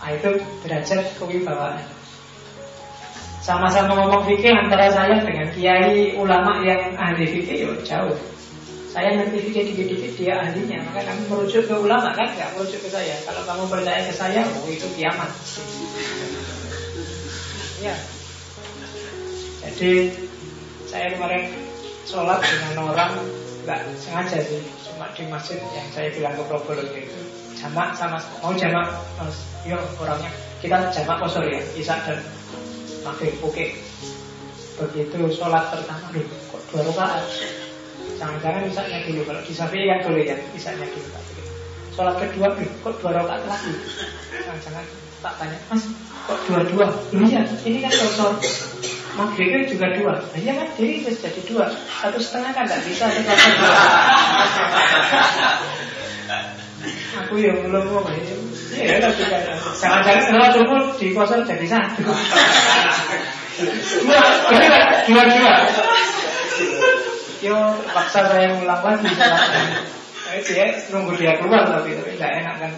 Nah itu derajat kewibawaan. Sama-sama ngomong fikih antara saya dengan kiai ulama yang ahli fikih yuk jauh. Saya ngerti fikih dikit-dikit dia ahlinya, maka kamu merujuk ke ulama kan nggak merujuk ke saya. Kalau kamu percaya ke saya, oh itu kiamat. Ya. Jadi saya kemarin sholat dengan orang nggak sengaja sih, cuma di masjid yang saya bilang ke Probolinggo itu jamak sama mau jamak mas, yo orangnya kita jamak kosor ya, isak dan maghrib oke. Begitu sholat pertama, loh, kok dua rakaat? Jangan-jangan isaknya dulu, kalau di kan boleh ya, isaknya dulu. Sholat kedua, kok dua rakaat lagi? Jangan-jangan tak tanya, mas Kok dua-dua? Iya, ini kan kosong. Maghrib kan juga dua. Nah, iya kan, jadi jadi dua. Satu setengah kan tidak bisa. Aku yang belum mau ini. Iya, tapi kan. Jangan-jangan kalau dulu di kosong jadi satu. Dua, dua, dua. Yo, paksa saya ulang lagi. Nah, dia nunggu dia keluar tapi tidak enak kan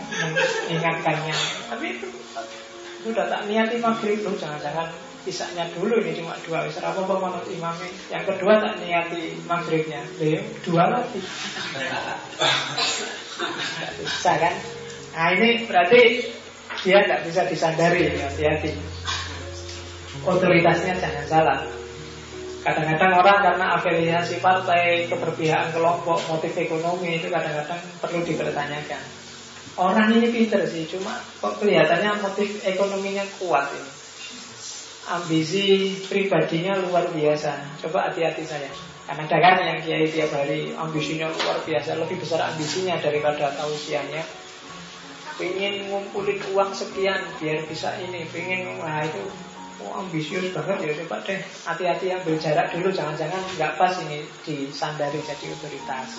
mengingatkannya. Tapi itu udah tak niati maghrib tuh jangan-jangan isaknya dulu ini cuma dua. Wis apa apa manut imamnya yang kedua tak niati maghribnya. Lih, dua lagi. Bisa kan? Nah ini berarti dia tidak bisa disandari hati-hati. Otoritasnya jangan salah. Kadang-kadang orang karena afiliasi partai, keberpihakan kelompok, motif ekonomi itu kadang-kadang perlu dipertanyakan. Orang ini pinter sih, cuma kok kelihatannya motif ekonominya kuat ini. Ambisi pribadinya luar biasa. Coba hati-hati saya. Karena ada kan yang kiai tiap hari ambisinya luar biasa, lebih besar ambisinya daripada tausiahnya. Pengen ngumpulin uang sekian biar bisa ini, pengen wah itu oh, ambisius banget ya coba deh hati-hati ambil jarak dulu jangan-jangan nggak pas ini disandari jadi otoritas.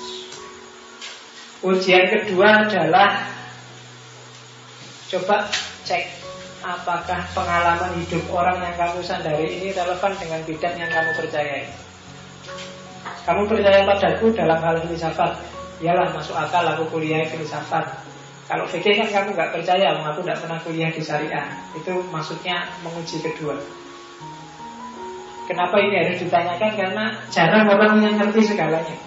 Ujian kedua adalah Coba cek apakah pengalaman hidup orang yang kamu sandari ini relevan dengan bidang yang kamu percayai. Kamu percaya padaku dalam hal filsafat, iyalah masuk akal aku kuliah filsafat. Kalau fikih kan kamu nggak percaya, aku nggak pernah kuliah di syariah. Itu maksudnya menguji kedua. Kenapa ini harus ditanyakan? Karena jarang orang yang ngerti segalanya.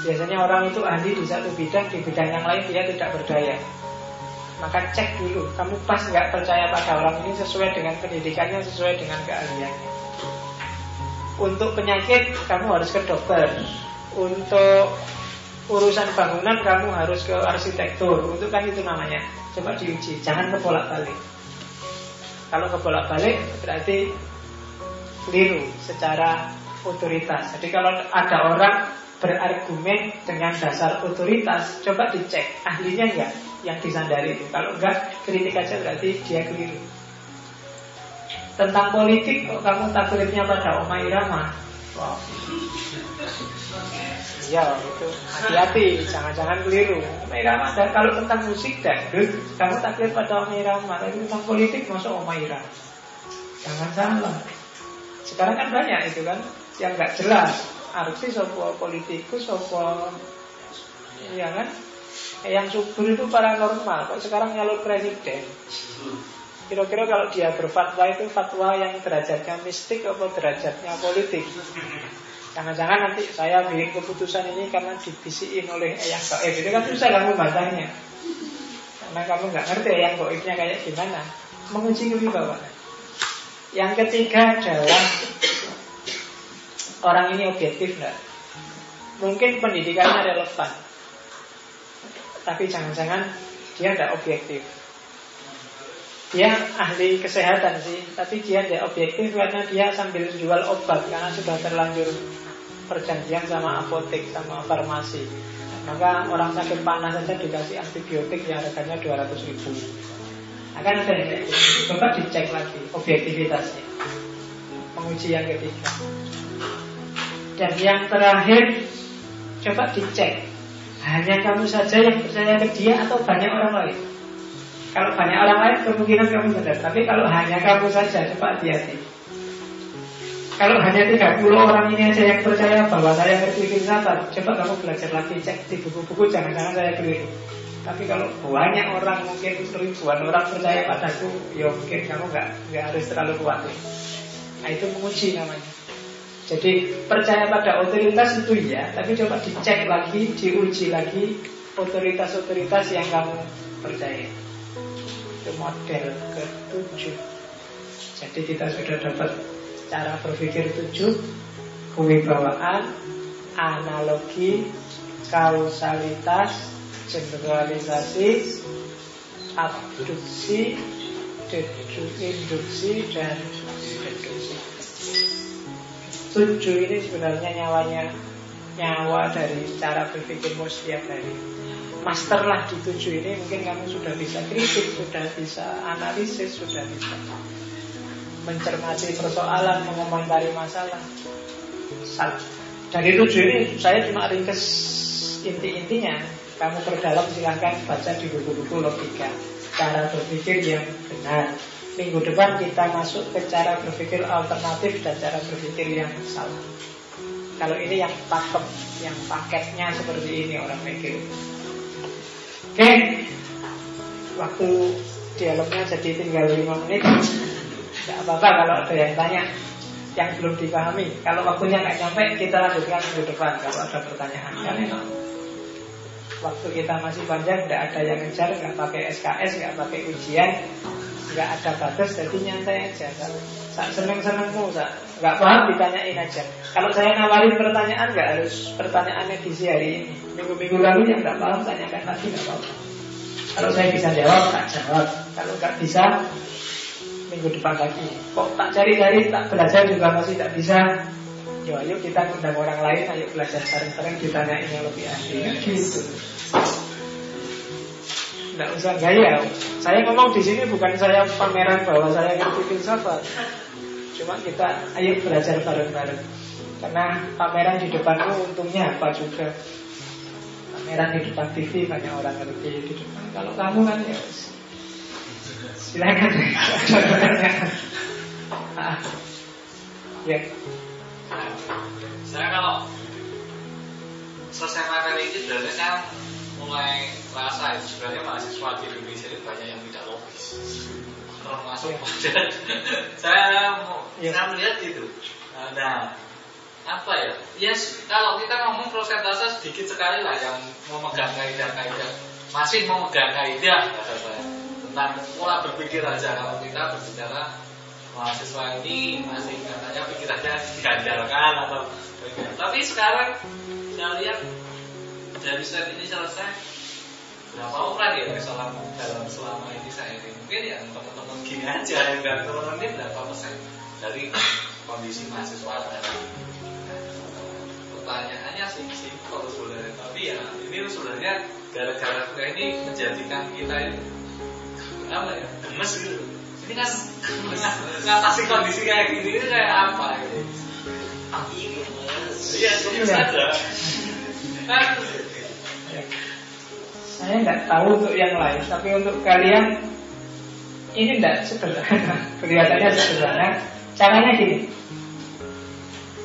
Biasanya orang itu ahli di satu bidang, di bidang yang lain dia tidak berdaya. Maka cek dulu, kamu pas nggak percaya pada orang ini sesuai dengan pendidikannya, sesuai dengan keahliannya. Untuk penyakit, kamu harus ke dokter. Untuk urusan bangunan, kamu harus ke arsitektur. Untuk kan itu namanya. Coba diuji, jangan kebolak balik. Kalau kebolak balik berarti keliru secara otoritas. Jadi kalau ada orang berargumen dengan dasar otoritas, coba dicek ahlinya enggak yang disandari itu. Kalau enggak, kritik aja berarti dia keliru. Tentang politik kok kamu taklidnya pada Oma Irama? Wow. Ya itu hati-hati, jangan-jangan keliru. Oma Irama dan kalau tentang musik dangdut, kamu taklid pada Oma Irama. Tapi tentang politik masuk Oma Irama. Jangan salah. Sekarang kan banyak itu kan yang nggak jelas. Artis sopo politikus sopo, ya kan? yang subur itu paranormal. Kok sekarang nyalur presiden? Kira-kira kalau dia berfatwa itu fatwa yang derajatnya mistik atau derajatnya politik? Jangan-jangan nanti saya bikin keputusan ini karena dibisikin oleh yang gaib itu kan susah kamu bacanya. Karena kamu nggak ngerti yang gaibnya kayak gimana. Menguji kewibawaan yang ketiga adalah orang ini objektif nggak mungkin pendidikannya relevan tapi jangan-jangan dia tidak objektif. Dia ahli kesehatan sih, tapi dia tidak objektif karena dia sambil jual obat karena sudah terlanjur perjanjian sama apotek sama farmasi. Maka orang sakit panas saja dikasih antibiotik yang harganya 200 ribu. Akan ada kayak gitu. Dicek lagi objektivitasnya. Menguji yang ketiga. Dan yang terakhir coba dicek. Hanya kamu saja yang percaya ke dia atau banyak orang lain? Kalau banyak orang lain kemungkinan kamu benar. Tapi kalau hanya kamu saja coba hati-hati. Kalau hanya 30 orang ini aja yang percaya bahwa saya ngerti filsafat Coba kamu belajar lagi cek di buku-buku Jangan-jangan saya keliru. Tapi kalau banyak orang mungkin ribuan orang percaya padaku Ya mungkin kamu nggak nggak harus terlalu kuat. Nah itu menguji namanya jadi percaya pada otoritas itu ya, tapi coba dicek lagi, diuji lagi otoritas-otoritas yang kamu percaya. Itu model ketujuh. Jadi kita sudah dapat cara berpikir tujuh, kewibawaan, analogi, kausalitas, generalisasi, abduksi, deduksi, dan deduksi. Tujuh ini sebenarnya nyawanya nyawa dari cara berpikirmu setiap hari. Masterlah di tujuh ini mungkin kamu sudah bisa kritik, sudah bisa analisis, sudah bisa mencermati persoalan, mengomentari masalah. Dari tujuh ini saya cuma ringkes inti-intinya. Kamu perdalam silahkan baca di buku-buku logika. Cara berpikir yang benar Minggu depan kita masuk ke cara berpikir alternatif dan cara berpikir yang salah. Kalau ini yang pakem, yang paketnya seperti ini orang mikir. Oke, waktu dialognya jadi tinggal 5 menit. Tidak apa-apa kalau ada yang tanya yang belum dipahami. Kalau waktunya nggak nyampe, kita lanjutkan minggu depan kalau ada pertanyaan. Karena waktu kita masih panjang, tidak ada yang ngejar, nggak pakai SKS, nggak pakai ujian, nggak ada batas, jadi nyantai aja. Saat seneng-senengmu, nggak paham ditanyain aja. Kalau saya nawarin pertanyaan, nggak harus pertanyaan edisi hari ini. Minggu-minggu lalu yang nggak paham, tanyakan lagi nggak apa-apa. Kalau saya bisa jawab, tak jawab. Kalau nggak bisa, minggu depan lagi. Kok tak cari-cari, tak belajar juga masih tak bisa. Yo, ayo kita undang orang lain, ayo belajar bareng-bareng ditanyain yang lebih ahli. Gitu. Tidak usah gaya. Saya ngomong di sini bukan saya pameran bahwa saya ngerti filsafat. Cuma kita ayo belajar bareng-bareng. Karena pameran di depanmu untungnya apa juga. Pameran di depan TV banyak orang ngerti di depan. Kalau kamu kan ya Silakan. Ya. Saya kalau selesai materi ini sebenarnya mulai rasa itu sebenarnya mahasiswa di Indonesia ini banyak yang tidak logis termasuk ya. saya mau ya. saya melihat itu nah apa ya yes kalau kita ngomong prosentase sedikit sekali lah yang memegang kaidah-kaidah masih memegang kaidah kata saya tentang pola berpikir aja kalau kita berbicara mahasiswa ini masih katanya pikirannya diandalkan atau bagaimana. Tapi sekarang saya lihat dari set ini selesai. Berapa orang ya selama dalam selama ini saya ini. Mungkin ya teman-teman gini aja yang dan teman-teman ini berapa persen dari kondisi mahasiswa sekarang. pertanyaannya sih simpel sebenarnya tapi ya ini sebenarnya gara-gara ini menjadikan kita ini apa ya gemes gitu. Ini kan ngatasi kondisi kayak gini ini kayak apa gitu iya gemes. Iya. aja. kan Saya nggak tahu untuk yang lain, tapi untuk kalian ini tidak sederhana. Kelihatannya sederhana. Caranya gini.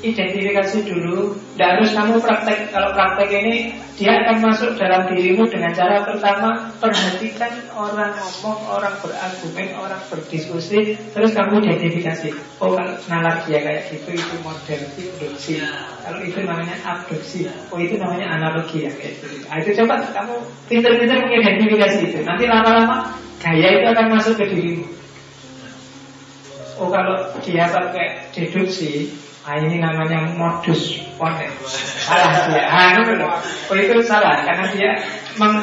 Identifikasi dulu, tidak harus kamu praktek. Kalau praktek ini, dia akan masuk dalam dirimu dengan cara pertama perhatikan orang ngomong, orang berargumen, orang berdiskusi, terus kamu identifikasi. Oh kalau nalar dia kayak gitu itu model induksi. Kalau itu namanya abduksi. Oh itu namanya analogi ya kayak gitu. Nah, itu coba kamu pinter-pinter mengidentifikasi itu. Nanti lama-lama gaya itu akan masuk ke dirimu. Oh kalau dia pakai deduksi, ah ini namanya modus ponens. Salah dia. Itu loh. Oh itu salah karena dia meng,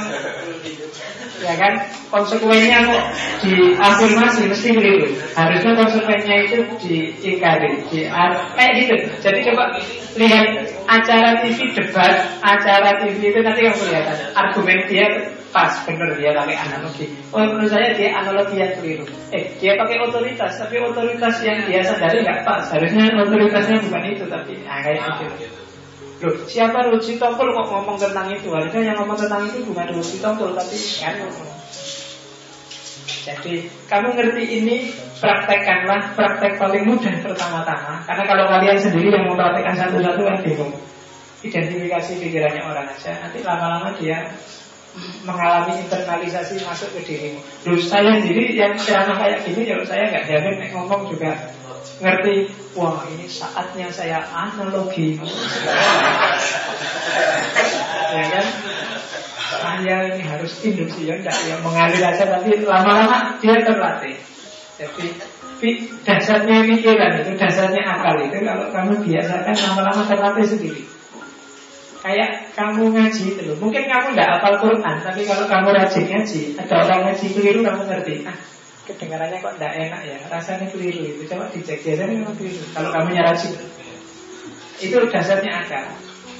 ya kan konsekuensinya kok diafirmasi mesti keliru. Harusnya konsekuensinya itu diingkari, di kayak gitu. Jadi coba lihat acara TV debat, acara TV itu nanti yang kelihatan argumen dia pas bener dia pakai analogi. Oh menurut saya dia analogi yang keliru. Eh dia pakai otoritas, tapi otoritas yang dia sadari nggak pas. Harusnya otoritasnya bukan itu, tapi ah, kayak gitu. Loh, siapa Ruji Tompul kok ngomong tentang itu? Harusnya yang ngomong tentang itu bukan Ruji Tompul, tapi kan. Jadi kamu ngerti ini praktekkanlah praktek paling mudah pertama-tama Karena kalau kalian sendiri yang mempraktekkan satu-satu kan bingung Identifikasi pikirannya orang aja Nanti lama-lama dia mengalami internalisasi masuk ke dirimu. Loh saya sendiri yang ceramah kayak gini ya saya nggak jamin ngomong juga. Ngerti? Wah ini saatnya saya analogi. Ya kan? Saya ini harus induksi ya enggak ya mengalir aja tapi lama-lama dia terlatih. Jadi dasarnya pikiran itu dasarnya akal itu kalau kamu biasakan lama-lama terlatih sendiri kayak kamu ngaji itu loh mungkin kamu enggak hafal Quran tapi kalau kamu rajin ngaji ada orang ngaji keliru kamu ngerti ah kedengarannya kok enggak enak ya rasanya keliru itu coba dicek biasanya memang keliru kalau kamu rajin itu dasarnya akal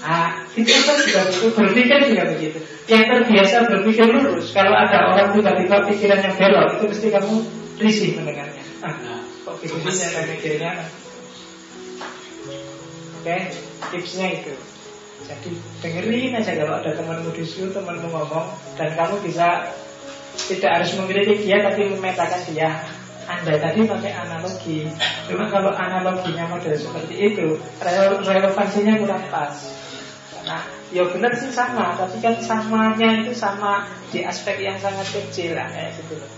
Ah, itu kan juga begitu, berpikir juga begitu. Yang terbiasa berpikir lurus, kalau ada orang tiba-tiba pikirannya belok, itu mesti kamu risih mendengarnya. Ah, kok mikirnya? Oke, tipsnya itu. Jadi dengerin aja kalau ada temanmu disuruh, temanmu ngomong, dan kamu bisa tidak harus mengkritik dia, tapi memetakan dia. Anda tadi pakai analogi, cuma kalau analoginya model seperti itu, rele- relevansinya kurang pas. Nah, ya benar sih sama, tapi kan samanya itu sama di aspek yang sangat kecil lah kayak gitu loh.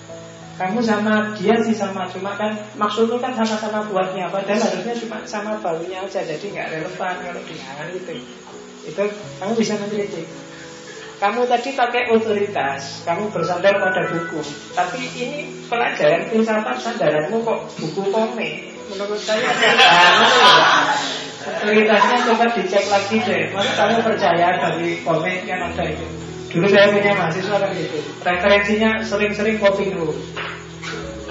kamu sama dia sih sama cuma kan maksudnya kan sama-sama buatnya padahal harusnya cuma sama baunya aja jadi nggak relevan kalau dihangat itu itu kamu bisa mengkritik kamu tadi pakai otoritas kamu bersandar pada buku. Tapi ini pelajaran filsafat sandaranmu kok buku komik? Menurut saya otoritasnya coba dicek lagi deh. Masa kamu percaya dari komik yang ada itu? Dulu saya punya mahasiswa kan gitu. Referensinya sering-sering kopi dulu.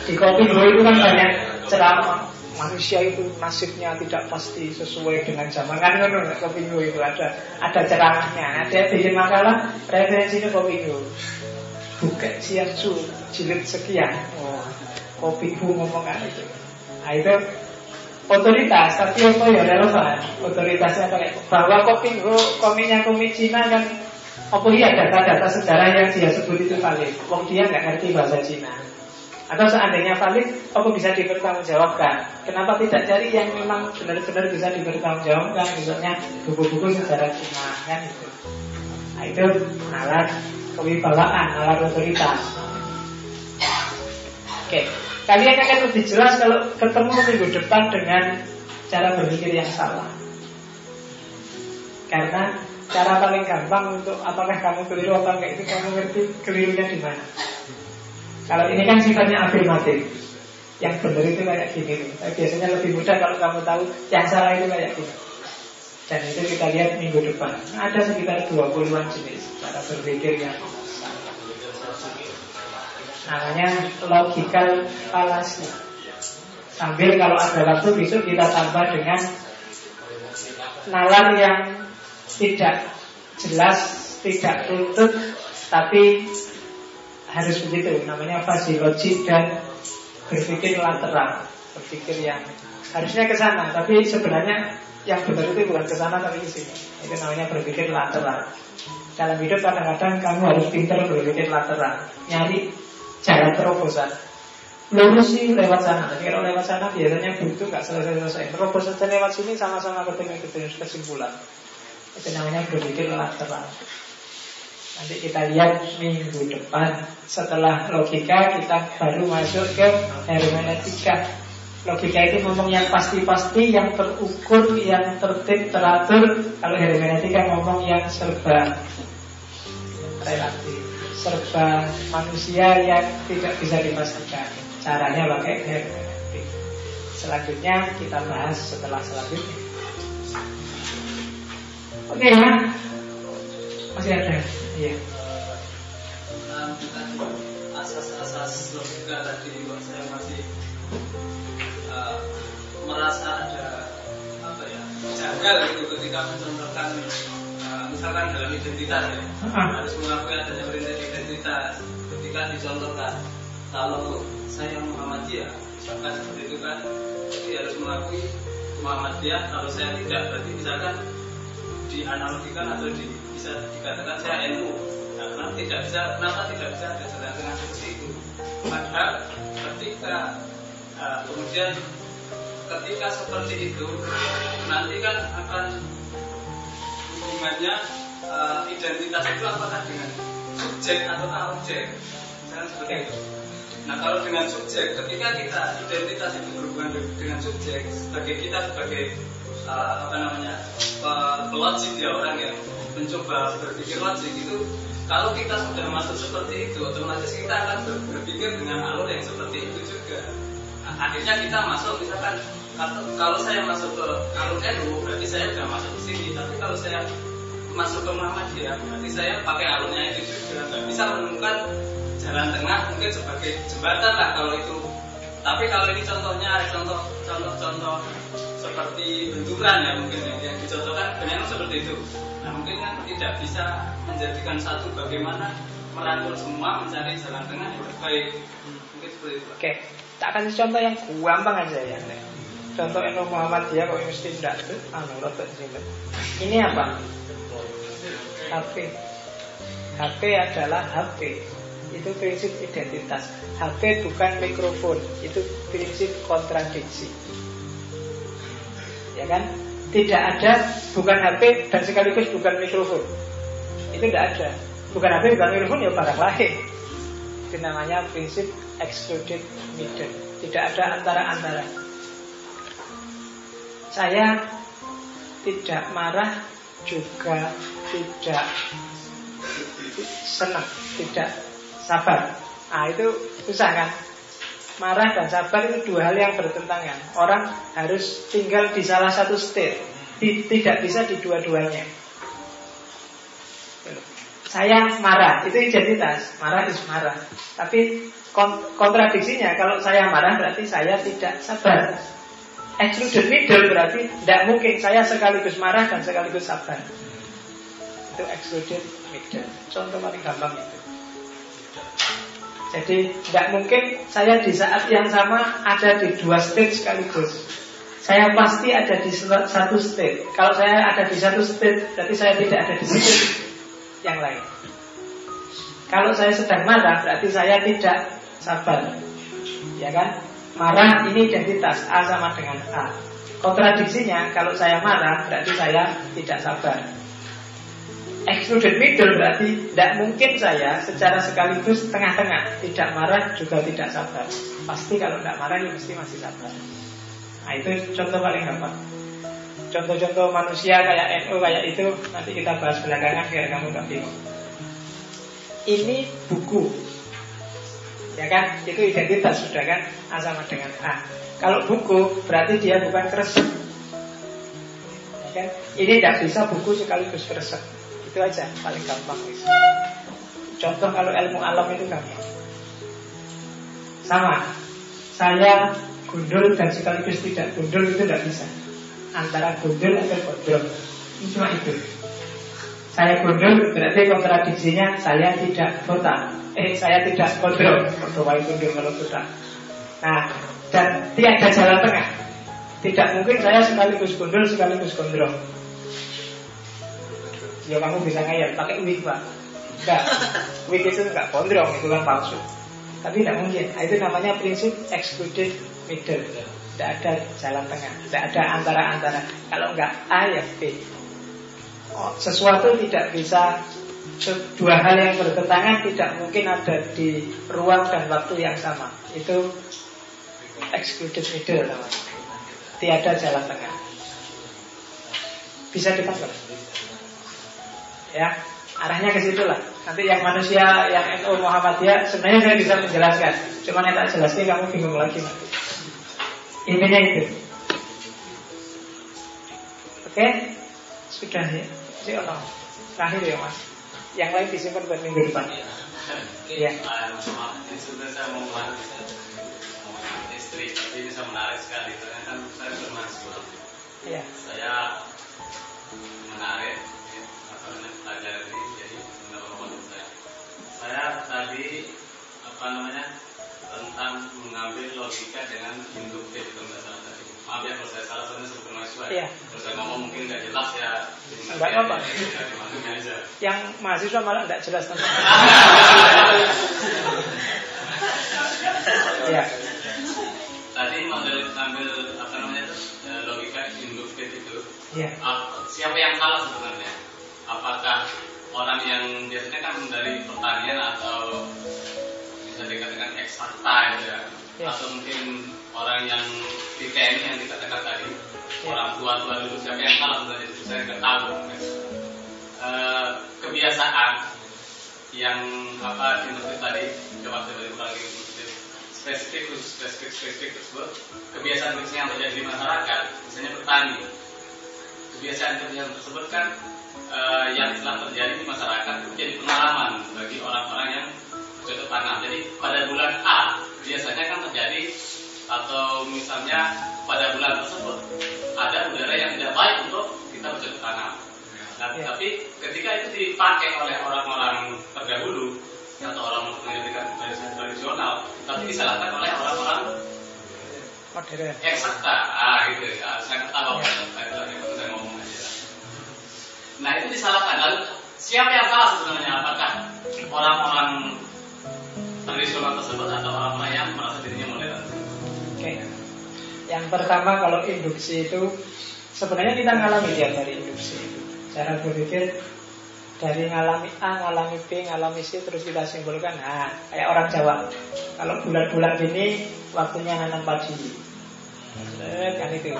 Di kopi dulu itu kan banyak ceramah Manusia itu nasibnya tidak pasti sesuai dengan zaman. Kan kan kopi dulu itu ada Ada ceramahnya. Ada bikin makalah referensinya kopi dulu Bukan. Siasu jilid sekian. Oh, Kopi dulu ngomong kan itu. Nah itu otoritas tapi apa ya relevan otoritasnya pakai bahwa kopi komiknya komik Cina kan apa iya data-data sejarah yang dia sebut itu valid? Wong dia nggak ngerti bahasa Cina. Atau seandainya valid, apa bisa dipertanggungjawabkan? Kenapa tidak cari yang memang benar-benar bisa dipertanggungjawabkan? Misalnya buku-buku sejarah Cina, kan itu. Nah itu alat kewibawaan, alat otoritas. Oke, kalian akan lebih jelas kalau ketemu minggu depan dengan cara berpikir yang salah. Karena Cara paling gampang untuk apakah kamu keliru atau enggak itu kamu ngerti kelirunya di mana. Kalau ini kan sifatnya afirmatif. Yang benar itu kayak gini nih. Biasanya lebih mudah kalau kamu tahu yang salah itu kayak gini. Dan itu kita lihat minggu depan. Ada sekitar 20-an jenis cara berpikir yang. Namanya logical fallacy. Sambil kalau ada waktu besok kita tambah dengan nalar yang tidak jelas, tidak tuntut, tapi harus begitu. Namanya fasiologi dan berpikir lateral, berpikir yang harusnya ke sana, tapi sebenarnya yang benar itu bukan ke sana tapi ke sini. Itu namanya berpikir lateral. Dalam hidup kadang-kadang kamu harus pintar berpikir lateral, nyari jalan terobosan. Lurus sih lewat sana. Tapi kalau lewat sana biasanya butuh nggak selesai-selesai. Terobos saja lewat sini sama-sama ketemu kesimpulan. Itu namanya berpikir lateral Nanti kita lihat minggu depan. Setelah logika kita baru masuk ke hermeneutika. Logika itu ngomong yang pasti-pasti, yang terukur, yang tertib, teratur. Kalau hermeneutika ngomong yang serba relatif Serba manusia yang tidak bisa dipastikan. Caranya pakai hermeneutik. Selanjutnya kita bahas setelah selanjutnya Oke ya. Masih ada. Iya. asas-asas logika tadi saya masih uh, merasa ada apa ya janggal gitu ketika mencontohkan uh, misalkan dalam identitas ya harus mengakui adanya perintah identitas ketika dicontohkan kalau saya Muhammadiyah misalkan seperti itu kan jadi harus mengakui Muhammadiyah kalau saya tidak berarti misalkan dianalogikan atau di, bisa dikatakan saya NU karena tidak bisa kenapa tidak bisa ada jalan seperti itu? Padahal ketika uh, kemudian ketika seperti itu nanti kan akan hubungannya uh, identitas itu apakah dengan subjek atau objek? Misalnya seperti itu. Nah kalau dengan subjek, ketika kita identitas itu berhubungan dengan subjek, sebagai kita sebagai uh, apa namanya pelogik ya orang yang mencoba berpikir logik itu kalau kita sudah masuk seperti itu otomatis kita akan berpikir dengan alur yang seperti itu juga. Nah, akhirnya kita masuk misalkan kalau saya masuk ke alur NU berarti saya sudah masuk ke sini tapi kalau saya masuk ke Muhammadiyah berarti saya pakai alurnya itu juga. Bisa menemukan jalan tengah mungkin sebagai jembatan lah kalau itu tapi kalau ini contohnya contoh contoh contoh seperti benturan ya mungkin ya, yang dicontohkan memang seperti itu. Nah mungkin kan tidak bisa menjadikan satu bagaimana merangkul semua mencari jalan tengah yang terbaik. Mungkin seperti itu. Oke, tak kasih contoh yang gampang aja ya. Contoh Eno Muhammadiyah kok mesti tidak tuh, anu sini. Ini apa? HP. HP adalah HP. Itu prinsip identitas. HP bukan mikrofon, itu prinsip kontradiksi ya kan? Tidak ada bukan HP dan sekaligus bukan mikrofon. Itu tidak ada. Bukan HP bukan mikrofon ya barang lain. Itu namanya prinsip excluded middle. Tidak ada antara-antara. Saya tidak marah juga tidak senang, tidak sabar. Nah itu susah kan? Marah dan sabar itu dua hal yang bertentangan. Orang harus tinggal di salah satu state, tidak bisa di dua-duanya. Saya marah, itu identitas. Marah itu marah. Tapi kontradiksinya, kalau saya marah berarti saya tidak sabar. Excluded middle berarti tidak mungkin saya sekaligus marah dan sekaligus sabar. Itu excluded middle. Contoh paling gampang itu. Jadi tidak mungkin saya di saat yang sama ada di dua state sekaligus. Saya pasti ada di satu state. Kalau saya ada di satu state, berarti saya tidak ada di state yang lain. Kalau saya sedang marah, berarti saya tidak sabar. Ya kan? Marah ini identitas A sama dengan A. Kontradiksinya, kalau saya marah, berarti saya tidak sabar. Excluded middle berarti tidak mungkin saya secara sekaligus tengah-tengah. Tidak marah juga tidak sabar. Pasti kalau tidak marah ya mesti masih sabar. Nah itu contoh paling gampang. Contoh-contoh manusia kayak NU kayak itu Nanti kita bahas belakangan biar kamu gak bingung. Ini buku. Ya kan, itu identitas sudah kan? A sama dengan A. Kalau buku berarti dia bukan kresek ya kan? Ini tidak bisa buku sekaligus kresek itu aja paling gampang. Contoh kalau ilmu alam itu gampang. Sama. Saya gundul dan sekaligus tidak gundul itu tidak bisa. Antara gundul atau Ini cuma itu. Saya gundul berarti kontradiksinya Saya tidak botak Eh saya tidak gondrong Berdua gundul kalau botak Nah dan tiada jalan tengah. Tidak mungkin saya sekaligus gundul sekaligus gondrong Ya kamu bisa ngayal pakai wig pak. Enggak. Wig itu enggak gondrong itu kan palsu. Tapi tidak mungkin. Nah, Itu namanya prinsip excluded middle. Tidak ada jalan tengah. Tidak ada antara-antara. Kalau enggak A ya B. Oh, Sesuatu tidak bisa Dua hal yang bertentangan Tidak mungkin ada di ruang dan waktu yang sama. Itu excluded middle. Namanya Tiada jalan tengah. Bisa ditangkap ya arahnya ke situ lah. Nanti yang manusia yang NU Muhammadiyah sebenarnya saya bisa menjelaskan. Cuma yang tak jelaskan kamu bingung lagi nanti. Intinya itu. Oke, sudah ya. Si Allah. Terakhir ya mas. Yang lain disimpan buat minggu depan. Iya. Sudah saya mau istri, tapi ini saya menarik sekali kan saya bermahasiswa. Iya. Saya menarik jadi saya. Tadi apa namanya tentang mengambil logika dengan induktif itu salah tadi. Maaf ya kalau saya salah soalnya sebelum mahasiswa. Terus saya ngomong mungkin nggak jelas ya. Apa-apa. Yang mahasiswa malah nggak jelas tentang. ya. Tadi mengambil ambil apa namanya itu logika induktif itu. Iya. Siapa yang salah sebenarnya? Apakah orang yang biasanya kan dari pertanian atau bisa dikatakan eksakta ya, ya. atau mungkin orang yang di TNI yang dikatakan tadi ya. orang tua-tua dulu siapa yang salah sebenarnya itu saya nggak tahu e, kebiasaan yang apa industri tadi coba saya beri lagi spesifik khusus spesifik spesifik tersebut kebiasaan kebiasaan yang terjadi di masyarakat misalnya petani kebiasaan kebiasaan tersebut kan uh, yang telah terjadi di masyarakat itu jadi pengalaman bagi orang-orang yang bercocok tanam. Jadi pada bulan A biasanya kan terjadi atau misalnya pada bulan tersebut ada udara yang tidak baik untuk kita bercocok tanam. Nah, ya. Tapi ketika itu dipakai oleh orang-orang terdahulu atau orang pendidikan tradisional, tapi disalahkan oleh orang-orang modern. Eksakta, ah gitu ya. Saya ketawa ya. saya ngomong Nah itu disalahkan. Lalu siapa yang salah sebenarnya? Apakah orang-orang tradisional tersebut atau orang-orang yang merasa dirinya modern? Oke. Yang pertama kalau induksi itu sebenarnya kita ngalami tiap hari induksi itu. Cara berpikir dari ngalami A, ngalami B, ngalami C terus kita simpulkan nah kayak orang Jawa kalau bulan-bulan ini waktunya nanam padi kan itu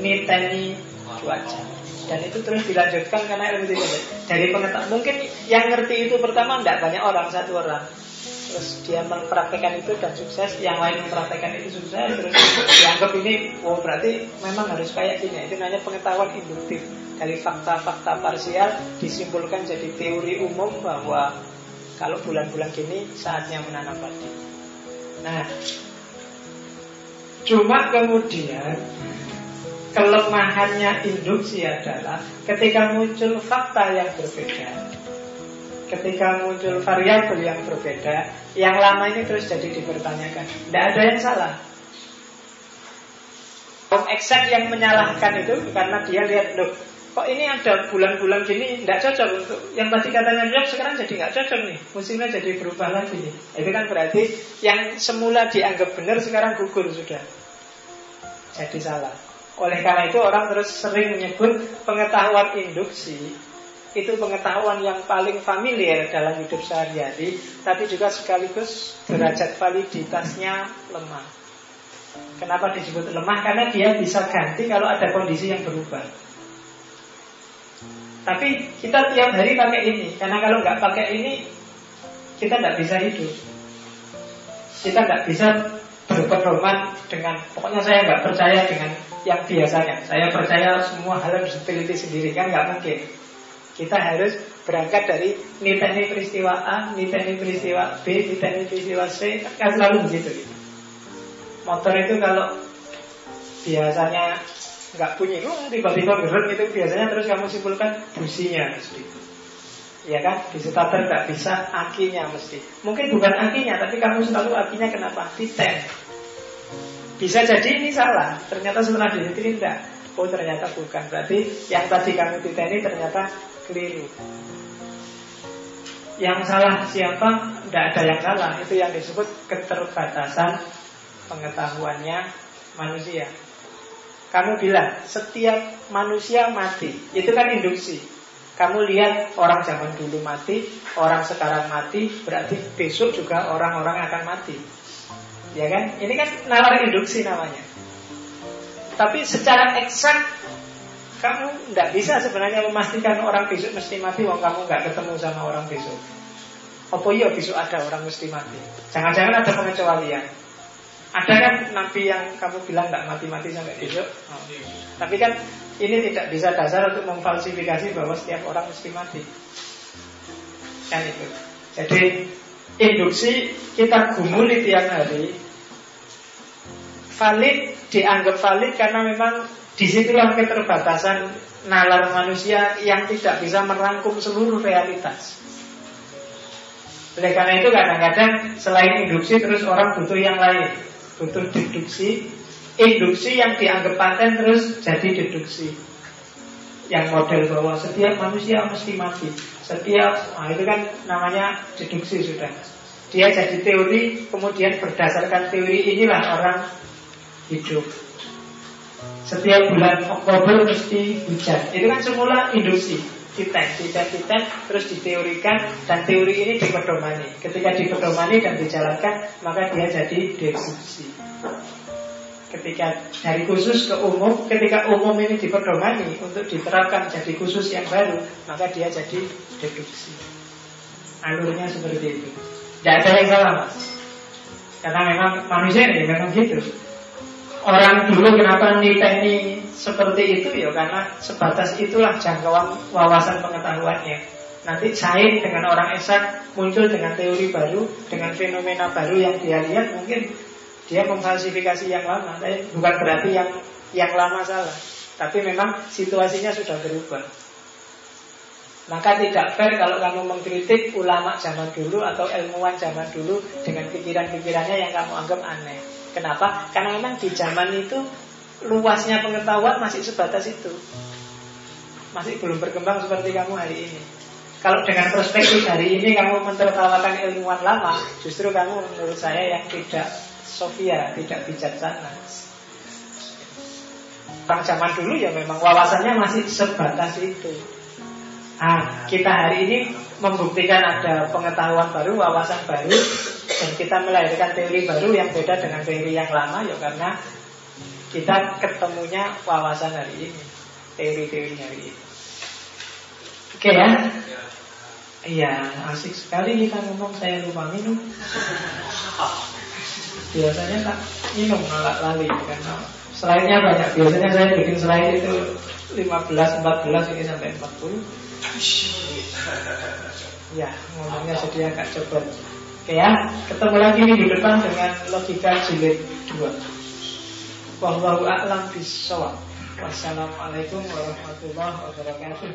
niteni cuaca dan itu terus dilanjutkan karena ilmu itu dari pengetahuan mungkin yang ngerti itu pertama tidak banyak orang satu orang. Terus dia mempraktekkan itu dan sukses yang lain mempraktekkan itu sukses terus dianggap ini oh berarti memang harus kayak gini. Itu namanya pengetahuan induktif. Dari fakta-fakta parsial disimpulkan jadi teori umum bahwa kalau bulan-bulan gini saatnya menanam padi. Nah, cuma kemudian kelemahannya induksi adalah ketika muncul fakta yang berbeda, ketika muncul variabel yang berbeda, yang lama ini terus jadi dipertanyakan. Tidak ada yang salah. Om eksak yang menyalahkan itu karena dia lihat, loh kok ini ada bulan-bulan gini tidak cocok untuk yang tadi katanya cocok sekarang jadi nggak cocok nih. Musimnya jadi berubah lagi nih. Itu kan berarti yang semula dianggap benar sekarang gugur sudah. Jadi salah oleh karena itu orang terus sering menyebut pengetahuan induksi itu pengetahuan yang paling familiar dalam hidup sehari-hari tapi juga sekaligus derajat validitasnya lemah. Kenapa disebut lemah? Karena dia bisa ganti kalau ada kondisi yang berubah. Tapi kita tiap hari pakai ini Karena kalau nggak pakai ini Kita nggak bisa hidup. Kita nggak bisa berpedoman dengan Pokoknya saya nggak percaya dengan yang biasanya Saya percaya semua hal harus diteliti sendiri Kan nggak mungkin Kita harus berangkat dari Niteni peristiwa A, niteni peristiwa B, niteni peristiwa C Kan selalu begitu gitu. Motor itu kalau biasanya nggak bunyi, oh, tiba-tiba gerut itu biasanya terus kamu simpulkan businya mesti. Ya kan, di starter nggak bisa akinya mesti. Mungkin bukan akinya, tapi kamu selalu akinya kenapa? Titen. Bisa jadi ini salah, ternyata setelah diteliti tidak. Oh ternyata bukan, berarti yang tadi kamu titeni ternyata keliru. Yang salah siapa? Tidak ada yang salah. Itu yang disebut keterbatasan pengetahuannya manusia. Kamu bilang setiap manusia mati Itu kan induksi Kamu lihat orang zaman dulu mati Orang sekarang mati Berarti besok juga orang-orang akan mati Ya kan? Ini kan nalar induksi namanya Tapi secara eksak Kamu tidak bisa sebenarnya memastikan orang besok mesti mati Wong kamu nggak ketemu sama orang besok Apa iya besok ada orang mesti mati Jangan-jangan ada pengecualian ada kan nabi yang kamu bilang tidak mati-mati sampai besok? Oh. Tapi kan ini tidak bisa dasar untuk memfalsifikasi bahwa setiap orang mesti mati. Kan itu. Jadi induksi kita gumuli tiap hari valid dianggap valid karena memang di situlah keterbatasan nalar manusia yang tidak bisa merangkum seluruh realitas. Oleh karena itu kadang-kadang selain induksi terus orang butuh yang lain. Butuh deduksi induksi yang dianggap paten terus jadi deduksi. Yang model bahwa setiap manusia mesti mati. Setiap nah itu kan namanya deduksi sudah. Dia jadi teori kemudian berdasarkan teori inilah orang hidup setiap bulan Oktober mesti hujan itu kan semula induksi kita kita kita terus diteorikan dan teori ini dipedomani. Ketika dipedomani dan dijalankan, maka dia jadi deduksi. Ketika dari khusus ke umum, ketika umum ini dipedomani untuk diterapkan jadi khusus yang baru, maka dia jadi deduksi. Alurnya seperti itu. Tidak ada yang salah, mas. Karena memang manusia ini memang gitu. Orang dulu kenapa niteni seperti itu ya karena sebatas itulah jangkauan wawasan pengetahuannya. Nanti saing dengan orang esak muncul dengan teori baru, dengan fenomena baru yang dia lihat mungkin dia memfalsifikasi yang lama. Tapi bukan berarti yang yang lama salah, tapi memang situasinya sudah berubah. Maka tidak fair kalau kamu mengkritik ulama zaman dulu atau ilmuwan zaman dulu dengan pikiran-pikirannya yang kamu anggap aneh. Kenapa? Karena memang di zaman itu luasnya pengetahuan masih sebatas itu. Masih belum berkembang seperti kamu hari ini. Kalau dengan perspektif hari ini kamu mentertawakan ilmuwan lama, justru kamu menurut saya yang tidak sofia, tidak bijaksana. Orang zaman dulu ya memang wawasannya masih sebatas itu. Nah, kita hari ini membuktikan ada pengetahuan baru, wawasan baru, dan kita melahirkan teori baru yang beda dengan teori yang lama, ya karena kita ketemunya wawasan hari ini, teori-teori hari ini. Oke ya? Iya, asik sekali kita ngomong, saya lupa minum. Biasanya tak minum malah lali karena selainnya banyak. Biasanya saya bikin selain itu 15, 14 ini sampai 40. Ya, ngomongnya jadi agak cepat. Oke ya, ketemu lagi minggu depan dengan logika jilid 2. Wallahu a'lam bishawab. Wassalamualaikum warahmatullahi wabarakatuh.